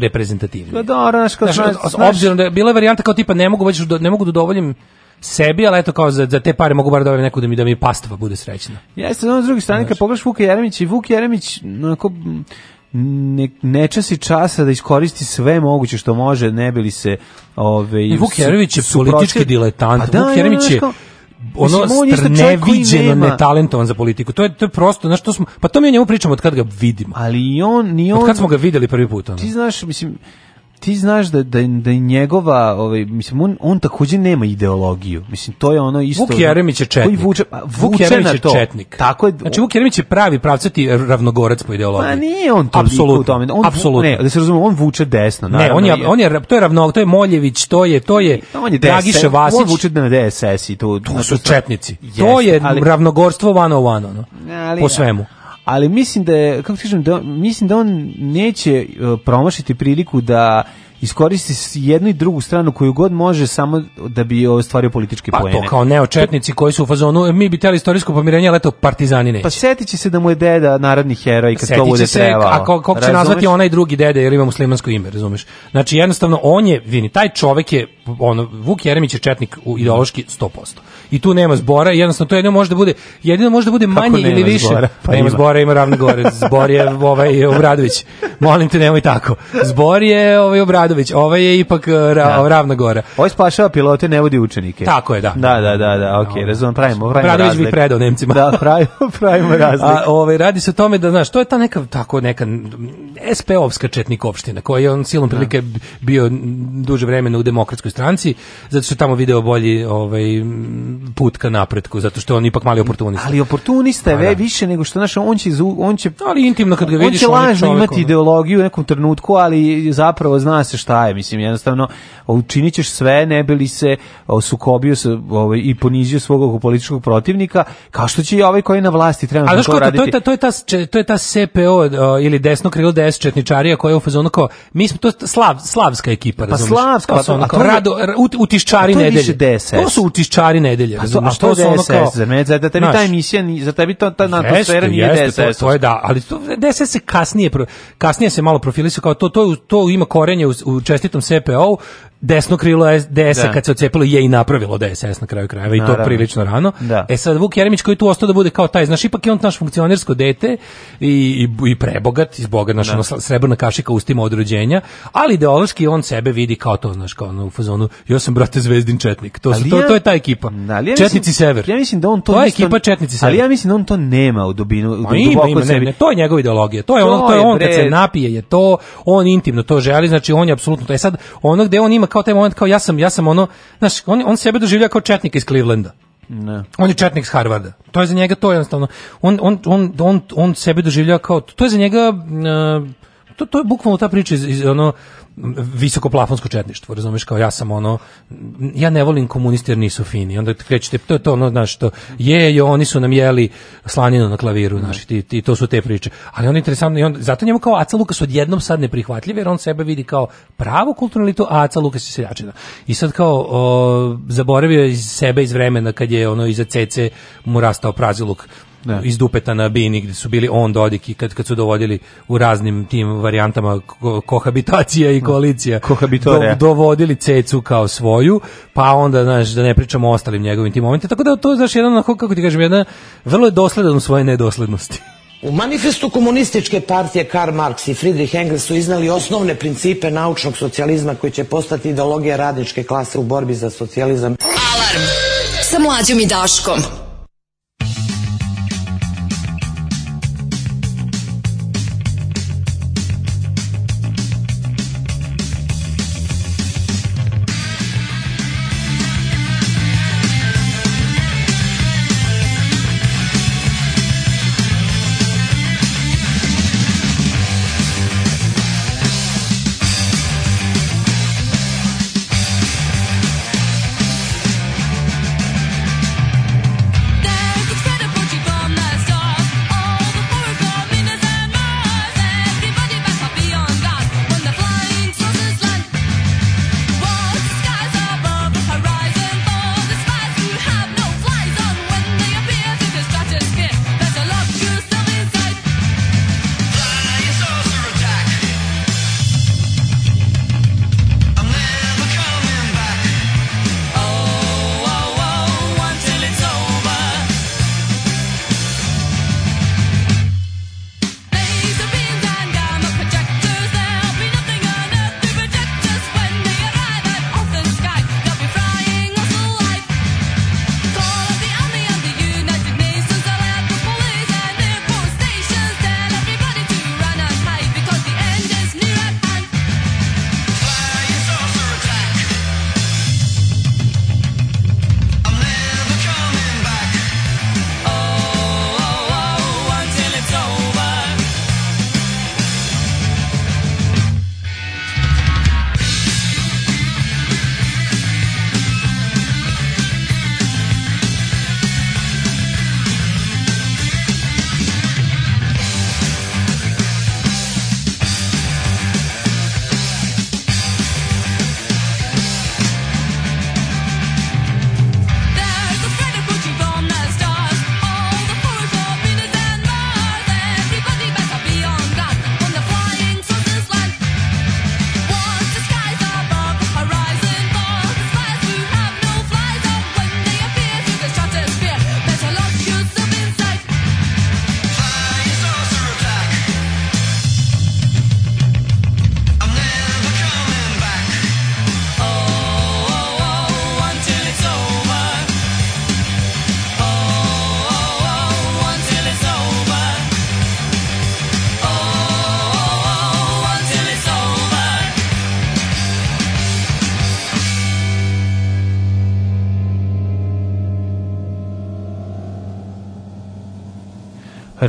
reprezentativni. Pa da, znaš, kao, znaš, znaš, obzirom da je bila varijanta kao tipa ne mogu već ne mogu da dovoljim sebi, ali eto kao za, za te pare mogu bar da neku da mi da mi pastva bude srećna. Jeste, no, s druge strane kad pogledaš Vuka Jeremić i Vuk Jeremić onako ne, ne časi časa da iskoristi sve moguće što može, ne bili se ove, ovaj, Vuk Jeremić je politički diletant. Pa da, Vuk Jeremić je ono neviđeno strneviđeno netalentovan za politiku. To je to je prosto, znači to smo pa to mi o njemu pričamo od kad ga vidimo. Ali on ni on Od kad smo ga videli prvi put. Ono. Ti znaš, mislim ti znaš da da da njegova ovaj mislim on on takođe nema ideologiju. Mislim to je ono isto. Vuk Jeremić je četnik. Koji vuče, Vuk Jeremić je to. četnik. Tako je. Znači Vuk Jeremić je pravi pravcati ravnogorac po ideologiji. pa nije on to apsolutno tome. On apsolutno. Ne, da se razume, on vuče desno, naravno. Ne, on je on je to je ravno, to je Moljević, to je to je on je Dragiša Vasić. On vuče na DSS i to. To su četnici. Jeste, to je ali, ravnogorstvo 101 ono. Ali, po svemu ali mislim da je, kako ti kažem, da, mislim da on neće e, promašiti priliku da iskoristi jednu i drugu stranu koju god može samo da bi ostvario politički pa, poene. Pa to kao neočetnici koji su u fazonu e, mi bi teli istorijsko pomirenje, ali eto partizani neće. Pa setit će se da mu je deda narodni heroj kad to bude se, trebalo. A kako će nazvati onaj drugi dede jer ima muslimansko ime, razumeš? Znači jednostavno on je, vini, taj čovek je ono Vuk Jeremić je četnik u ideološki 100%. I tu nema zbora, jednostavno to jedino može da bude, jedino može da bude manje ili više. Pa nema zbora, ima ravno gore. Zbor je ovaj Obradović. Molim te nemoj tako. Zbor je ovaj Obradović, ovaj je ipak eh, ra, da. ravna gora. Ovaj spašava pilote, ne vodi učenike. Tako je, da. Da, da, da, da, ok, okay, razumem, pravimo, pravimo Obradović razlik. bi predao Nemcima. Da, <laughs> pravimo, pravimo razlik. A ovaj radi se o tome da znaš, to je ta neka tako neka SP-ovska četnik opština, koja je on silom prilike da. bio duže vremena u demokratskoj stranci, zato što tamo video bolji ovaj, put ka napretku, zato što je on ipak mali oportunista. Ali oportunista je pa da. ve, više nego što, znaš, on će, on će... Ali intimno kad ga vidiš, on će lažno on imati ideologiju u nekom trenutku, ali zapravo zna se šta je, mislim, jednostavno učinit ćeš sve, ne bi li se sukobio se, ovaj, i ponizio svog političkog protivnika, kao što će i ovaj koji je na vlasti trenutno ali, to raditi. To je ta, to je ta, to je ta CPO o, ili desno krilo DS četničarija koja je u fazonu kao, mi smo to slav, slavska ekipa, razumiješ? Pa slavska, pa, ono, a rado utiščari nedelje. To su utiščari nedelje. A to, a ono kao, za mene, za tebi znaš, ta emisija, za tebi to, ta atmosfera nije DSS. To, to je da, ali to, DSS se kasnije, kasnije se malo profilisao kao to, to, to ima korenje u, u čestitom CPO-u, desno krilo DS-a da. kad se ocepilo je i napravilo DSS na kraju krajeva Naravno. i to prilično rano. Da. E sad Vuk Jeremić koji tu ostao da bude kao taj, znaš, ipak je on naš funkcionersko dete i, i, i prebogat, iz boga naša da. ono, srebrna kašika ustima od rođenja, ali ideološki on sebe vidi kao to, znaš, kao ono, u fazonu, ja sam brate zvezdin četnik. To, su, to, ja, to je ta ekipa. Da, ja četnici mislim, sever. Ja mislim da on to, to je isto, ekipa četnici sever. Ali ja mislim da on to nema u dubinu, u duboko ima, sebi. Ne, ne, to je njegova ideologija. To je to ono, to je, on kad se napije je to, on intimno to želi, znači on je apsolutno to. E sad ono gde on ima kao taj moment kao ja sam, ja sam ono, znaš, on, on sebe doživlja kao četnik iz Clevelanda. Ne. On je četnik s Harvarda. To je za njega to je jednostavno. On, on, on, on, on sebe doživlja kao, to je za njega... Uh, to, to je bukvalno ta priča iz, iz ono visokoplafonsko četništvo, razumeš, kao ja sam ono, ja ne volim komuniste jer nisu fini, onda krećete, to je to ono, znaš, to je, jo, oni su nam jeli slaninu na klaviru, znaš, ti, ti, to su te priče, ali on je interesantno, i on, zato njemu kao Aca Lukas odjednom sad neprihvatljiv, jer on sebe vidi kao pravo kulturno litu, a Aca Lukas je seljačina. I sad kao, o, zaboravio iz sebe iz vremena kad je ono iza CC mu rastao praziluk, ne. Da. iz Dupeta na Bini gdje su bili on Dodik i kad, kad su dovodili u raznim tim varijantama ko, kohabitacija i koalicija do, dovodili Cecu kao svoju pa onda znaš da ne pričamo o ostalim njegovim tim momentima tako da to je, znaš jedan onako kako ti kažem jedna vrlo je dosledan u svoje nedoslednosti U manifestu komunističke partije Karl Marx i Friedrich Engels su iznali osnovne principe naučnog socijalizma koji će postati ideologija radničke klase u borbi za socijalizam. Alarm sa mlađom i Daškom.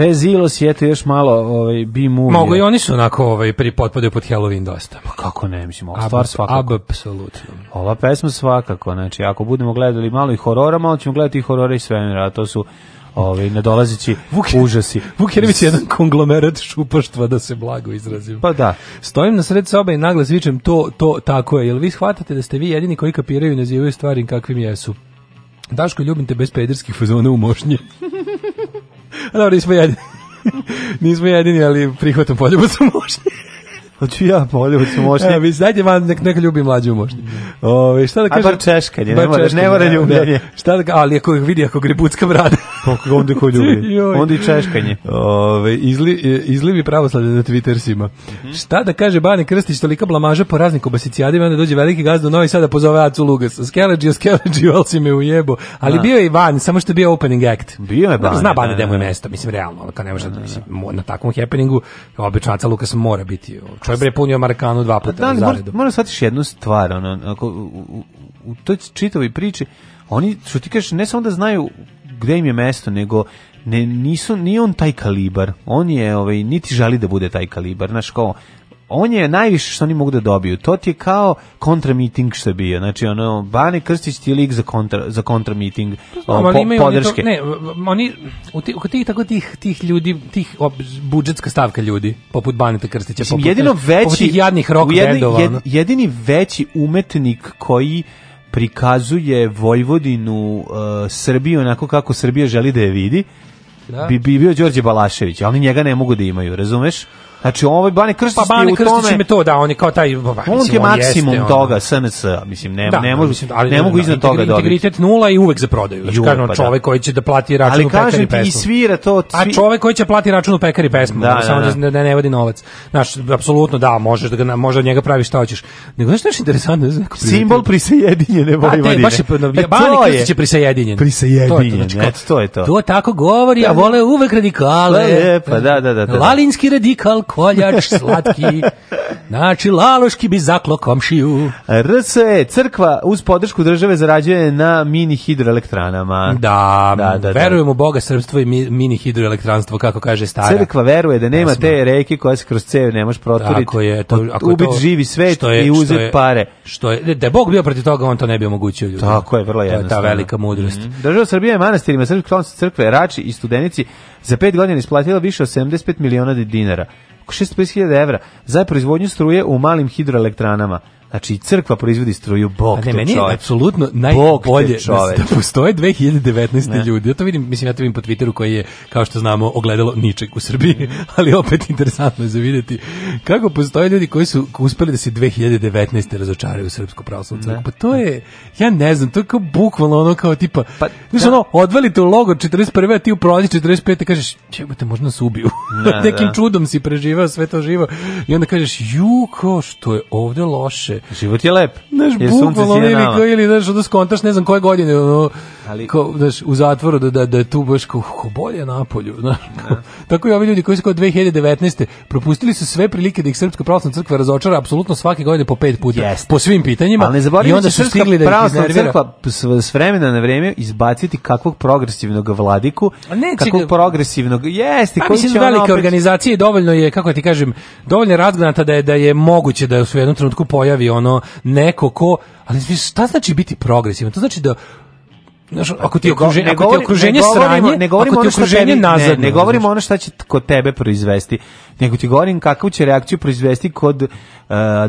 Rezilos je eto još malo ovaj bi mu. Mogu i oni su onako ovaj pri potpadaju pod Halloween dosta. Pa kako ne, mislim, ova stvar svakako. Apsolutno. Ova pesma svakako, znači ako budemo gledali malo i horora, malo ćemo gledati i horore i svemira, to su ovaj nedolazeći Vuk, užasi. Vuk Jeremić je jedan konglomerat šupaštva da se blago izrazim. Pa da. Stojim na sred sobe i naglas vičem to to tako je. Jel vi shvatate da ste vi jedini koji kapiraju i nazivaju stvari kakvim jesu? Daško, ljubim te bez pederskih fazona u mošnje. <laughs> Dobro, nismo jedini. <laughs> nismo jedini, ali prihvatam poljubac u mošnji. Hoću <laughs> pa ja poljubac u mošnji. Evo, dajte van, nek, neka ljubi mlađu u mošnji. Ove, šta da kažem? A bar češkanje, ne, mora, ne mora da, da. ljubljenje. Da, šta da, ali ako vidi, ako grebuckam brada. Koliko onda ko ljubi. onda i češkanje. Ove, izli, izlivi pravoslavlje na Twittersima. Mm -hmm. Šta da kaže Bane Krstić, tolika blamaža po raznim kobasicijadima, onda dođe veliki gazda Novi Sada da pozove Acu Lugas. Skeleđio, skeleđio, <laughs> ali si me ujebo. Ali A. Da. bio je i van, samo što je bio opening act. Bio je Bane. Zna Bane da mu je da. mesto, mislim, realno. Ali kad ne može, da, mislim, na takvom happeningu, obično Aca Lukas mora biti. Čovjek bre punio Marakanu dva puta. Da, mora, mora shvatiš jednu stvar, ono, ako, u, u, u toj čitavoj priči, oni, što ti kažeš, ne samo da znaju gde im je mesto, nego ne, nisu, nije on taj kalibar. On je, ovaj, niti žali da bude taj kalibar. Znaš, kao, on je najviše što oni mogu da dobiju. To ti je kao kontramiting što je bio. Znači ono Bane Krstić ti je lik za kontra za kontra po, podrške. Oni to, ne, oni u tih, tako tih tih ljudi, tih ob, budžetska stavka ljudi poput Bane Krstića, poput jedino veći poput jadnih rock jedini, jedini veći umetnik koji prikazuje Vojvodinu, uh, Srbiju onako kako Srbija želi da je vidi, da. bi, bi bio Đorđe Balašević, ali njega ne mogu da imaju, razumeš? Znači, ovaj Bane Krstić pa, Bane je u Krstić tome... to, da, on je kao taj... Ba, pa, on mislim, je maksimum jeste, toga, SNS, mislim, ne, da, ne, mogu, mislim, ali, ne da, mogu da, iznad toga dobiti. Integritet nula i uvek za prodaju. Znači, kažem, pa, da. čovek da. koji će da plati račun ali, u pekari pesmu. Ali kažem ti, i svira to... Svi... A čovek koji će plati račun u pekari pesmu, da, samo da, da, da, ne vodi novac. Znaš, apsolutno da, možeš da ga, možeš od njega praviš šta hoćeš. Nego, znaš nešto interesantno? Znači, Simbol prisajedinjene pa, Vojvodine. A te, baš je, pa, e, Bane Krstić je prisajedinjen. Prisajedinjen, znači, to je to. To tako govori, a vole uvek radikale. Pa da, da, da. Lalinski radikal koljač slatki. Znači, laloški bi zaklo komšiju. RSE, crkva uz podršku države zarađuje na mini hidroelektranama. Da, da, da, da. verujemo u Boga, srpstvo i mini hidroelektranstvo, kako kaže stara. Crkva veruje da nema te reke koja se kroz cev ne može proturiti. Tako je. To, ako ubit to, živi svet je, i uzeti što je, pare. Što je, da je Bog bio protiv toga, on to ne bi omogućio ljudi. Tako je, vrlo jednostavno. To je ta velika mudrost. Mm -hmm. Država Srbije je manastirima, crkve, crkve, rači i studenici Za pet godina isplatila više od 75 miliona dinara, oko 650.000 evra, za proizvodnju struje u malim hidroelektranama. Znači, crkva proizvodi struju, bog te meni čovjek. je apsolutno najbolje da, da postoje 2019. Ne. ljudi. Ja to vidim, mislim, ja to vidim po Twitteru koji je, kao što znamo, ogledalo ničeg u Srbiji, <laughs> ali opet interesantno je za vidjeti kako postoje ljudi koji su uspeli da se 2019. razočaraju u Srpsku pravoslavnu crkvu. Pa to je, ja ne znam, to je kao bukvalno ono kao tipa, pa, znaš da. ono, te u logor 41. a ti u prolazi 45. i kažeš, čebate, možda nas ubiju. Ne, <laughs> Nekim da. čudom si preživao sve to živo. I onda kažeš, ju, ko, što je ovde loše Život je lep. Znaš, bukvalno ili, ili, znaš, onda skontaš, ne znam koje godine, ono, ali kao daš, u zatvoru da da da je tu baš kao bolje na polju, <laughs> znaš. Da. tako i ovi ljudi koji su kao 2019. propustili su sve prilike da ih srpska pravoslavna crkva razočara apsolutno svake godine po pet puta yes. po svim pitanjima. Ali ne zaboravite da su stigli da pravoslavna crkva s vremena na vreme izbaciti kakvog progresivnog vladiku, ne, kakvog ga... progresivnog. Jeste, pa, koji mislim, će velike opet... organizacije dovoljno je kako da ti kažem, dovoljno je da je da je moguće da u jednom trenutku pojavi ono neko ko ali šta znači biti progresivan? To znači da znaš, ako ti okruženje, ako ti okruženje sranje, ne govorimo ono što nazad, ne, ne govorimo ono što će kod tebe proizvesti nego ti govorim kakvu će reakciju proizvesti kod e,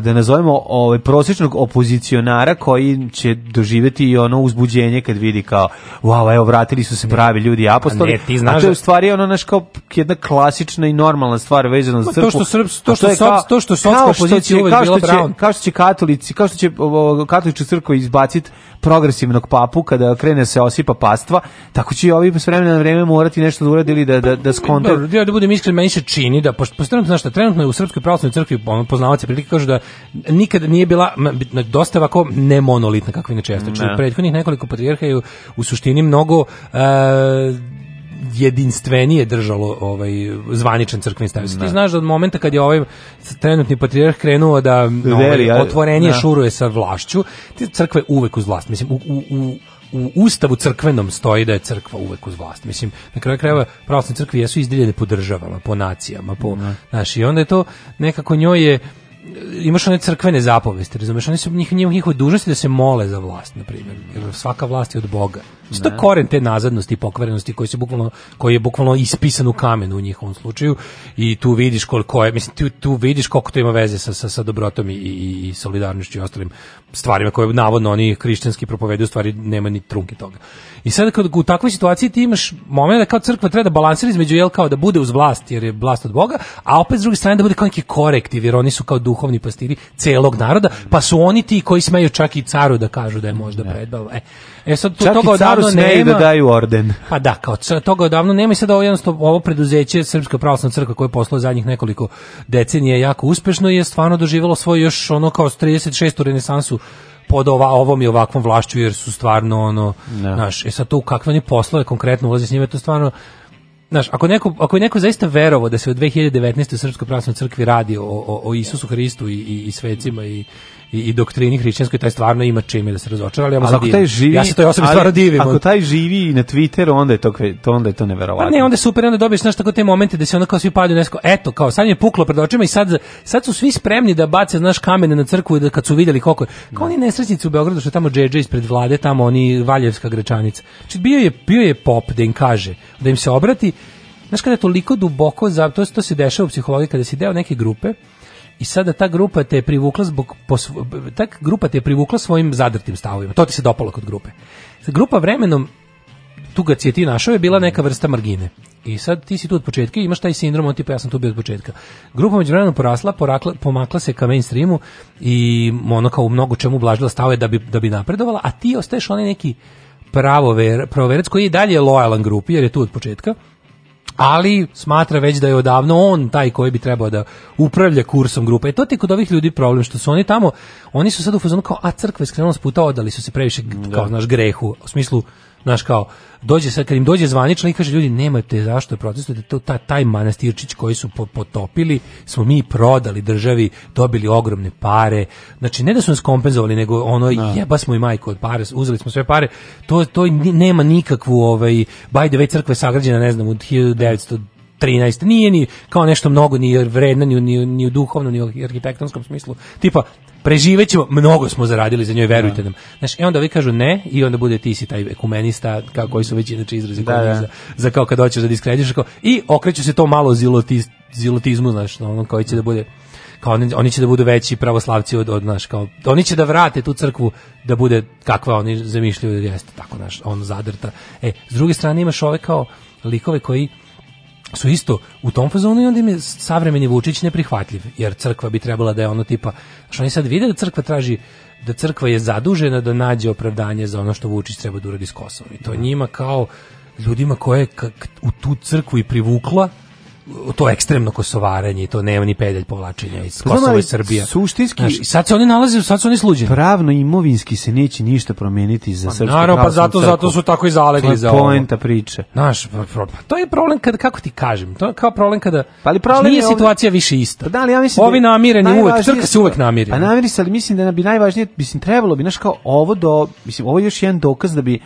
da nazovemo ovaj prosečnog opozicionara koji će doživeti i ono uzbuđenje kad vidi kao wow, evo vratili su se pravi ljudi apostoli. Ne, ti znaš a to je da- u stvari ono naš kao jedna klasična i normalna stvar vezana za crkvu. To što Srbs, to što kao, to što kao što će, kao što će, kao što će katolici, kao što će katolička crkva izbaciti progresivnog papu kada krene da se osipa pastva, tako će i ovi s vremena na vreme morati nešto da uradili da da da skonte. Ja da budem iskren, meni se čini da pošto Postoji pa znaš šta, trenutno je u Srpskoj pravoslavnoj crkvi ono, poznavaci prilike kažu da nikad nije bila dosta ovako nemonolitna, monolitna inače jeste. Ne. Znači, da. U prethodnih nekoliko patrijarha je u, suštini mnogo uh, jedinstvenije držalo ovaj zvaničan crkveni stav. Ti da. znaš da od momenta kad je ovaj trenutni patrijarh krenuo da Veli, ovaj, otvorenije ne. Da. šuruje sa vlašću, te crkve uvek uz vlast. Mislim, u, u, u u ustavu crkvenom stoji da je crkva uvek uz vlast. Mislim, na kraju krajeva pravoslavne crkve jesu izdeljene po državama, po nacijama, po, mm. Znaš, i onda je to nekako njoj je imaš one crkvene zapovesti, razumeš, oni su njih, njih, njihove dužnosti da se mole za vlast, na primjer, jer svaka vlast je od Boga. Isto ne. Da. koren te nazadnosti i pokvarenosti koji se bukvalno koji je bukvalno ispisan u kamenu u njihovom slučaju i tu vidiš koliko je mislim tu, tu vidiš koliko to ima veze sa sa, sa dobrotom i, i, i solidarnošću i ostalim stvarima koje navodno oni hrišćanski propoveduju stvari nema ni trunke toga. I sad kad u takvoj situaciji ti imaš moment da kao crkva treba da balansira između jel kao da bude uz vlast jer je vlast od Boga, a opet s druge strane da bude kao neki korektiv jer oni su kao duhovni pastiri celog naroda, pa su oni ti koji smeju čak i caru da kažu da je možda da. predbal. E, E sad to, Čak toga i caru odavno nema. da daju orden. Pa da, kao toga odavno nema i sad ovo jednostavno ovo preduzeće Srpska pravoslavna crkva koje posluje zadnjih nekoliko decenija jako uspešno je stvarno doživelo svoj još ono kao 36. renesansu pod ova, ovom i ovakvom vlašću jer su stvarno ono, no. Da. znaš, e sad to u kakve oni poslove konkretno ulazi s njima, to stvarno Znaš, ako, neko, ako je neko zaista verovo da se u 2019. Srpskoj pravoslavnoj crkvi radi o, o, o Isusu Hristu i, i, i svecima i i, i doktrini hrišćanskoj, taj stvarno ima čime da se razočara, ali ja, ali ako taj ja se toj osobi stvarno divim. Ako taj živi na Twitteru, onda je to, to, onda je to neverovatno. Pa ne, onda je super, onda dobiješ nešto tako te momente da se onda kao svi palju nesko, eto, kao sad je puklo pred očima i sad, sad su svi spremni da bace, znaš, kamene na crkvu i da kad su vidjeli koliko je. Kao oni nesrećnici u Beogradu što je tamo JJ ispred vlade, tamo oni Valjevska grečanica. Znači, bio je, bio je pop da im kaže, da im se obrati Znaš kada je toliko duboko, za, to, to se dešava u psihologiji, kada si deo neke grupe, i sada ta grupa te je privukla zbog tak grupa te je privukla svojim zadrtim stavovima. To ti se dopalo kod grupe. Grupa vremenom tu ga je ti našao je bila neka vrsta margine. I sad ti si tu od početka imaš taj sindrom, on tipa ja sam tu bio od početka. Grupa međuvremeno porasla, porakla, pomakla se ka mainstreamu i ono kao u mnogo čemu blažila stave da bi, da bi napredovala, a ti ostaješ onaj neki pravo ver, pravoverec koji je dalje lojalan grupi jer je tu od početka ali smatra već da je odavno on taj koji bi trebao da upravlja kursom grupe. E to ti kod ovih ljudi problem što su oni tamo, oni su sad u fazonu kao a crkva je skrenula s puta, odali su se previše da. kao znaš grehu, u smislu Znaš kao, dođe sad, kad im dođe zvanično i kaže ljudi nemojte zašto protestujete, to, ta, taj manastirčić koji su po, potopili smo mi prodali državi, dobili ogromne pare, znači ne da su nas kompenzovali, nego ono no. Da. jeba smo i majko od pare, uzeli smo sve pare, to, to nema nikakvu, ovaj, by bajde već crkve sagrađena, ne znam, od 1900 13. Nije ni kao nešto mnogo ni vredna ni, ni, ni u duhovnom ni u arhitektonskom smislu. Tipa preživećemo, mnogo smo zaradili za njoj, verujte da. nam. Znaš, e onda vi kažu ne i onda bude ti si taj ekumenista kao koji su već inače izrazi da, da. Za, za, kao kad hoćeš da diskrediš i okreće se to malo zilotiz, zilotizmu, znaš, ono koji će da bude kao oni, oni, će da budu veći pravoslavci od, od naš, kao, oni će da vrate tu crkvu da bude kakva oni zamišljaju da jeste tako naš on zadrta e s druge strane imaš ove kao likove koji su isto u tom fazonu i onda im je savremeni Vučić neprihvatljiv, jer crkva bi trebala da je ono tipa, što oni sad vide da crkva traži da crkva je zadužena da nađe opravdanje za ono što Vučić treba da uradi s Kosovom. I to da. njima kao ljudima koje je u tu crkvu i privukla, to ekstremno kosovarenje i to nema ni pedalj povlačenja iz Kosova i Srbije. Suštinski Znaš, sad se oni nalaze, sad su oni sluđeni. Pravno imovinski se neće ništa promeniti za pa srpsku Naravno, pa zato, crku. zato su tako i zalegli to je za ovo. poenta priče. Naš Znaš, pa, pa, to je problem kad kako ti kažem, to je kao problem kada pa ali problem nije ovdje, situacija više ista. da, ali ja mislim Ovi da namireni uvek, crkva se uvek namiri. Pa namiri se, ali mislim da bi najvažnije, mislim, trebalo bi, znaš, kao ovo do, mislim, ovo je još jedan dokaz da bi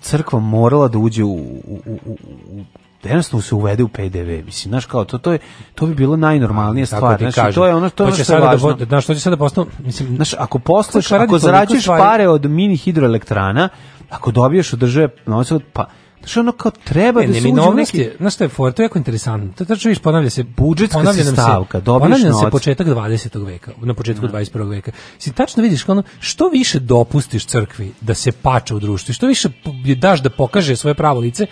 crkva morala da uđe u, u, u, u da jednostavno se uvede u PDV. Mislim, znaš kao, to, to, je, to bi bilo najnormalnija stvar. Znaš, kažem, to je ono što, to ono što je pa da važno. Da, znaš, to će sada da postao, mislim, znaš, ako poslaš, ako zarađuješ pare od mini hidroelektrana, ako dobiješ od države novac, pa, Znaš, ono kao treba ne, da se uđe neki... Je, znaš što je for, to je jako interesantno. To tačno viš, ponavlja se... Budžetska ponavlja se stavka, dobiješ Ponavlja novac. se početak 20. veka, na početku ne. Da. 21. veka. Si tačno vidiš, ono, što više dopustiš crkvi da se pače u društvu, što više daš da pokaže svoje pravo lice,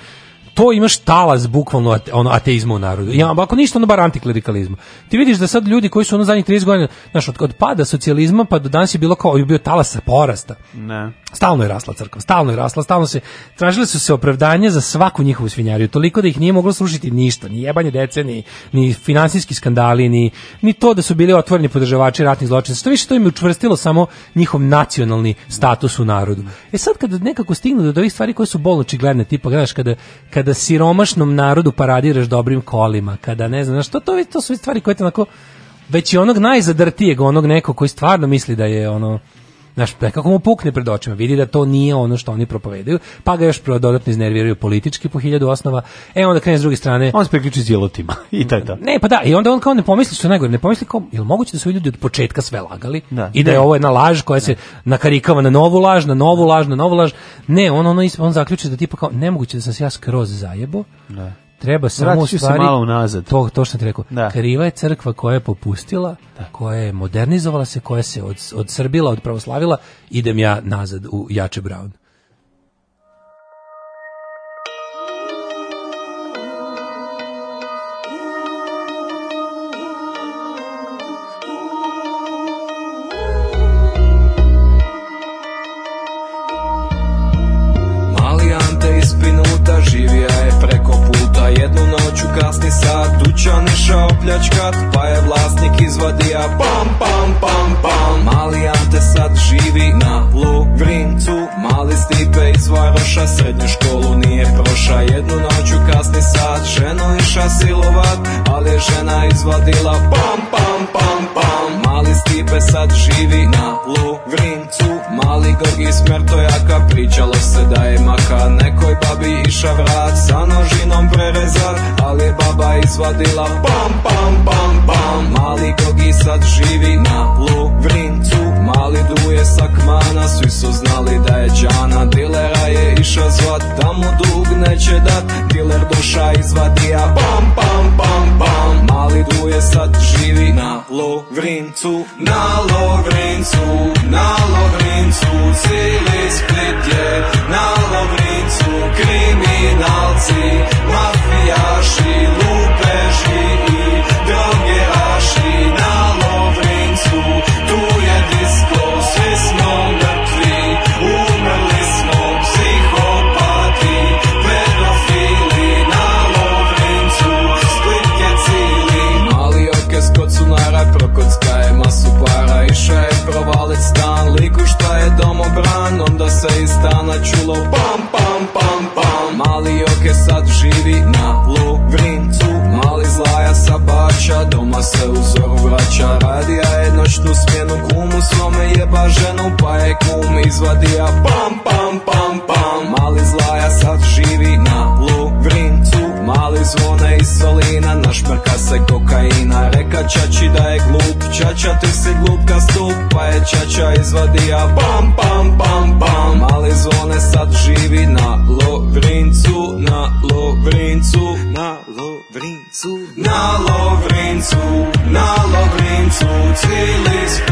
to imaš talas bukvalno ono ateizma u narodu. Ja, ako ništa ono bar antiklerikalizma. Ti vidiš da sad ljudi koji su ono zadnjih 30 godina, znaš, od, od pada socijalizma pa do danas je bilo kao je bio talas porasta. Ne. Stalno je rasla crkva, stalno je rasla, stalno se tražile su se opravdanje za svaku njihovu svinjariju, toliko da ih nije moglo slušati ništa, ni jebanje dece, ni, ni finansijski skandali, ni, ni to da su bili otvoreni podržavači ratnih zločina. Što više to im je učvrstilo samo njihov nacionalni status u narodu. E sad kada nekako stignu do ovih stvari koje su bolno očigledne, tipa, znaš, kada, kada kada siromašnom narodu paradiraš dobrim kolima, kada ne znam, što to, to su stvari koje te onako, već i onog najzadrtijeg, onog nekog koji stvarno misli da je ono, znaš, kako mu pukne pred očima, vidi da to nije ono što oni propovedaju, pa ga još dodatno iznerviraju politički po hiljadu osnova, e onda krene s druge strane. On se priključi djelotima <laughs> i taj to. Ne, pa da, i onda on kao ne pomisli što najgore, ne pomisli kao, jel moguće da su ljudi od početka sve lagali da, i da je ne. ovo jedna laž koja se nakarikava na novu laž, na novu laž, na novu laž. Ne, on, on, on zaključi da tipa kao, nemoguće da sam se ja skroz zajebo, ne treba samo u stvari se malo unazad. To to što ti rekao. Da. Kriva je crkva koja je popustila, da. koja je modernizovala se, koja se od odsrbila, Srbila, od pravoslavila, idem ja nazad u Jače Brown. pljačkat Pa je vlasnik izvadija Pam, pam, pam, pam Mali Ante sad živi na plugu ekipe iz Srednju školu nije proša Jednu noć u kasni sat Ženu iša silovat Ali je žena izvadila Pam, pam, pam, pam Mali Stipe sad živi na Luvrincu Mali Gorgi smrtojaka Pričalo se da je maka Nekoj babi iša vrat Sa nožinom prerezat Ali je baba izvadila Pam, pam, pam, pam Mali Gorgi sad živi na Luvrincu Mali duje sa svi su znali da je džana Dilera je iša zvat, da mu dug neće dat Diler doša iz vadija, pam pam pam pam Mali duje sad živi na Lovrincu Na Lovrincu, na Lovrincu Cili Split je na Lovrincu Kriminalci, mafijaši, lupeži i drogeraši Na samo bran Onda se iz stana čulo pam pam pam pam Mali oke sad živi na Lovrincu Mali zlaja sabača doma se u zoru vraća Radija je noćnu smjenu kumu svome jeba ženu Pa je kum izvadija pam pam pam pam Mali zlaja sad živi na Lovrincu Mali zvone iz solina našprka se ko kokaina Reka čači da je glup Čača ti si glupka stup Pa je čača izvadija Pam, pam, pam, pam Ali zvone sad živi na Lovrincu Na Lovrincu Na Lovrincu Na Lovrincu Na Lovrincu Cili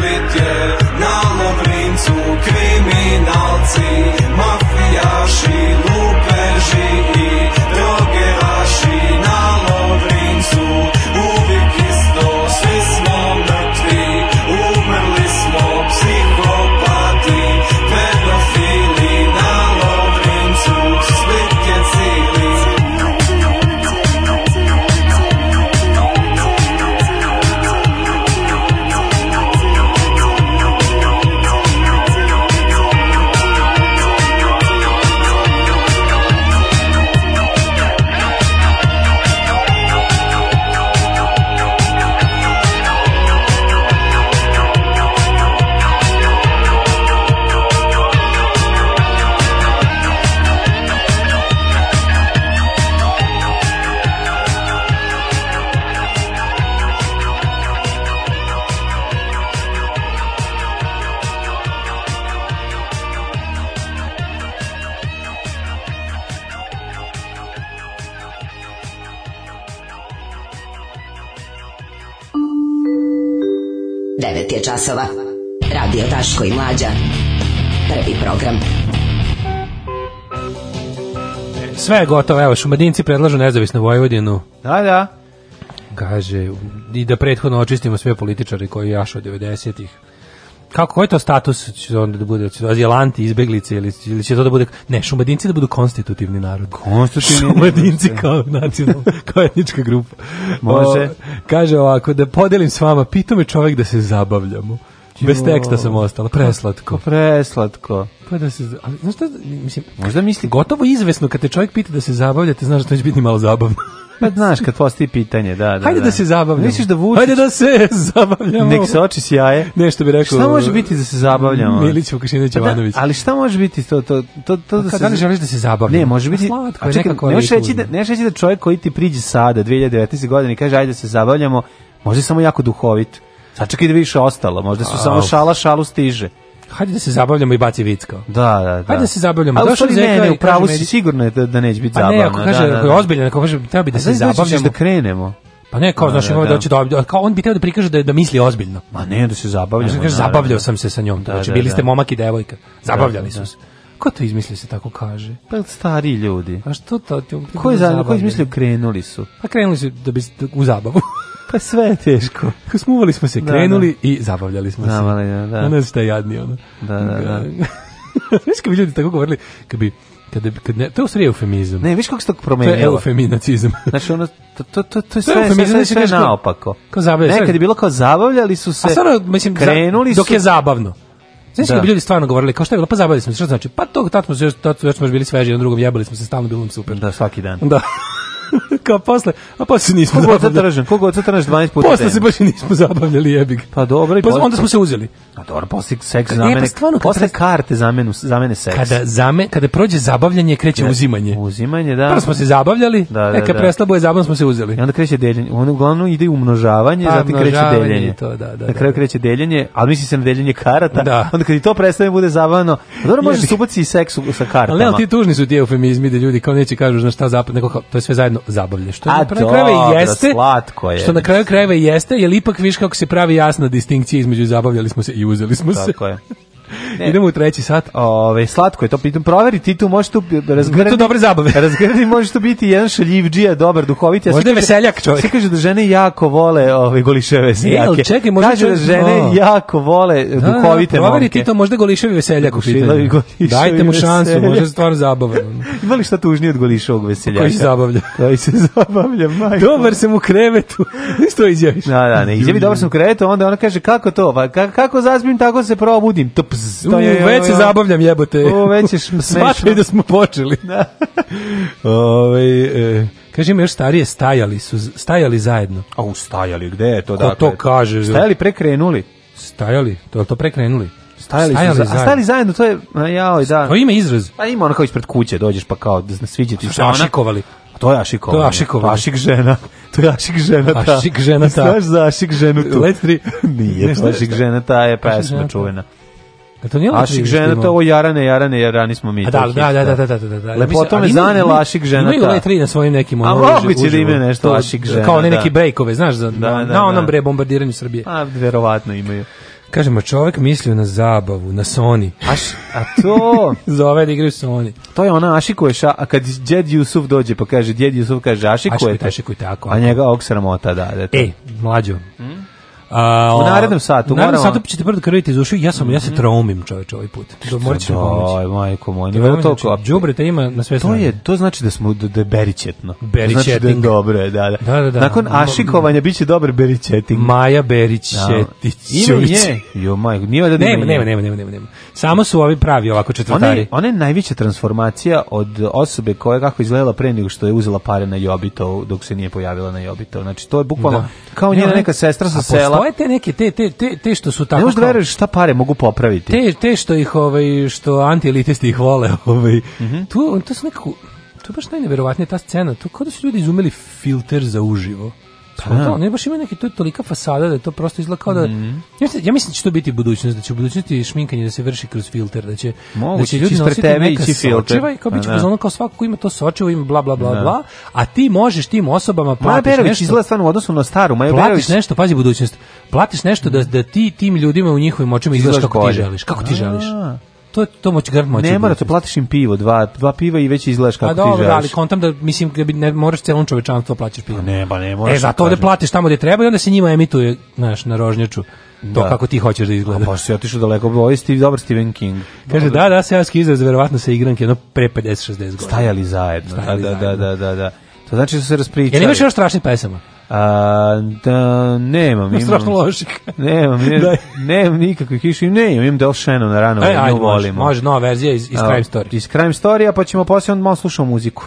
sve je gotovo, evo, Šumadinci predlažu nezavisnu Vojvodinu. Da, da. Kaže, i da prethodno očistimo sve političari koji jašu od 90-ih. Kako, koji to status će onda da bude? Će azilanti, izbeglice ili, ili će to da bude... Ne, šumadinci da budu konstitutivni narod. Konstitutivni Šumadinci da. kao nacionalna, kao etnička grupa. Može. O, kaže ovako, da podelim s vama, pita me čovek da se zabavljamo. Bez teksta sam ostala, pa, preslatko. Pa preslatko. Pa da se, ali, znaš šta, mislim, možda misli, gotovo izvesno kad te čovjek pita da se zabavljate, znaš da to će biti malo zabavno. Pa znaš kad postoji pitanje, da, da. Hajde da, da se zabavljamo. Misliš da Vučić? Hajde da se <laughs> zabavljamo. Nek se oči sjaje. Nešto bi rekao. Šta može biti da se zabavljamo? Milić Vukašinović pa da, Jovanović. da, ali šta može biti to to to to da se ne da želiš da se zabavljamo. Ne, može biti. Slatko, a čekaj, ne možeš reći da ne reći da čovjek koji ti priđe sada 2019. godine i kaže ajde da se zabavljamo, može samo jako duhovit A čak i da više ostalo, možda su samo šala šalu stiže. Hajde da se zabavljamo i baci vicka. Da, da, da. Hajde da se zabavljamo. Ali što da ne, ne, upravo da si sigurno je da, da neće biti zabavno. A pa ne, ako kaže, da, da, ako je da, ozbiljan, ako kaže, treba bi da se zabavljamo. da krenemo. Pa ne, kao, znaš, da, da, da. da kao on bi trebao da prikaže da, da misli ozbiljno. Ma ne, da se zabavljamo. Znaš, kaže, zabavljao sam se sa njom. Da, znači, bili ste momak i devojka. Zabavljali su se. Ko to izmislio se tako kaže? Pa stari ljudi. A što to? Ko je, ko izmislio krenuli su? Pa krenuli su da bi u zabavu. Pa sve je teško. Smuvali smo se, da, krenuli da, da. i zabavljali smo Zabavljali, se. Da, da. Ono je šta jadni, ono. Da, da, da. <laughs> Znaš kad bi ljudi tako govorili, kad bi Kada, kad ne, to je u stvari eufemizam. Ne, viš kako se to promenilo. To je eufeminacizam. <laughs> znači, ono, to, to, to, to je sve, to je sve, sve, sve naopako. Kao zabavljali. Nekad je bilo kao zabavljali su se, A stvarno, mislim, krenuli su... Dok je zabavno. Znači da. bi ljudi stvarno govorili, kao što je bilo, pa zabavili smo se, šta znači? Pa to, tad smo, tad smo još bili sveži, na drugom jebali smo se, stalno bilo nam super. Da, svaki dan. Da. <laughs> kao posle, a posle se nismo Koliko zabavljali. Tržen, koliko se tržen 12 puta Posle se baš nismo zabavljali jebik. Pa dobro. I pa onda smo se uzeli. A dobro, posle seks zamene, e, pa stvarno, posle kada... karte zamenu, mene seks. Kada, zame, kada prođe zabavljanje, kreće ne, uzimanje. Uzimanje, da. Prvo smo se zabavljali, da, da, e, da. kad prestalo je zabavno smo se uzeli. I onda kreće deljenje. Ono uglavnom ide u umnožavanje, pa, zatim kreće deljenje. To, da, da, na da, kraju da. kreće deljenje, ali misli se na deljenje karata. Da. Onda kad i to prestane da bude zabavno, pa dobro može se i seks sa kartama. Ali ne, ti tužni su ti eufemizmi da ljudi kao neće kažu, znaš šta zapad, neko, to je sve zajedno zabavljanje bolje. Što na kraju krajeva jeste, slatko je. Što na kraju krajeva jeste, jer ipak viš kako se pravi jasna distinkcija između zabavljali smo se i uzeli smo Tako se. Tako je. <laughs> Ne. Idemo u treći sat. Ove, slatko je to, pitam, proveri ti tu, može tu razgrdi. Tu dobre zabave. <laughs> razgrdi, može tu biti jedan šaljivđija, dobar, duhovit. Ja možda je veseljak čovjek. Sve kaže da žene jako vole ove goliševe veseljake. E, čekaj, možda kaže da žene o. jako vole e, da, da, da, duhovite da, proveri ti to, možda goliševi veseljak u pitanju. Dajte mu šansu, veseljak. može stvarno zabavno. <laughs> Ima li šta tužnije od goliševog veseljaka? Koji se zabavlja. <laughs> Koji se zabavlja, majko. Dobar sam u krevetu. Što izjaviš? Da, da, ne, izjavi dobar sam u krevetu, onda ona kaže kako to, pa kako zaspim, tako se probudim. Top U, već se zabavljam, jebote. U, već je <laughs> smešno. da smo počeli. Da. <laughs> Ove, e, Kaže ima još starije stajali su stajali zajedno. A ustajali, gde je to dakle? to kaže? Stajali prekrenuli. Stajali, to je to prekrenuli. Stajali, stajali, su, zajedno. A stajali zajedno, to je, jaoj, da. To ima izraz. Pa ima ono kao ispred kuće, dođeš pa kao, da sviđa ti se. Ašikovali. To je ašikovanje. To je ašikovanje. Ašik žena. To je ašik žena ta. Ašik žena ta. Znaš za ašik ženu tu? Let's <laughs> Nije, to ašik žena ta je pesma čuvena to nije Lašik žena, to ovo Jarane, Jarane, Jarani smo mi. Da da da, da, da, da, da, da, da, da. Lepoto me zane Lašik žena. Ima ove tri na svojim nekim ono. A moguće da ima nešto Ašik žena. Kao ne neki brejkove, znaš, za, na onom bre bombardiranju Srbije. A, verovatno imaju. Kažemo, čovjek mislio na zabavu, na Sony. Aš, a to... <laughs> Zove da igraju Sony. To je ona Ašikuje, a kad djed Jusuf dođe pa kaže, djed Jusuf kaže Ašikuje. Ašikuje, ašikuje tako. A njega ok sramota, da. da e, mlađo, hmm? A, u narednom satu. U narednom satu ćete prvo da krviti iz ušiju. Ja sam, mm -hmm. ja se mhm. traumim čoveče ovaj put. Do morat ćeš da pomoći. Oj, majko moj. Nije to znači, kao... Džubreta ima na sve strane. To, je, to znači da smo da, da je beričetno. Beričetnik. Znači da dobre, da, da. da, da, da. Nakon ašikovanja biće dobar beričetnik. Maja Beričetić. Da. Ima je. Jo, majko, nije da nema, nema, nema, nema, nema, nema. Samo su ovi pravi ovako četvrtari. Ona je najveća transformacija od osobe koja kako izgledala pre nego što je uzela pare na Jobitov dok se nije pojavila na Jobitov. Znači, to je bukvalno kao njena neka sestra sa sela Postoje te neke te te te te što su tako. Ne možeš da veruješ šta pare mogu popraviti. Te te što ih ovaj što antielitisti ih vole, <laughs> ovaj. Mm -hmm. Tu to su nekako to je baš najneverovatnija ta scena, to kao da su ljudi izumeli filter za uživo. Pa, da. ne baš ima neki, to je tolika fasada da je to prosto izgleda kao da... Mm Ja mislim da će to biti budućnost, da će u budućnosti šminkanje da se vrši kroz filter, da će, Moguće, da će ljudi nositi tebe neka sočeva i kao bit će da. ono kao svako ko ima to sočevo, ima bla, bla, bla, da. bla, a ti možeš tim osobama platiš Maja Berović nešto, izgleda stvarno u odnosu na staru. Maja platiš Berović... nešto, pazi budućnost, platiš nešto da, da ti tim ljudima u njihovim očima izgledaš kako ti želiš. Kako ti želiš. A -a. To to moć grb moći. Ne mora da platiš im pivo, dva dva piva i već izgledaš kako A ti želiš. A dobro, ali kontam da mislim da bi ne moraš celom čovečanstvu da plaćaš pivo. A pa ne, pa ne moraš. E da zato ovde plaćaš tamo gde treba i onda se njima emituje, znaš, na rožnjaču. To da. kako ti hoćeš da izgleda. A pa si otišao daleko, ovo je Steve, dobar Stephen King. Kaže, dobro. da, da, seoski izraz, verovatno se igranke, no pre 50-60 godina. Stajali zajedno, da, Stajali da, zajedno. da, da, da, da, da. To znači da su se raspričali. Jel imaš još strašnih pesama? A, da, nemam, <laughs> imam. Strašno loših. <laughs> nemam, <laughs> nemam nikakve kiše. Ne, imam Del Shannon na rano, e, nju volimo. Može, može nova verzija iz, iz Crime Story. Iz Crime Story, pa ćemo poslije onda malo slušati muziku.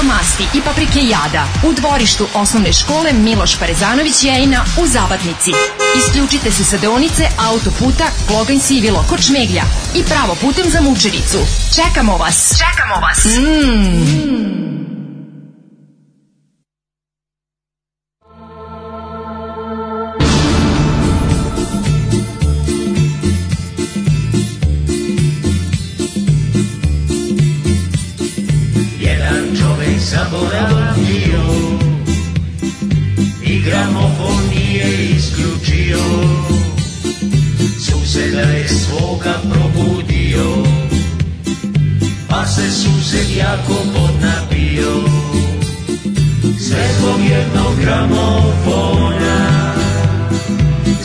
supa masti i paprike jada u dvorištu osnovne škole Miloš Parezanović Jejna u Zabatnici. Isključite se sa deonice autoputa Kloganj Sivilo kod Šmeglja i pravo putem za Mučericu. Čekamo vas! Čekamo vas! Mmm! Mm. mm. Jacopo Napio se gobierno gramofona,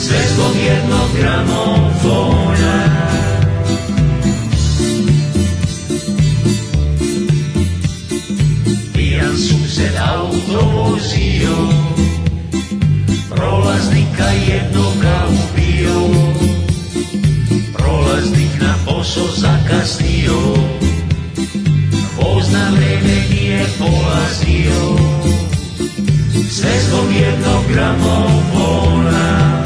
se escogiendo gramofona. Pian suced autobusio, prolaznik cayendo caupio, prolaznik na poso a castillo. prazna religije polazio Sve zbog jednog gramofona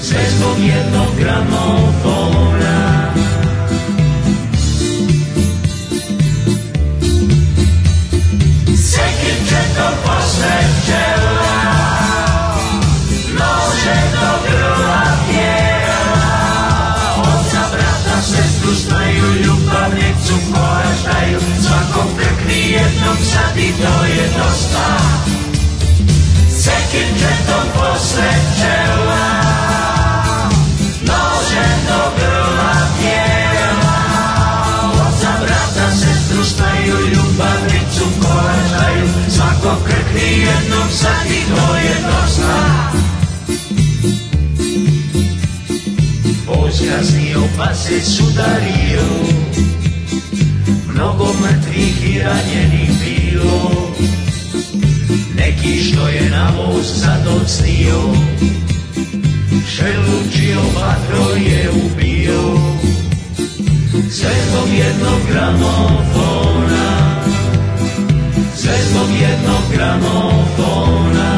Sve zbog jednog gramofona Second, third, fourth, fifth, jednom sad i to je dosta Sekim džetom posle čela Nožem do grla tijela Oca, brata, sestru štaju Ljubavnicu koležaju Svako krkni jednom sad i to je dosta Pođa s njom pa se sudario mnogo mrtvih i ranjenih bilo Neki što je na voz sad odsnio Šelučio vatro je ubio Sve zbog jednog gramofona Sve zbog jednog gramofona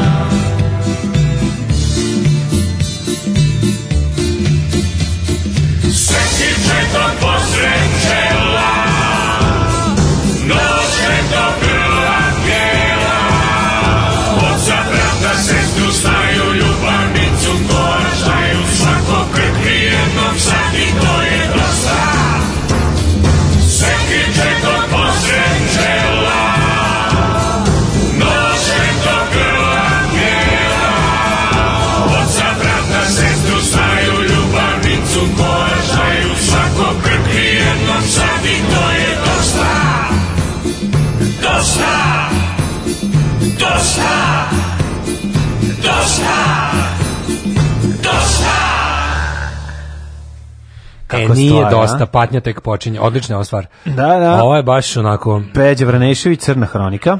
Dosta! Dosta! Dosta! Kako e, nije stvar, dosta, a? patnja tek počinje. Odlična ova stvar. Da, da. Ovo je baš onako... Peđa Vranešević, Crna hronika.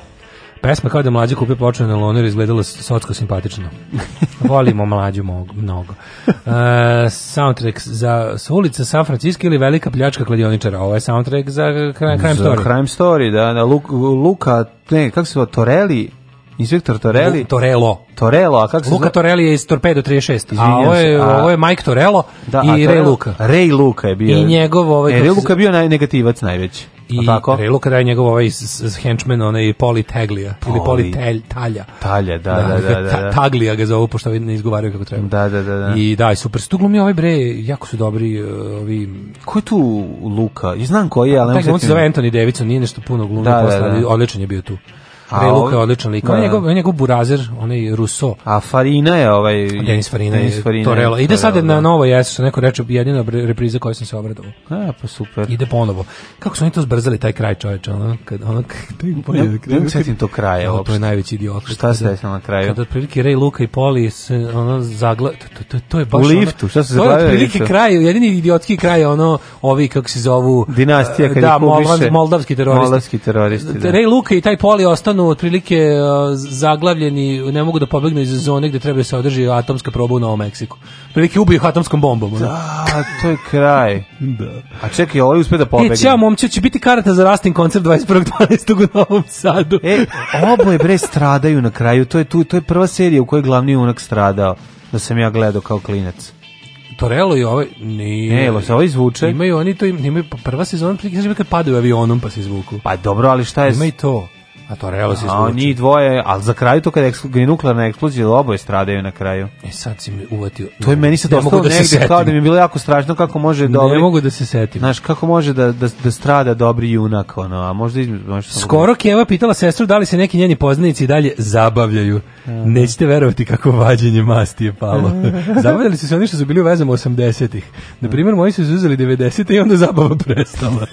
Pesma kao da mlađe kupi ploču na loneru izgledala socko simpatično. <laughs> Volimo mlađu mnogo. E, soundtrack za s ulica San Francisco ili Velika pljačka kladioničara. Ovo je soundtrack za Crime, crime za Story. Crime Story, da. da Luka, Luka ne, kako se zove, Torelli Inspektor Torelli. Lu, Torello. Torello, a kako se Luka zna? Torelli je iz Torpedo 36. Izvinjam a ovo je, a... ovo je Mike Torello da, i Ray Luka. Ray Luka je bio. I njegov ovaj... E, Ray Luka je bio naj, negativac najveći. I tako? Ray Luka je njegov ovaj henchman, onaj Poli Taglija. Poli. Ili Poli Tel, Talja. Talja, da, da, da. da, da. da. Taglija ga zovu, pošto ne izgovaraju kako treba. Da, da, da. da. I da, i super. Tu glumi ovaj bre, jako su dobri e, ovi... Ko je tu Luka? I znam koji je, pa, ali... Taj glumci zove Anthony Davidson, nije nešto puno glumio da, posle, da, da. odličan je bio tu. A Luka je odličan lik. On je njegov, njegov burazer, onaj Russo. A Farina je ovaj... Denis Farina Denis je Torello. Ide sad na da. novo jesu, što neko reče, jedina repriza koju sam se obradovao. A, pa super. Ide ponovo. Kako su oni to zbrzali, taj kraj čoveče, ono, kad, ono, taj, <laughs> ne, ne, ne, ne setim to kraje. No, to je najveći idiot. Šta se desilo na kraju? Kad otprilike Ray, Luka i Poli se, ono, zagla... To, to, to je baš U liftu, šta se zaglavio? To je otprilike kraj, jedini idiotski kraj, ono, ovi, kako se zovu... Dinastija, e, kad da, ih moldavski teroristi. Moldavski teroristi, da. Ray, Luka i taj Poli ostanu Iranu otprilike e, zaglavljeni, ne mogu da pobegnu iz zone gde treba da se održi atomska proba u Novom Meksiku. Prilike ubiju ih atomskom bombom. Ono. Da, to je kraj. da. A čekaj, ovaj uspe da pobegne. E, ćao momče, će biti karata za Rastin koncert 21.12. u Novom Sadu. e, oboje bre stradaju na kraju. To je tu, to je prva serija u kojoj glavni junak stradao. Da sam ja gledao kao klinac. Torello i ovaj nije. Ne, lo se ovaj izvuče. Imaju oni to imaju pa prva sezona prikazuje kad padaju avionom pa se izvuku. Pa dobro, ali šta je? Ima i to. A to realno se izvuče. A oni dvoje, ali za kraju to kada je nuklearna eksplozija, oboje stradaju na kraju. E sad si me uvatio. To je meni sad ne ostalo da negde se kao da mi je bilo jako strašno kako može dobri... Ne mogu da se setim. Znaš, kako može da, da, da strada dobri junak, ono, a možda... možda Skoro da... Kjeva pitala sestru da li se neki njeni poznanici i dalje zabavljaju. A. Da. Nećete verovati kako vađenje masti je palo. <laughs> Zabavljali su se oni što su bili u vezama 80-ih. Na Naprimjer, moji su izuzeli 90-te i onda zabava prestala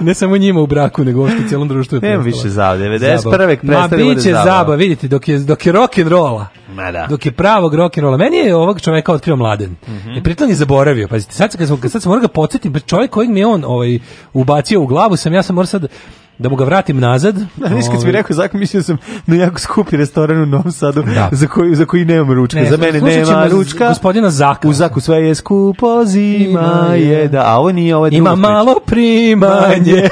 ne samo njima u braku, nego uopšte cijelom društvu. Nema više zav, 91. Ma da biće zaba, vidite, dok je, dok je and rolla. Ma da. dok je pravog rock'n'rolla. Meni je ovog čoveka otkrio mladen. Mm -hmm. E, I pritom je zaboravio, pazite, sad, kad sam, kad sad sam morao ga podsjetiti, čovjek kojeg mi je on ovaj, ubacio u glavu, sam ja sam morao sad da mu ga vratim nazad. <laughs> Da, niš kad si mi ovaj. rekao zakon, mislio sam na jako skupi restoran u Novom Sadu da. za, koji, za koji nemam ručka. Ne, za mene nema ručka. Gospodina Zaka. U Zaku sve je skupo, zima je, da, a ovo nije ovo Ima malo primanje.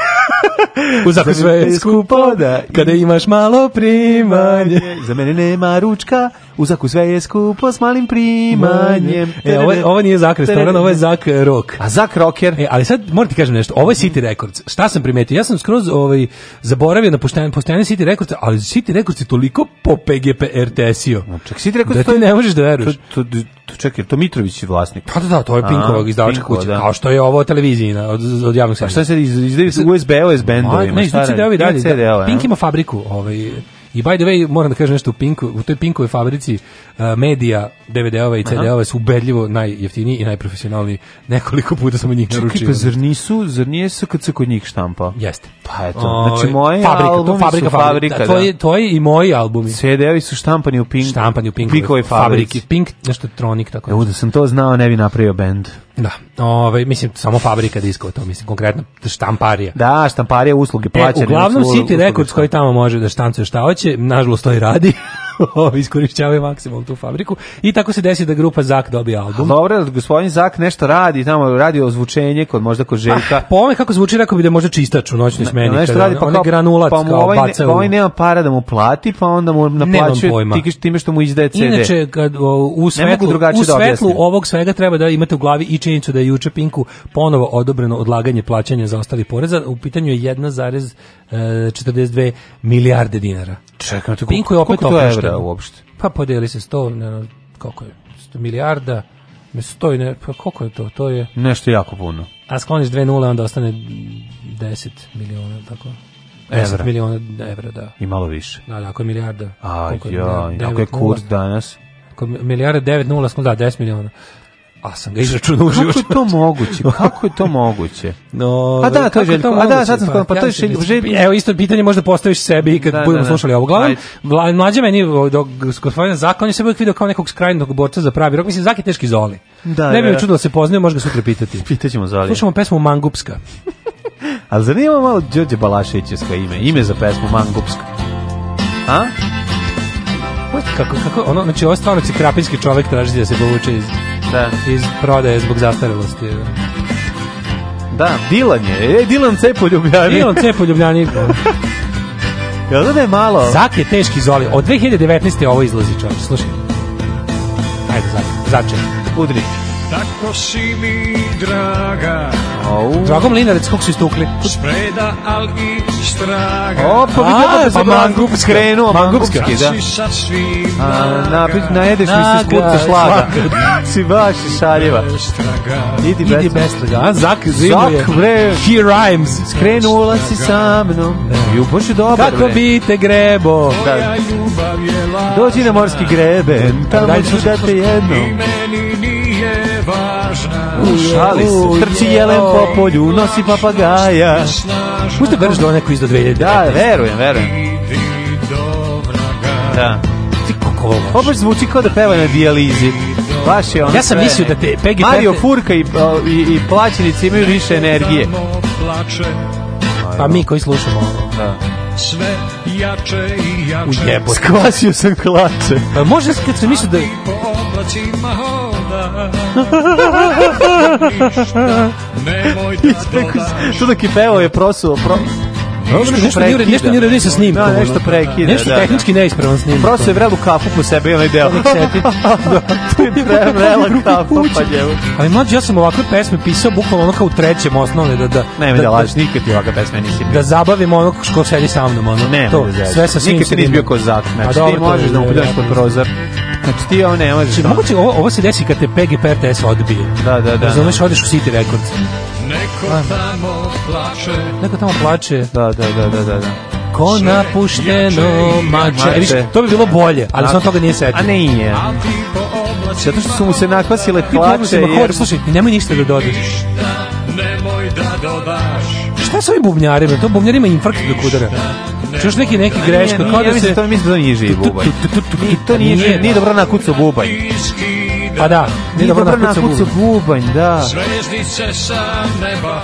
<laughs> u Zaku sve je skupo, da. Kada imaš malo primanje. Za mene nema ručka u zaku sve je skupo s malim primanjem. E, ovo, ovo nije zak restoran, ovo je zak rock. A zak rocker. E, ali sad moram ti kažem nešto, ovo je City Records. Šta sam primetio? Ja sam skroz ovaj, zaboravio na postojanje, postojanje City Records, ali City Records je toliko po PGP RTS-io. Čak, City Records da ti to, ne možeš da veruješ. To, to, to, čekaj, to Mitrović je vlasnik. Da, da, da, to je Pinkovog izdavačka Pinko, kuća, da. kao što je ovo televizijina od, od javnog sektora. Šta se izdaju iz, iz, iz USB-ove, iz bendovima? Ne, iz CD-ovi dalje. Da. Pink ima fabriku, ovaj, I by the way, moram da kažem nešto u Pinku, u toj Pinkovoj fabrici uh, medija DVD-ova i CD-ova su ubedljivo najjeftiniji i najprofesionalniji. Nekoliko puta smo njih naručili. Čekaj, pa zar nisu, zar nije se kad se kod njih štampa? Jeste. Pa eto, o, znači moje fabrika, albumi to fabrika, su fabrika, da, to, je, to je i moji albumi. CD-ovi su štampani u Pink, štampani u Pinkovoj fabrici. Pink, nešto Tronic, tako da. Ja, da sam to znao, ne bi napravio bend. Da, ovaj mislim samo fabrika diskova to mislim konkretno da štamparija. Da, štamparija usluge plaćene. E, uglavnom City Records koji tamo može da štancuje šta hoće, nažalost to i radi. <laughs> iskorišćavaju maksimum tu fabriku i tako se desi da grupa Zak dobije album. Dobro, gospodin Zak nešto radi, tamo radi ozvučenje kod možda kod Željka. Ah, po ovome kako zvuči rekao bi da je možda čistač u noćnoj smeni. Nešto radi pa kao, granulat pa mu ovaj, ne, pa ovaj nema para da mu plati, pa onda mu naplaćuje tikiš time što mu izdaje CD. Inače kad o, u svetlu, u da svetlu da ovog svega treba da imate u glavi i činjenicu da je juče Pinku ponovo odobreno odlaganje plaćanja za ostali poreza. U pitanju je 1, 42 milijarde dinara. Čekaj, to Pinku je opet koliko to evra uopšte? Pa podeli se 100, ne, koliko je, 100 milijarda, ne stoji, ne, pa koliko je to? To je... Nešto jako puno. A skloniš dve nule, onda ostane 10 miliona, tako. 10 evra. miliona evra, da. I malo više. Da, da, ako je milijarda. A, ja, ako je kurs danas? milijarda 9 nula, da, 10 miliona. A sam ga izračunao uživo. Kako je to moguće? Kako je to moguće? No, a da, to je Željko. A da, sad sam pa, pa to je Željko. Da evo isto pitanje možda postaviš sebi i kad da, da budemo da, da. slušali ovo. Glavno, mlađe meni dok gospodin Zakon je se uvijek video kao nekog skrajnog borca za pravi rok. Mislim, Zaki teški zoli. Da, ne bi da, me čudilo da se poznaju, možda ga sutra pitati. <laughs> Pitaćemo Zoli. Slušamo pesmu Mangupska. <laughs> Ali zanima malo Đorđe Balaševićevska ime. Ime za pesmu Mangupska. A? Kako, kako, ono, znači, ovo stvarno cikrapinski čovek traži da se povuče iz da. iz prodaje zbog zastarelosti. Da, Dilan je. E, Dilan C Ljubljani. Dilan C po Ljubljani. Jel da je malo? Zak je teški zoli. Od 2019. ovo izlazi čovječ, slušaj. Ajde, Zak, začem. Udri. Tako si mi draga. Au. Dragom Linarec, kako su istukli? Spreda, al i štraga. O, pa vidio da se mangup skrenuo, mangupski, da. A, na, najedeš mi se skurca šlaga. si baš šaljeva. Idi bez bestraga. A, Zak, zimuje. Zak, bre. He rhymes. Skrenula si sa mnom. Ju, boš je dobar, Kako bi te grebo. Da. Dođi na morski greben, tamo ću da, da te jedno. Ušali se, trči jelen po polju, nosi papagaja. Možda gledaš da neko izda 2000. Da, verujem, verujem. Da. Ti kako ovo? Ovo baš zvuči kao da peva na dijalizi. Baš je ono Ja sam mislio da te PGP... Mario Furka i, i, i plaćenici imaju više energije. Pa mi koji slušamo ovo. Da sve jače i jače. Ujebo, skvasio sam hlače. A pa može kad sam mislio da... Po oblacima ništa, nemoj da dodaš. Tu dok je pevao je prosuo, pro... Nešto, nešto nije nešto nije radi sa snimkom. Da, da nešto prekida. Nešto da, da. tehnički da. neispravan snimak. Prosto je vrelu kafu po sebi onaj deo. <laughs> da, tu je vrela kafu pa je. Ali mlađi, ja sam ovakve pesme pisao bukvalno ono kao u trećem osnovne da da. Ne, da, da laž, nikad ti ovakve pesme nisi pisao. Da zabavim onog ko sedi sa mnom, ono. Ne, to, sve sa svim. Nikad ti nisi bio kozak, znači ti možeš da upadaš pod prozor. Znači ti ovo ne možeš. Če, znači, da. moguće, ovo, ovo se desi kad te PGP odbije. Da, da, da. Razumeš, odeš u City Records. Neko tamo plače. Neko tamo plače. Da, da, da, da, da. da ko napušteno mače. E, viš, to bi bilo bolje, ali sam toga nije setio. A ne je. Zato što su mu se nakvasile plače. Ti jer... Slušaj, nemoj ništa da dodaš. Nemoj da dodaš. Šta sa ovim bubnjarima? To bubnjarima infarkt dok udara. Čuš neki neki greška, kao da se... Ja mislim, da to mislim da nije živi bubanj. To nije, nije na kucu bubanj. Pa da, nije dobro kucu bubanj, da. Zvezdice sa neba,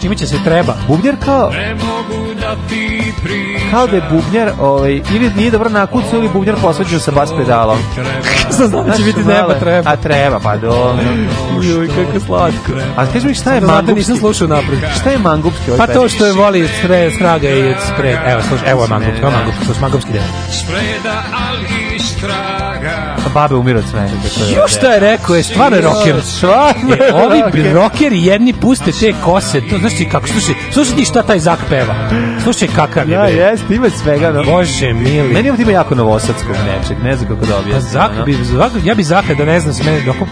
čime će se treba. Bubnjar kao... Ne mogu da ti Kao da je bubnjar, ovaj, ili nije dobro kucu, ili bubnjar posveđen sa bas pedalom sam znao da će biti neba treba. A treba, pa do. Uj, kako slatko. A kaži mi šta je mangupski? Nisam slušao napred. Šta je mangupski? Ovaj pa to što je voli stre, sraga i spred. Evo, slušaj, evo je mangupski, mangupski, mangupski deo. Spreda, ali i straga babe umiru od smeha. Ju šta je rekao, je stvarno rocker. Stvarno e, ovi rockeri jedni puste te kose, to znaš ti kako, slušaj, slušaj ti šta taj Zak peva. Slušaj kakav je. Ja, jeste, ima svega. No. Bože, mili. Meni ima jako novosadskog nečeg, ne znam kako da objasnim. Pa Zak, bi, zak, ja bi Zaka da ne znam smene, doko,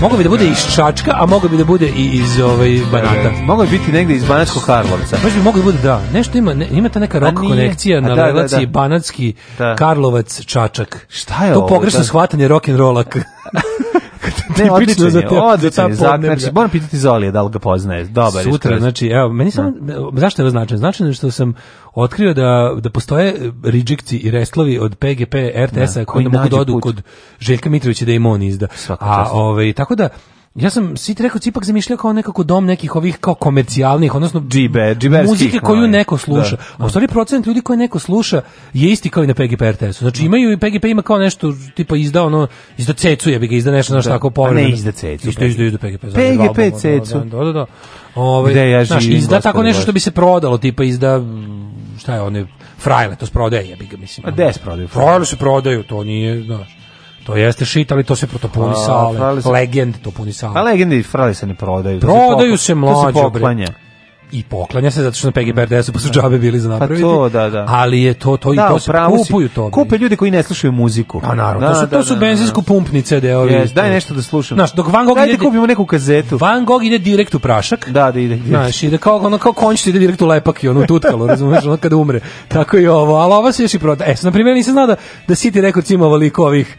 mogo bi da bude iz Čačka, a mogo bi da bude i iz ovaj, Banata. E, mogo bi biti negde iz Banatskog Karlovca. Baš bi mogo da bude, da, nešto ima, ne, ima ta neka rock konekcija na da, relaciji da, da. Banatski, da. Karlovac, Čačak. Šta je to ovo? To pogrešno da? shvata hvatanje rock and rolla. <laughs> ne, odlično za te, odlično, zakarči. Moram pitati Zolije da li ga poznaje. Dobar Sutra, znači, evo, meni samo, da. zašto je ovo značajno? Značajno je što sam otkrio da, da postoje rijekci i restlovi od PGP RTS-a da. koji, koji mogu dodu da put. kod Željka Mitrovića da im on izda. Svaka A, ovaj, tako da, Ja sam sit rekao ipak zamišljao kao nekako dom nekih ovih kao komercijalnih, odnosno džibe, muzike koju ovaj, neko sluša. Da. A u stvari da. procent ljudi koje neko sluša je isti kao i na PGP RTS-u. Znači mm. imaju i PGP ima kao nešto tipa izda ono izda cecu je bi ga izda nešto znači tako povremeno. Ne izda cecu. Isto izda izda PGP. PGP cecu. Da, da, da. Ove, ovaj, ja znaš, izda tako nešto što bi se prodalo, tipa izda šta je one frajle, to se prodaje, jebi ga mislim. A des prodaju? Frajle se prodaju, to nije, znaš. To jeste shit, ali to se protopunisale. Legend to punisale. A legendi frali se ne prodaju. Prodaju se mlađo. To se poklanja i poklanja se zato što na PG BRDS-u pa su da. džabe bili za pa napraviti. Pa to, da, da. Ali je to, to da, i to se kupuju to. Kupe ljudi koji ne slušaju muziku. A pa naravno, da, to da, su, da, to su da, benzinsko pumpni CD-ovi. Yes, daj nešto da slušam. Znaš, dok Van Gogh Dajte ide... kupimo neku kazetu. Van Gogh ide direkt u prašak. Da, da ide. Znaš, ide kao, ono, kao končić ide direkt u lepak i ono tutkalo, razumeš, ono kada umre. Tako i ovo, ali ova se još i proda. E, na primjer, nisam znao da, da City Records ima ovoliko ovih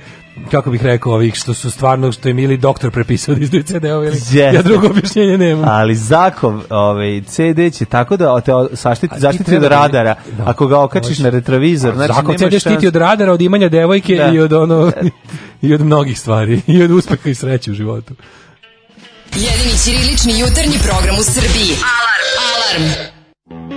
kako bih rekao ovih što su stvarno što im ili doktor prepisao da iz CD ili yes. ja drugo objašnjenje nemam. Ali Zakov, ovaj CD će tako da te saštiti zaštiti od da radara. Da, ako ga okačiš na retrovizor, znači Zakov CD štiti od radara, od imanja devojke da. i od ono <laughs> i od mnogih stvari i od uspeha i sreće u životu. Jedini ćirilični jutarnji program u Srbiji. Alarm. Alarm.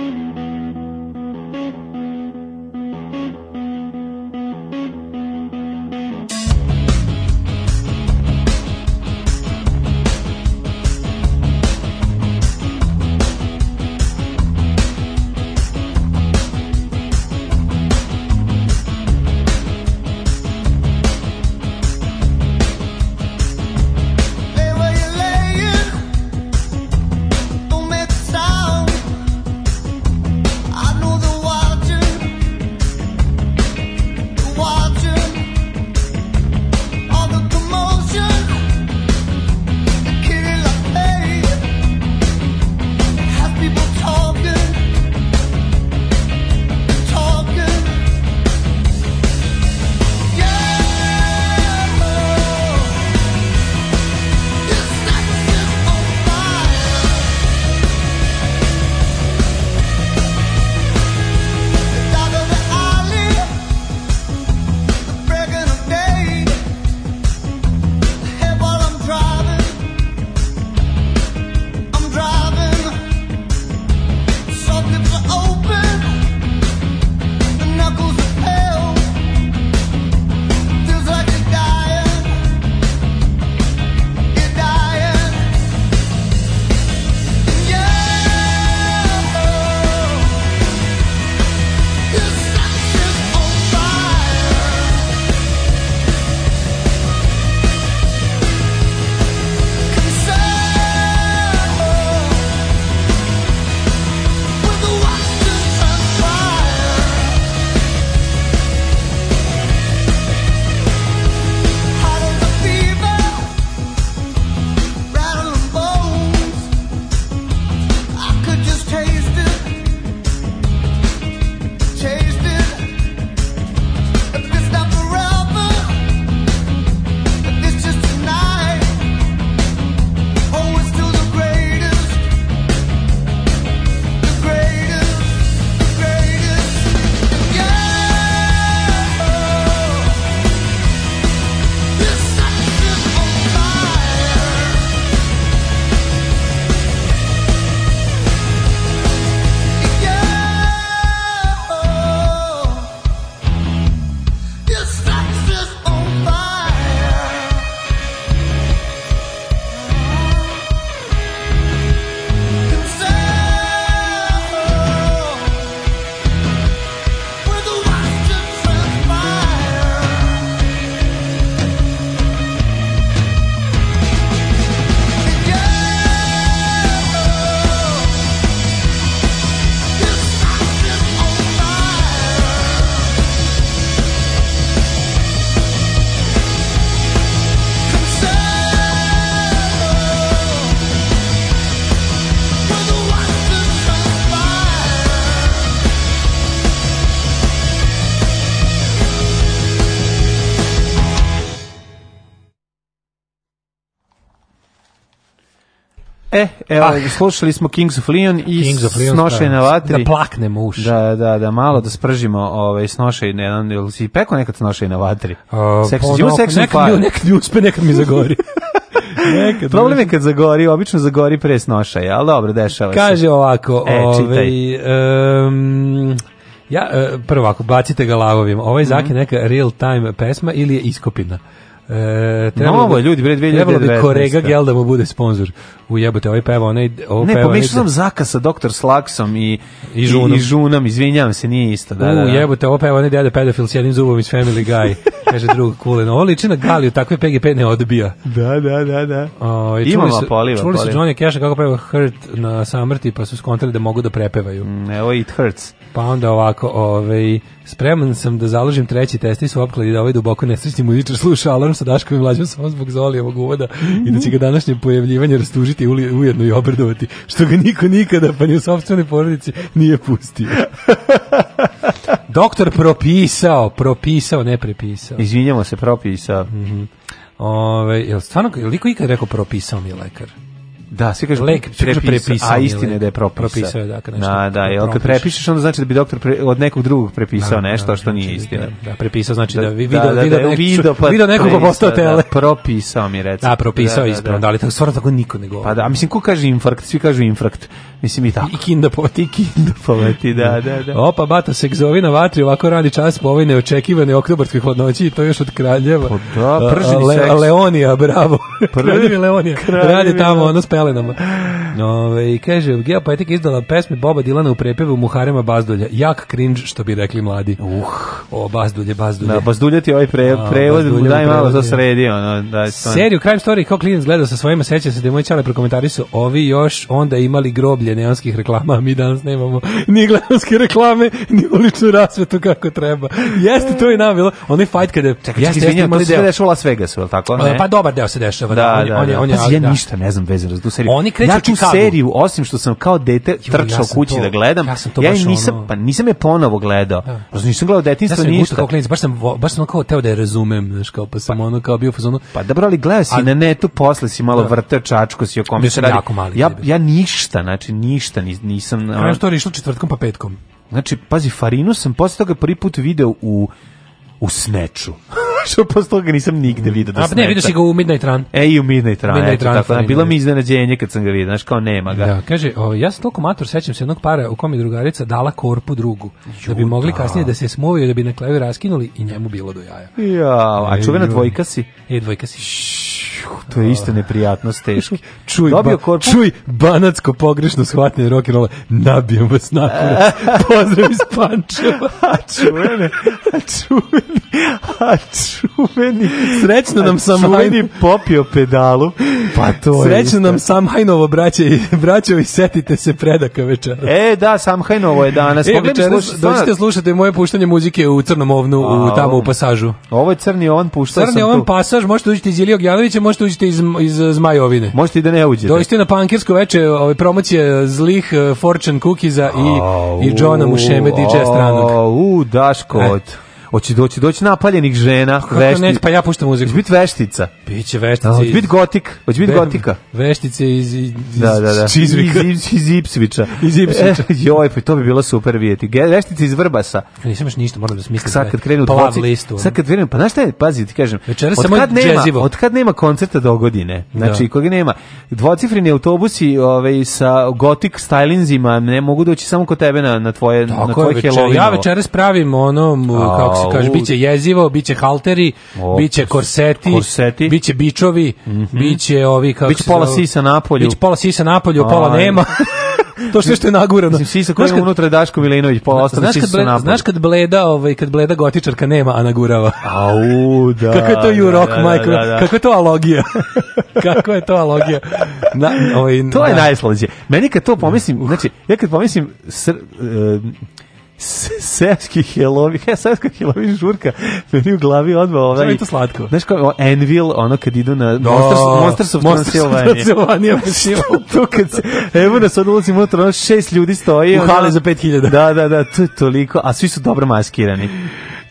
Evo, ah. slušali smo Kings of Leon i Kings of Leon, snošaj da. na vatri. Da plaknemo uši. Da, da, da, malo da spržimo ovaj, snošaj, ne, ili si peko nekad snošaj na vatri? Uh, Seks, ono, nekad, nekad, nekad mi uspe, nekad mi zagori. <laughs> Nekad, Problem je kad zagori, obično zagori pre snošaja, ali dobro, dešava se. Kaže ovako, e, ovaj, um, ja, e, prvo ovako, bacite ga lavovim, ovaj mm -hmm. zak je neka real time pesma ili je iskopina. E, trebalo Novo je, ljudi, bre, 2019. Trebalo bi Korega Gel da mu bude sponsor. Ujebate, ovaj peva, onaj... Ovo ovaj ne, pomešao sam da- Zaka sa Dr. Slaksom i, i, žunom. i žunom, izvinjavam se, nije isto. Da, U, da, da. jebate, ovo ovaj peva onaj deda pedofil s jednim zubom iz Family Guy, <laughs> kaže drug Kulen. Ovo liči na Galiju, takve PGP ne odbija. Da, da, da, da. O, i Imamo su, poliva, Čuli su Johnny Cash kako peva Hurt na samrti, pa su skontali da mogu da prepevaju. Mm, evo, It Hurts. Pa onda ovako, ovaj, spreman sam da založim treći test i su opkladi da ovaj duboko nesrećni muzičar sluša alarm sa Daškom i Mlađom samo zbog Zolijevog uvoda mm i da će ga današnje pojavljivanje rastužiti ujedno i obrdovati, što ga niko nikada, pa ni u sobstvenoj porodici, nije pustio. <laughs> Doktor propisao, propisao, ne prepisao. Izvinjamo se, propisao. Mm -hmm. Ove, jel stvarno, je li ko ikad rekao propisao mi lekar? Da, svi kažu lek prepisao, a istina da je propisao. Propisao je da, kad nešto. Da, da, je, kad prepišeš onda znači da bi doktor pre, od nekog drugog prepisao da, nešto da, što nije znači, istina. Da, da, prepisao znači da, da video da, da, video, da, da, video, pa, video nekog pa postao da, tele. Da, propisao mi reći. Da, da, propisao da, ispravno, da, da. ali tako stvarno tako niko ne govori. Pa da, a mislim ko kaže infarkt, svi kažu infarkt. Mislim i tako. I kinda poleti, kinda poleti, da, da, da, da. Opa, bata se gzovi na vatri, ovako radi čas po ovoj neočekivanoj oktobarskoj hladnoći i to još od kraljeva. Pa da, prženi seks. Leonija, bravo. <laughs> Kraljevi Leonija. Radi tamo, ono spele kolenama. Ove, kaže, Geopoetika izdala pesme Boba Dilana u prepevu Muharema Bazdulja. Jak cringe, što bi rekli mladi. Uh, o, Bazdulje, Bazdulje. Da, Bazdulje ti ovaj pre, prevod, daj malo za sredi. Ono, da, Seriju Crime Story, kao klinac gledao sa svojima, sećam se da je moj čale prokomentari su ovi još onda imali groblje neonskih reklama, a mi danas nemamo ni gledanske reklame, ni uličnu rasvetu kako treba. Jeste to i nam bilo. Onaj fight kada... Čekaj, čekaj, izvinjam, to se dešava u Las Vegasu, je li tako? Pa, ne? Pa dobar deo se dešava. Da, da, on, da, on, je, On, on, on, ja ništa ne znam vezano za tu seriju. Oni kreću ja tu seriju, osim što sam kao dete trčao ja kući to, da gledam, ja, sam ja nisam, ono... pa nisam je ponovo gledao. Da. nisam gledao detinjstvo ja ništa. klinic, baš sam, baš sam kao teo da je razumem, znaš, kao, pa sam pa, ono kao bio fazonu. Pa dobro, ali gledao si ali, na netu, posle si malo da. vrteo čačko, si o kom se radi. Mali, ja, ja ništa, znači ništa, nis, nisam... Krajem što je išlo četvrtkom pa petkom. Znači, pazi, Farinu sam posle toga prvi put video u, u sneču prošao, <laughs> posle toga nisam nigde vidio da A, ne, vidio si ga u Midnight Run. E, i u Midnight Run, Midnight eto, Run tako, da, bilo mi iznenađenje kad sam ga vidio, znaš, kao nema ga. Da, kaže, o, ja sam toliko mator, sećam se jednog para u kom je drugarica dala korpu drugu, Juta. da bi mogli kasnije da se smuvaju, da bi na klaju raskinuli i njemu bilo do jaja. Ja, a e, čuvena dvojka si? E, dvojka si. Šš to je isto neprijatnost teški. <laughs> Čuj, ba, čuj, banatsko pogrešno shvatanje rock and rolla. Nabijem vas na <laughs> Pozdrav iz Pančeva. <laughs> a čuveni, a čuveni, a čuveni. Srećno nam sam čuveni popio pedalu. Pa to je Srećno isto. nam hajnovo, braće, braćovi, setite se predaka večera. E, da, Samhajnovo je danas. E, večeras, doćete slušati moje puštanje muzike u Crnom ovnu, u, tamo u pasažu. Ovo je Crni ovan, puštao Crni sam ovan tu. pasaž, možete uđiti iz Ilija Gjanovića, možete uđete iz, iz Zmajovine. Možete i da ne uđete. Dođite na pankersko veče ovaj, promocije zlih uh, Fortune Kukiza i, oh, i Johna Mušeme DJ Stranog. U, Daško, e. Hoće doći doći napaljenih žena, vešti. Kako Ne, pa ja puštam muziku. Hoće biti veštica. Biće veštica. Da, hoće biti gotik, hoće biti gotika. Veštice iz iz da, da, da. Čizvika. Iz, iz Ipsvića. Iz Ipsvića. E, joj, pa to bi bilo super vidjeti. Veštice iz Vrbasa. Nisam još ništa, moram da smislim. Sad da kad krenu dvoci. Sad kad krenu, pa znaš šta je, pazi, ti kažem. Večeras nema, od kad nema koncerta do godine. Znači, da. koga nema. Dvocifreni autobusi, ovaj sa gotik stylinzima ne mogu doći samo kod tebe na na tvoje Tako na tvoje Halloween. Ja večeras pravim ono kako se kaže, biće jezivo, biće halteri, o, biće korseti, korseti, biće bičovi, mm -hmm. biće ovi kako biće pola sisa napolju. Biće pola sisa napolju, pola nema. <laughs> to što je što je nagurano. Mislim, sisa koja je unutra je Daško Milinović, pola ostane sisa bled, napolju. Znaš kad bleda, ovaj, kad bleda gotičarka nema, a nagurava. <laughs> Au, da. Kako je to you da, rock, da, Michael? Da, da, da. Kako je to alogija? <laughs> kako je to alogija? Na, ovaj, to je najslađe. Meni kad to pomislim, uh. znači, ja kad pomislim sr, uh, Seški helovi, he, <laughs> seška helovi žurka, meni u glavi odmah ovaj... Što je to slatko? Znaš kao, Anvil, ono kad idu na Do, da. Monsters, Monsters of Transylvania. Monsters <laughs> to kad se, evo nas od ulici motor, ono šest ljudi stoji. U hali za 5000. Da, da, da, to je toliko, a svi su dobro maskirani.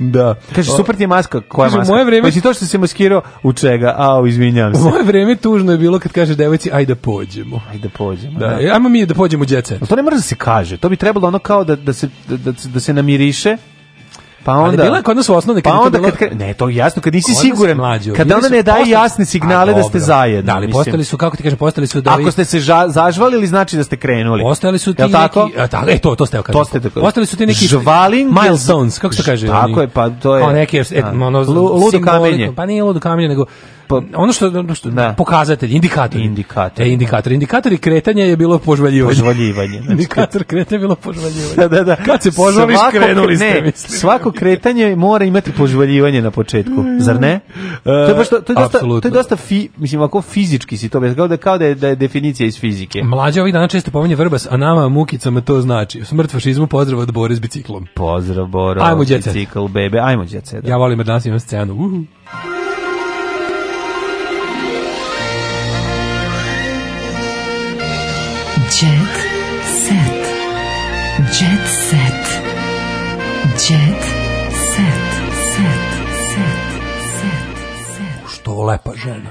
Da. Kaže, super ti je maska, koja Kaže, maska? Moje vreme... Znači to što se maskirao, u čega? Au, izvinjavam <laughs> se. U moje vreme tužno je bilo kad kaže devojci, ajde da pođemo. Ajde da pođemo. Da, da. E, ajmo mi da pođemo u djece. to ne mora da se kaže, to bi trebalo ono kao da, da, se, da, da se namiriše, Pa onda Ali bila je kod nas u osnovne pa onda bilo... kad ne, to je jasno kad nisi siguran. Mlađo, kad ona ne daje jasne signale da ste zajedno. Da, ali postali su kako ti kažem, postali su da Ako ste se zažvalili znači da ste krenuli. Ostali su ti neki tako? Da, e to to ste To ste Ostali su ti neki žvalin milestones, kako se kaže. Tako je, pa to je. neki e, ono ludo kamenje. Pa nije ludo kamenje, nego Pa, ono što, što da. pokazatelj, indikator. Indikator. E, da. indikator. Indikator i kretanje je bilo požvaljivanje. Požvaljivanje. Znači, indikator kretanja je bilo požvaljivanje. Da, da, da. Kad se požvališ, svako, krenuli ste, ne, mislim. Svako kretanje mora imati požvaljivanje na početku, zar ne? E, to, je baš, to, to, je dosta, absolutno. to je dosta, fi, mislim, ako fizički si to, kao da, kao da, je, da je definicija iz fizike. Mlađe ovih dana često pominje Vrbas, a nama mukicama to znači. Smrt fašizmu, pozdrav od Bore s biciklom. Pozdrav, Boro, bicikl, bebe, ajmo djece. Da. Ja volim danas imam scenu. Uhu. Bogovo lepa žena.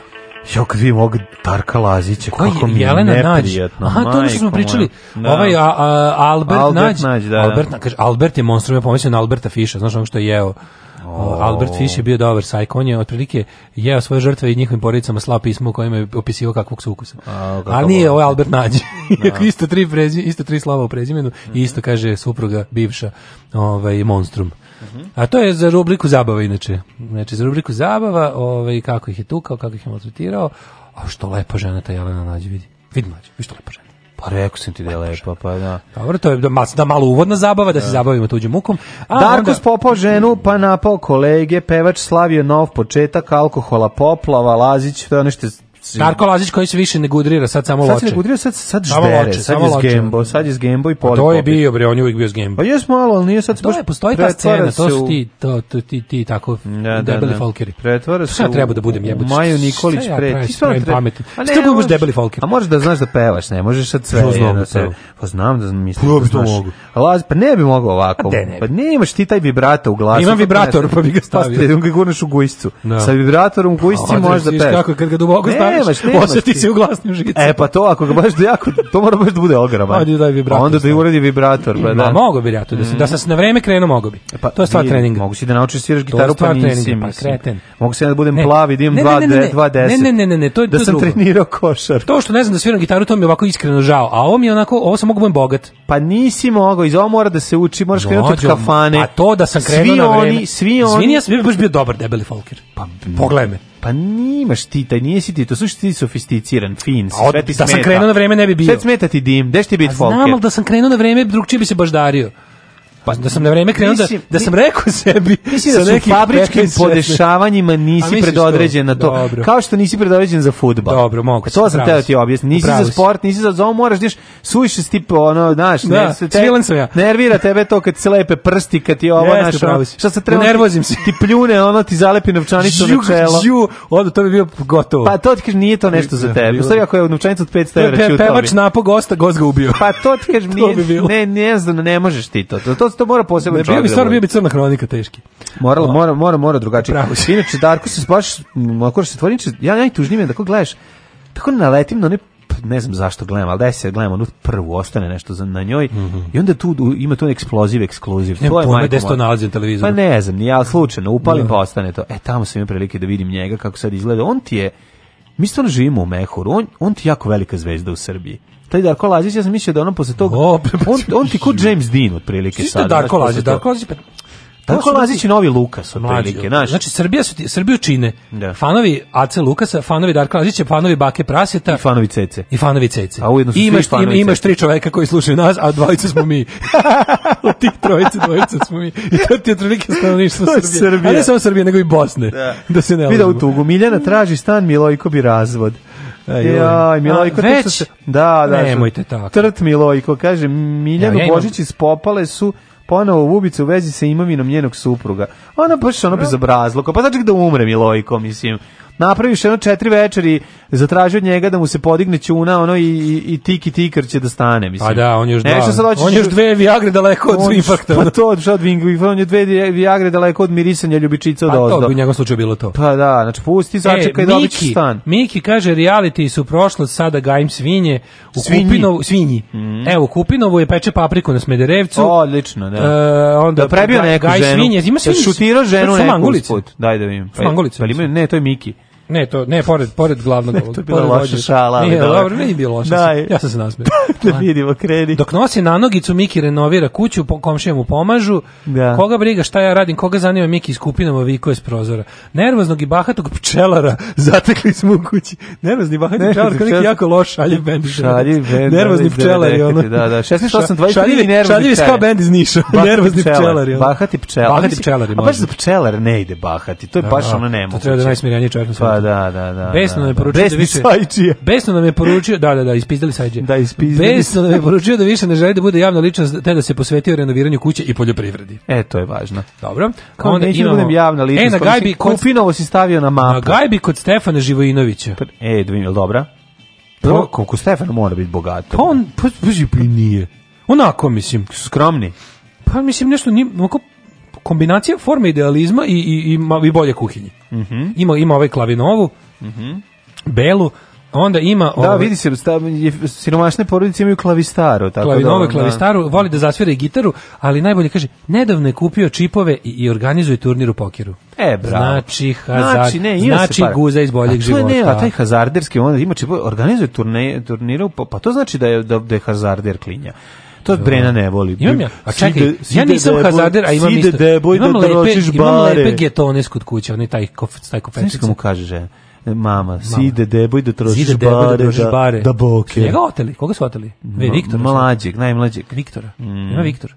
Jo, kad vidim ovog Tarka Lazića, Koji, kako mi je Jelena neprijatno. Nađ. Aha, to smo pričali. Da. Ovaj a, a, Albert, Albert Nađ. Nađ da, da. Albert, da. kaže, Albert je monstrum, ja pomislim na Alberta Fiša, znaš ono što je jeo. Oh. Albert Fish je bio dobar sajko, on je otprilike jeo svoje žrtve i njihovim porodicama slao pismo u kojima je opisio kakvog su ukusa. A, Ali nije ovo ovaj Albert Nađi. Da. No. isto, tri prezi, isto tri slava u prezimenu mm -hmm. i isto kaže supruga bivša ovaj, monstrum. -huh. A to je za rubriku zabava inače. Znači za rubriku zabava, ovaj kako ih je tukao, kako ih je maltretirao. A što lepa žena ta Jelena nađe vidi. Vidi mlađe, vidi što lepa žena. Pa rekao sam ti da je lepa, pa da. Dobro, to je da, da malo uvodna zabava, da se da. zabavimo tuđim mukom. A Darko onda... spopao ženu, pa napao kolege, pevač slavio nov početak, alkohola poplava, Lazić, to je ono što svi. Darko Lazić koji se više ne gudrira, sad samo sad Sad se ne gudrira, sad, sad ždere, voče, sad je s Gembo, sad je s Gembo i pa Poli To je bio, bre, on je uvijek bio s Gembo. Pa jes malo, ali nije sad... Pa to je, postoji ta scena, to su ti, to, to, ti, ti tako da, da, da. debeli da, folkeri. Pretvara pa se Šta treba da budem jebut? Maju Nikolić pre... Ti stvarno treba... Pametni. A ne, treba budeš debeli folkeri. A možeš da znaš da pevaš, ne, možeš sad sve. Znam da se, pa znam da mislim da znaš. Laz, pa ne bi mogao ovako. Pa nemaš ti taj vibrato u glasu. Imam vibrator, pa bi ga stavio. Pa da ga gurneš u gujscu. Sa vibratorom u gujsci možeš da pevaš. Kako, kad ga duboko staviš, nemaš, nemaš. Osjeti se u glasnim žicama. E, pa to, ako ga baš da jako, to mora baš da bude ogroman. Ajde, daj vibrator. Onda da uradi vibrator. Pa, da. Ma, mogo bi ja to, da, se, da sam se na vreme krenuo, mogo bi. E, pa, to je stvar treninga. Mogu si da naučiš da sviraš gitaru, pa nisi, pa, kreten. Mogu si da budem ne, plavi, da imam 2.10. Ne, ne, ne, ne, ne, to je Da sam trenirao košar. To što ne znam da sviram gitaru, to mi je ovako iskreno žao. A ovo mi je onako, ovo sam mogu da budem bogat. Pa nisi mogao, iz ovo mora da se uči, moraš krenuti od kafane. A pa to da sam krenuo na vreme. Svi oni, svi oni. Izvini, ja sam baš bio dobar debeli folker. Pa, pogledaj Pa nimaš ti, taj nijesi ti, to slušaj ti sofisticiran, fin, pa, sve ti smeta. Da sam krenuo na vreme ne bi bio. Sve smeta ti dim, gde ti biti folke? Znam, da sam krenuo na vreme, drugčije bi se baš dario. Pa da sam na vreme krenuo da, da sam rekao sebi mislim da sa nekim fabričkim 15, podešavanjima nisi predodređen na to. Dobro. Kao što nisi predodređen za fudbal. Dobro, mogu. To sam teo ti objasniti. Nisi za sport, nisi za ovo moraš diš da suviše tip ono, znaš, da, ne, te, ja. nervira tebe to kad se lepe prsti, kad ti ovo naš. Šta se treba? Nervozim se. Ti pljune, ono ti zalepi novčanicu na čelo. Žu, onda to bi bio gotovo. Pa to ti kaže nije to nešto za tebe. Sve ako je novčanica od 500 €, čuo. Pevač napog gosta, gost ga ubio. Pa to ti kaže <laughs> ne, ne, ne možeš ti to. To to mora posebno čovjek. Da bio bi stvarno bio bi crna hronika teški. Moralo, mora, mora, mora drugačije. Inače, Darko se baš, ako se tvorniče, ja najtužnije da ko gledaš, tako naletim na one ne znam zašto gledam, ali da se gledam onu prvu, ostane nešto za, na njoj mm -hmm. i onda tu ima to eksploziv, ekskluziv. Ne, to je majko. to nalazim televizor. Pa ne znam, ja slučajno upalim no. Da. pa ostane to. E, tamo sam imao prilike da vidim njega kako sad izgleda. On ti je, mi stvarno živimo u Mehuru, on, on ti je jako velika zvezda u Srbiji taj Darko Lazić, ja sam mislio da ono posle tog... Opet, pa, pa, on, on ti pa, kod James Dean, otprilike sad. Darko, Darko Lazić, Darko Lazić, pa Lazić i novi Lukas otprilike, znaš. Znači Srbija su Srbiju čine da. fanovi AC Lukasa, fanovi Darko Lazića, fanovi Bake Praseta i fanovi Cece. I fanovi Cece. A ujedno su imaš, svi fanovi imaš tri čoveka koji slušaju nas, a dvojica smo mi. Od <laughs> tih trojice dvojica smo mi. I to ti je otprilike stanovništvo Srbije. Srbija. A ne samo Srbije, nego i Bosne. Da, da se ne. Vida u tugu Miljana traži stan, Milojko bi razvod. Joj, Milojko, A, već? Se, da, da. Nemojte tako. Trt Milojko, kaže, Miljanu ja, ja Božić ispopale su ponovo u ubicu u vezi sa imovinom njenog supruga. Ona baš ono bezobrazluka, pa znači da umre Milojko, mislim napraviš jedno četiri večeri, zatraži od njega da mu se podigne čuna, ono i, i, i tiki tiker će da stane, mislim. Pa da, on je još Nešto dva. on je još da- dve Viagre daleko od infarkta. Pa to, šta od Viagre, on je dve Viagre daleko od mirisanja ljubičica od ozdo. Pa to bi u njegovom slučaju bilo to. Pa da, znači pusti, začekaj e, dobit da ćeš stan. Miki kaže, reality su prošlost, sada gajim svinje. U svinji. Kupinovu, svinji. Mm. Evo, Kupinovu je peče papriku na Smederevcu. Odlično, da. E, onda da prebio neku ženu. Svinje. Ima svinje. Da šutirao ženu neku usput. Daj da vidim. Pa, ne, to je Miki. Ne, to ne pored pored glavnog. Ne, to je bila loša vođe. šala. Nije, dobro, dobro nije bilo loše. Da, ja sam se nasmeo. <laughs> da, da vidimo kredi. Dok nosi na nogicu Miki renovira kuću, po komšije mu pomažu. Da. Koga briga šta ja radim, koga zanima Miki iz kupinama viko iz prozora. Nervoznog i bahatog pčelara <laughs> zatekli smo u kući. Nervozni bahati ne, pčelar, koji je jako loš, šaljiv bend. Šaljiv bend. Nervozni pčelari ono. Da, da, 16.823 i nervozni. Šaljivi ska bend iz Niša. Nervozni pčelar. Bahati pčelar. Bahati pčelar. A baš za pčelare ne ide bahati. To je baš da. ono nemoguće. To treba da najsmireniji čovjek pa Da, da, da, Besno nam je da, da. poručio da, više. Sajčija. Besno nam je poručio, da, da, da, ispizdali sajđe. Da, ispizdali. Besno nam je poručio da više ne želi da bude javna ličnost, te da se posvetio renoviranju kuće i poljoprivredi. E, to je važno. Dobro. Kao onda da neću imamo... budem javna ličnost. E, na pa gajbi kod Kupinovo si stavio na mapu. Na gajbi kod Stefana Živojinovića. Pa, e, dvim, dobra. Pro, koliko Stefan mora biti bogat. Pa on, pa, pa, pa nije. Onako, mislim. Skromni. Pa mislim, nešto nije, onako kombinacija forme idealizma i, i, i, i bolje kuhinje. Mm -hmm. ima, ima ovaj klavinovu, mm -hmm. belu, onda ima Da, ove, vidi se siromašne porodice imaju klavistaru, tako da klavinove, da. klavistaru, voli da zasvira i gitaru, ali najbolje kaže nedavno je kupio čipove i, i organizuje turnir u pokeru. E, bravo. Znači hazard, znači, ne, znači guza iz boljeg a života. Ne, a taj hazarderski on ima čipove, organizuje turne, turnire, pa to znači da je da, da je hazarder klinja. To da. Brena ne voli. Imam ja. A čekaj, ja nisam hazarder, a imam isto. Deboj da imam da lepe, imam lepe getones kod kuće, onaj taj, kof, taj kofečić. Znaš kako mu kaže žena? E, mama, si ide deboj da trošiš Zide da bare, da, da, bare. da boke. koga su oteli? Ve, Viktora. Mlađeg, najmlađeg. Viktora, mm. ima Viktor.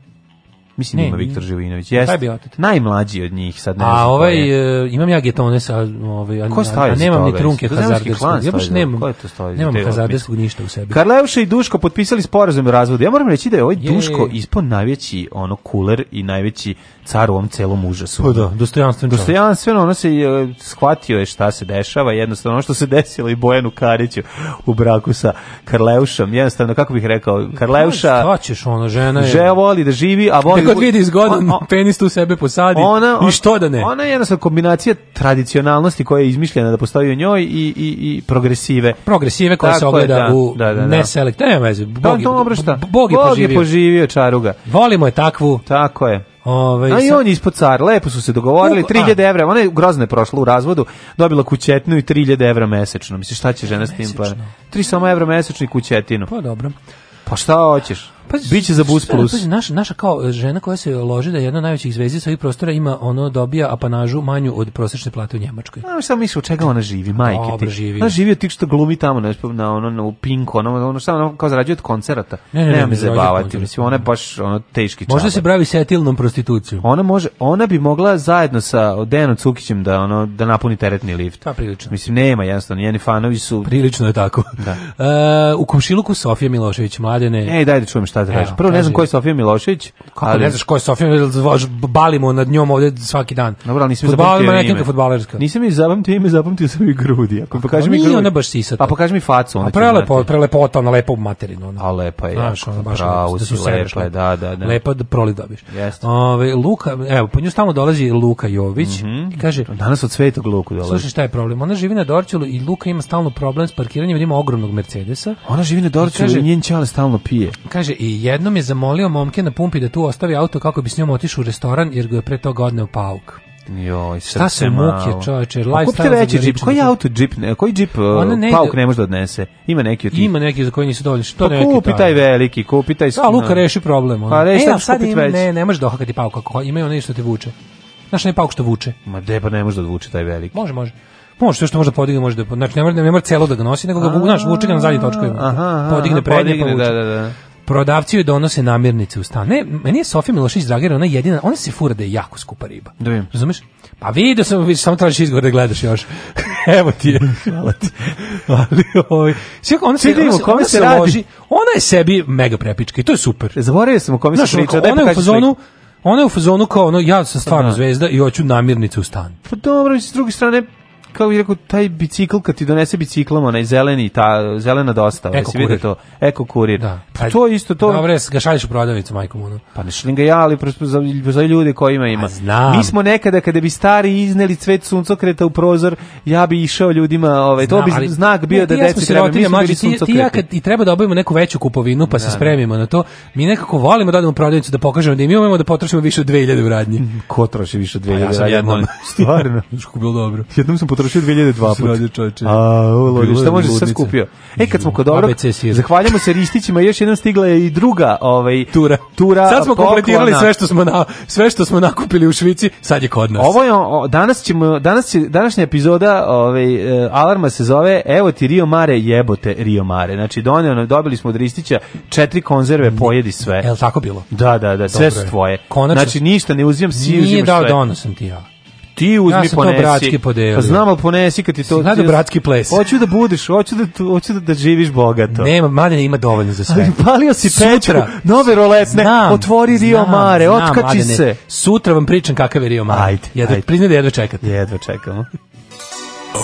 Mislim da ne, ima Viktor Živinović. Pa Jeste. Taj Najmlađi od njih sad ne znam. A ovaj je. E, imam ja getone sa ovaj ali Ko a, nemam ni trunke hazarderskog. Ja baš nemam. Ko je to stoji? Nemam hazardskog ništa u sebi. Karleuša i Duško potpisali sporazum o razvodu. Ja moram reći da je ovaj je. Duško ispod najveći ono kuler i najveći car u ovom celom užasu. Pa da, dostojanstveno. Dostojanstven, ono se je, shvatio je šta se dešava, jednostavno ono što se <laughs> desilo i Bojanu Kariću u braku sa Karleušom, jednostavno, kako bih rekao, Karleuša... Šta ćeš, ono, žena je... Že voli da živi, a voli... Kako da vidi izgodan, penis tu sebe posadi, ona, on, i što da ne. Ona je jednostavno kombinacija tradicionalnosti koja je izmišljena da postoji u njoj i, i, i progresive. Progresive koja Tako se ogleda da, u da, da, da. neselekt, nema veze, pa Bog, da, Bog, je, Bog je poživio. je poživio čaruga. Volimo je takvu. Tako je. Ove, a i on je ispod car, lepo su se dogovorili, 3000 evra, ona je grozno prošla u razvodu, dobila kućetinu i 3000 evra mesečno. Misliš šta će žena s tim Pa, 3 samo evra mesečno i kućetinu. Pa dobro. Pa šta hoćeš? biće za Bus Plus. Šta, naša, naša kao žena koja se loži da je jedna od najvećih zvezdi sa ovih prostora ima ono dobija apanažu manju od prosečne plate u Njemačkoj. A šta misliš od čega ona živi, majke ti? Živi. Ona živi od tih što glumi tamo na na ono na u Pinku, ono ono šta ona kao zarađuje od koncerata. Ne, ne, ne, ne, ne zabavati, mislim ona je baš ono teški čar. Možda se bravi setilnom prostitucijom. Ona može, ona bi mogla zajedno sa Dejanom Cukićem da ono da napuni teretni lift. Pa prilično. Mislim nema jednostavno, njeni fanovi su prilično je tako. Da. Uh, u komšiluku Sofija Milošević mladene. Ej, daj da čujem šta šta traži. Da Prvo ne znam ko je Sofija Milošević. Kako ali... ne znaš ko je Sofija Milošević? Balimo nad njom ovdje svaki dan. Dobro, ali nisam zapamtio ime. Futbalerska. Nisam je zapamtio ime, zapamtio sam i grudi. Ako pa, pokaži mi grudi. Nije ona baš sisata. Pa pokaži mi facu. Ona A prelepo, prelepota, ona lepa u materinu. Ona. A lepa je. Znaš, ona baš pravo, da su lepa, da, da, da. Lepa da proli dobiš. Jeste. Ove, Luka, evo, po nju stalno dolazi Luka Jović mm -hmm. i kaže... Danas od svetog Luku dolazi. Slušaj, šta je problem? Ona živi na Dorčelu i Luka ima stalno problem s parkiranjem, ima ogromnog Mercedesa. Ona živi na Dorčelu i njen čale stalno pije. Kaže, i i jednom je zamolio momke na pumpi da tu ostavi auto kako bi s njom otišao u restoran jer ga je pre toga odneo pauk. Joj, Šta se muke, čoveče, pa lifestyle. Kupite veći džip, koji auto džip, koji džip Ona uh, ne pauk ne može da odnese? Ima neki od tih. Ima neki za koji nisu dovoljni. Što pa neki kupi taj veliki, kupi taj. Da, Luka reši problem. Ono. Pa reši, e, sad im, ne, ne možeš dohakati da pauk kako imaju oni što te vuče. Znaš, ne pauk što vuče. Ma de, pa ne može da odvuče taj veliki. Može, može. Može sve što može da podigne, može da znači ne mora ne mora celo da ga nosi, nego ga znači, vuče ga na zadnji točkovima. Podigne prednje, pa da, da, da. Prodavci joj donose namirnice u stan. Ne, meni je Sofija Milošić Dragera, ona jedina, ona se fura da je jako skupa riba. Da vidim. Razumeš? Pa vidio da sam, vidio, samo tražiš izgovor da gledaš još. <laughs> Evo ti je. Hvala ti. <laughs> Ali, ovaj, ona se, ona se, ona se loži, ona je sebi mega prepička i to je super. Zaboravio sam o kome se priča. Ona je u fazonu, ona je u fazonu kao ono, ja sam stvarno da. zvezda i hoću namirnice u stan. Pa dobro, s druge strane, kako bih rekao, taj bicikl kad ti donese biciklom, onaj zeleni, ta zelena dostava, ovaj, jesi kurir. to, eko kurir. Da. Pa, pa to je isto to. Dobre, ga šalješ u prodavnicu, majkom, ono. Pa ne šalim ga ja, ali za, za ljude kojima ima. Znam. Mi smo nekada, kada bi stari izneli cvet suncokreta u prozor, ja bi išao ljudima, ovaj, Znam, to bi ali, znak bio ne, da deci treba, mi smo bili ti, ti ja kad, i treba da obavimo neku veću kupovinu, pa da, se da. spremimo na to, mi nekako volimo da odemo u prodavnicu da pokažemo da im imamo da potrošimo više od 2000 u radnji. Ko troši više od 2000 u pa radnji? Ja sam jednom. Stvarno. <laughs> bilo dobro. Jednom sam potrošio 2002 put. A, uloži, šta može sad skupio? E, kad smo kod dobrog, zahvaljamo se Ristićima, još jednom stigla je i druga ovaj, tura. tura. Sad smo kompletirali sve što smo, na, sve što smo nakupili u Švici, sad je kod nas. Ovo je, o, danas ćemo, danas će, današnja epizoda ovaj, e, Alarma se zove Evo ti Rio Mare, jebote Rio Mare. Znači, donio, dobili smo od Ristića četiri konzerve, pojedi sve. Je tako bilo? Da, da, da, sve Dobre. su tvoje. Konačno, znači, ništa, ne uzimam si, Nije dao, donosam ti ja ti uzmi ja ponesi. bratski podelio. Pa znam, ali ponesi kad ti to... Znam da bratski ples. Hoću da budeš, hoću da, hoću da, da živiš bogato. Nema, mladene ima dovoljno za sve. Ali palio si Sutra. Petra, nove roletne, znam, otvori Rio znam, Mare, znam, otkači mladene. se. Sutra vam pričam kakav je Rio Mare. Ajde, jedva, da ajde. Priznaj da jedva čekate. Jedva čekamo. Oh,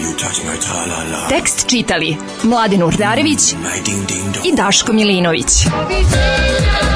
you touch my -la -la. Tekst čitali Mladin Urdarević mm, i Daško Milinović. Happy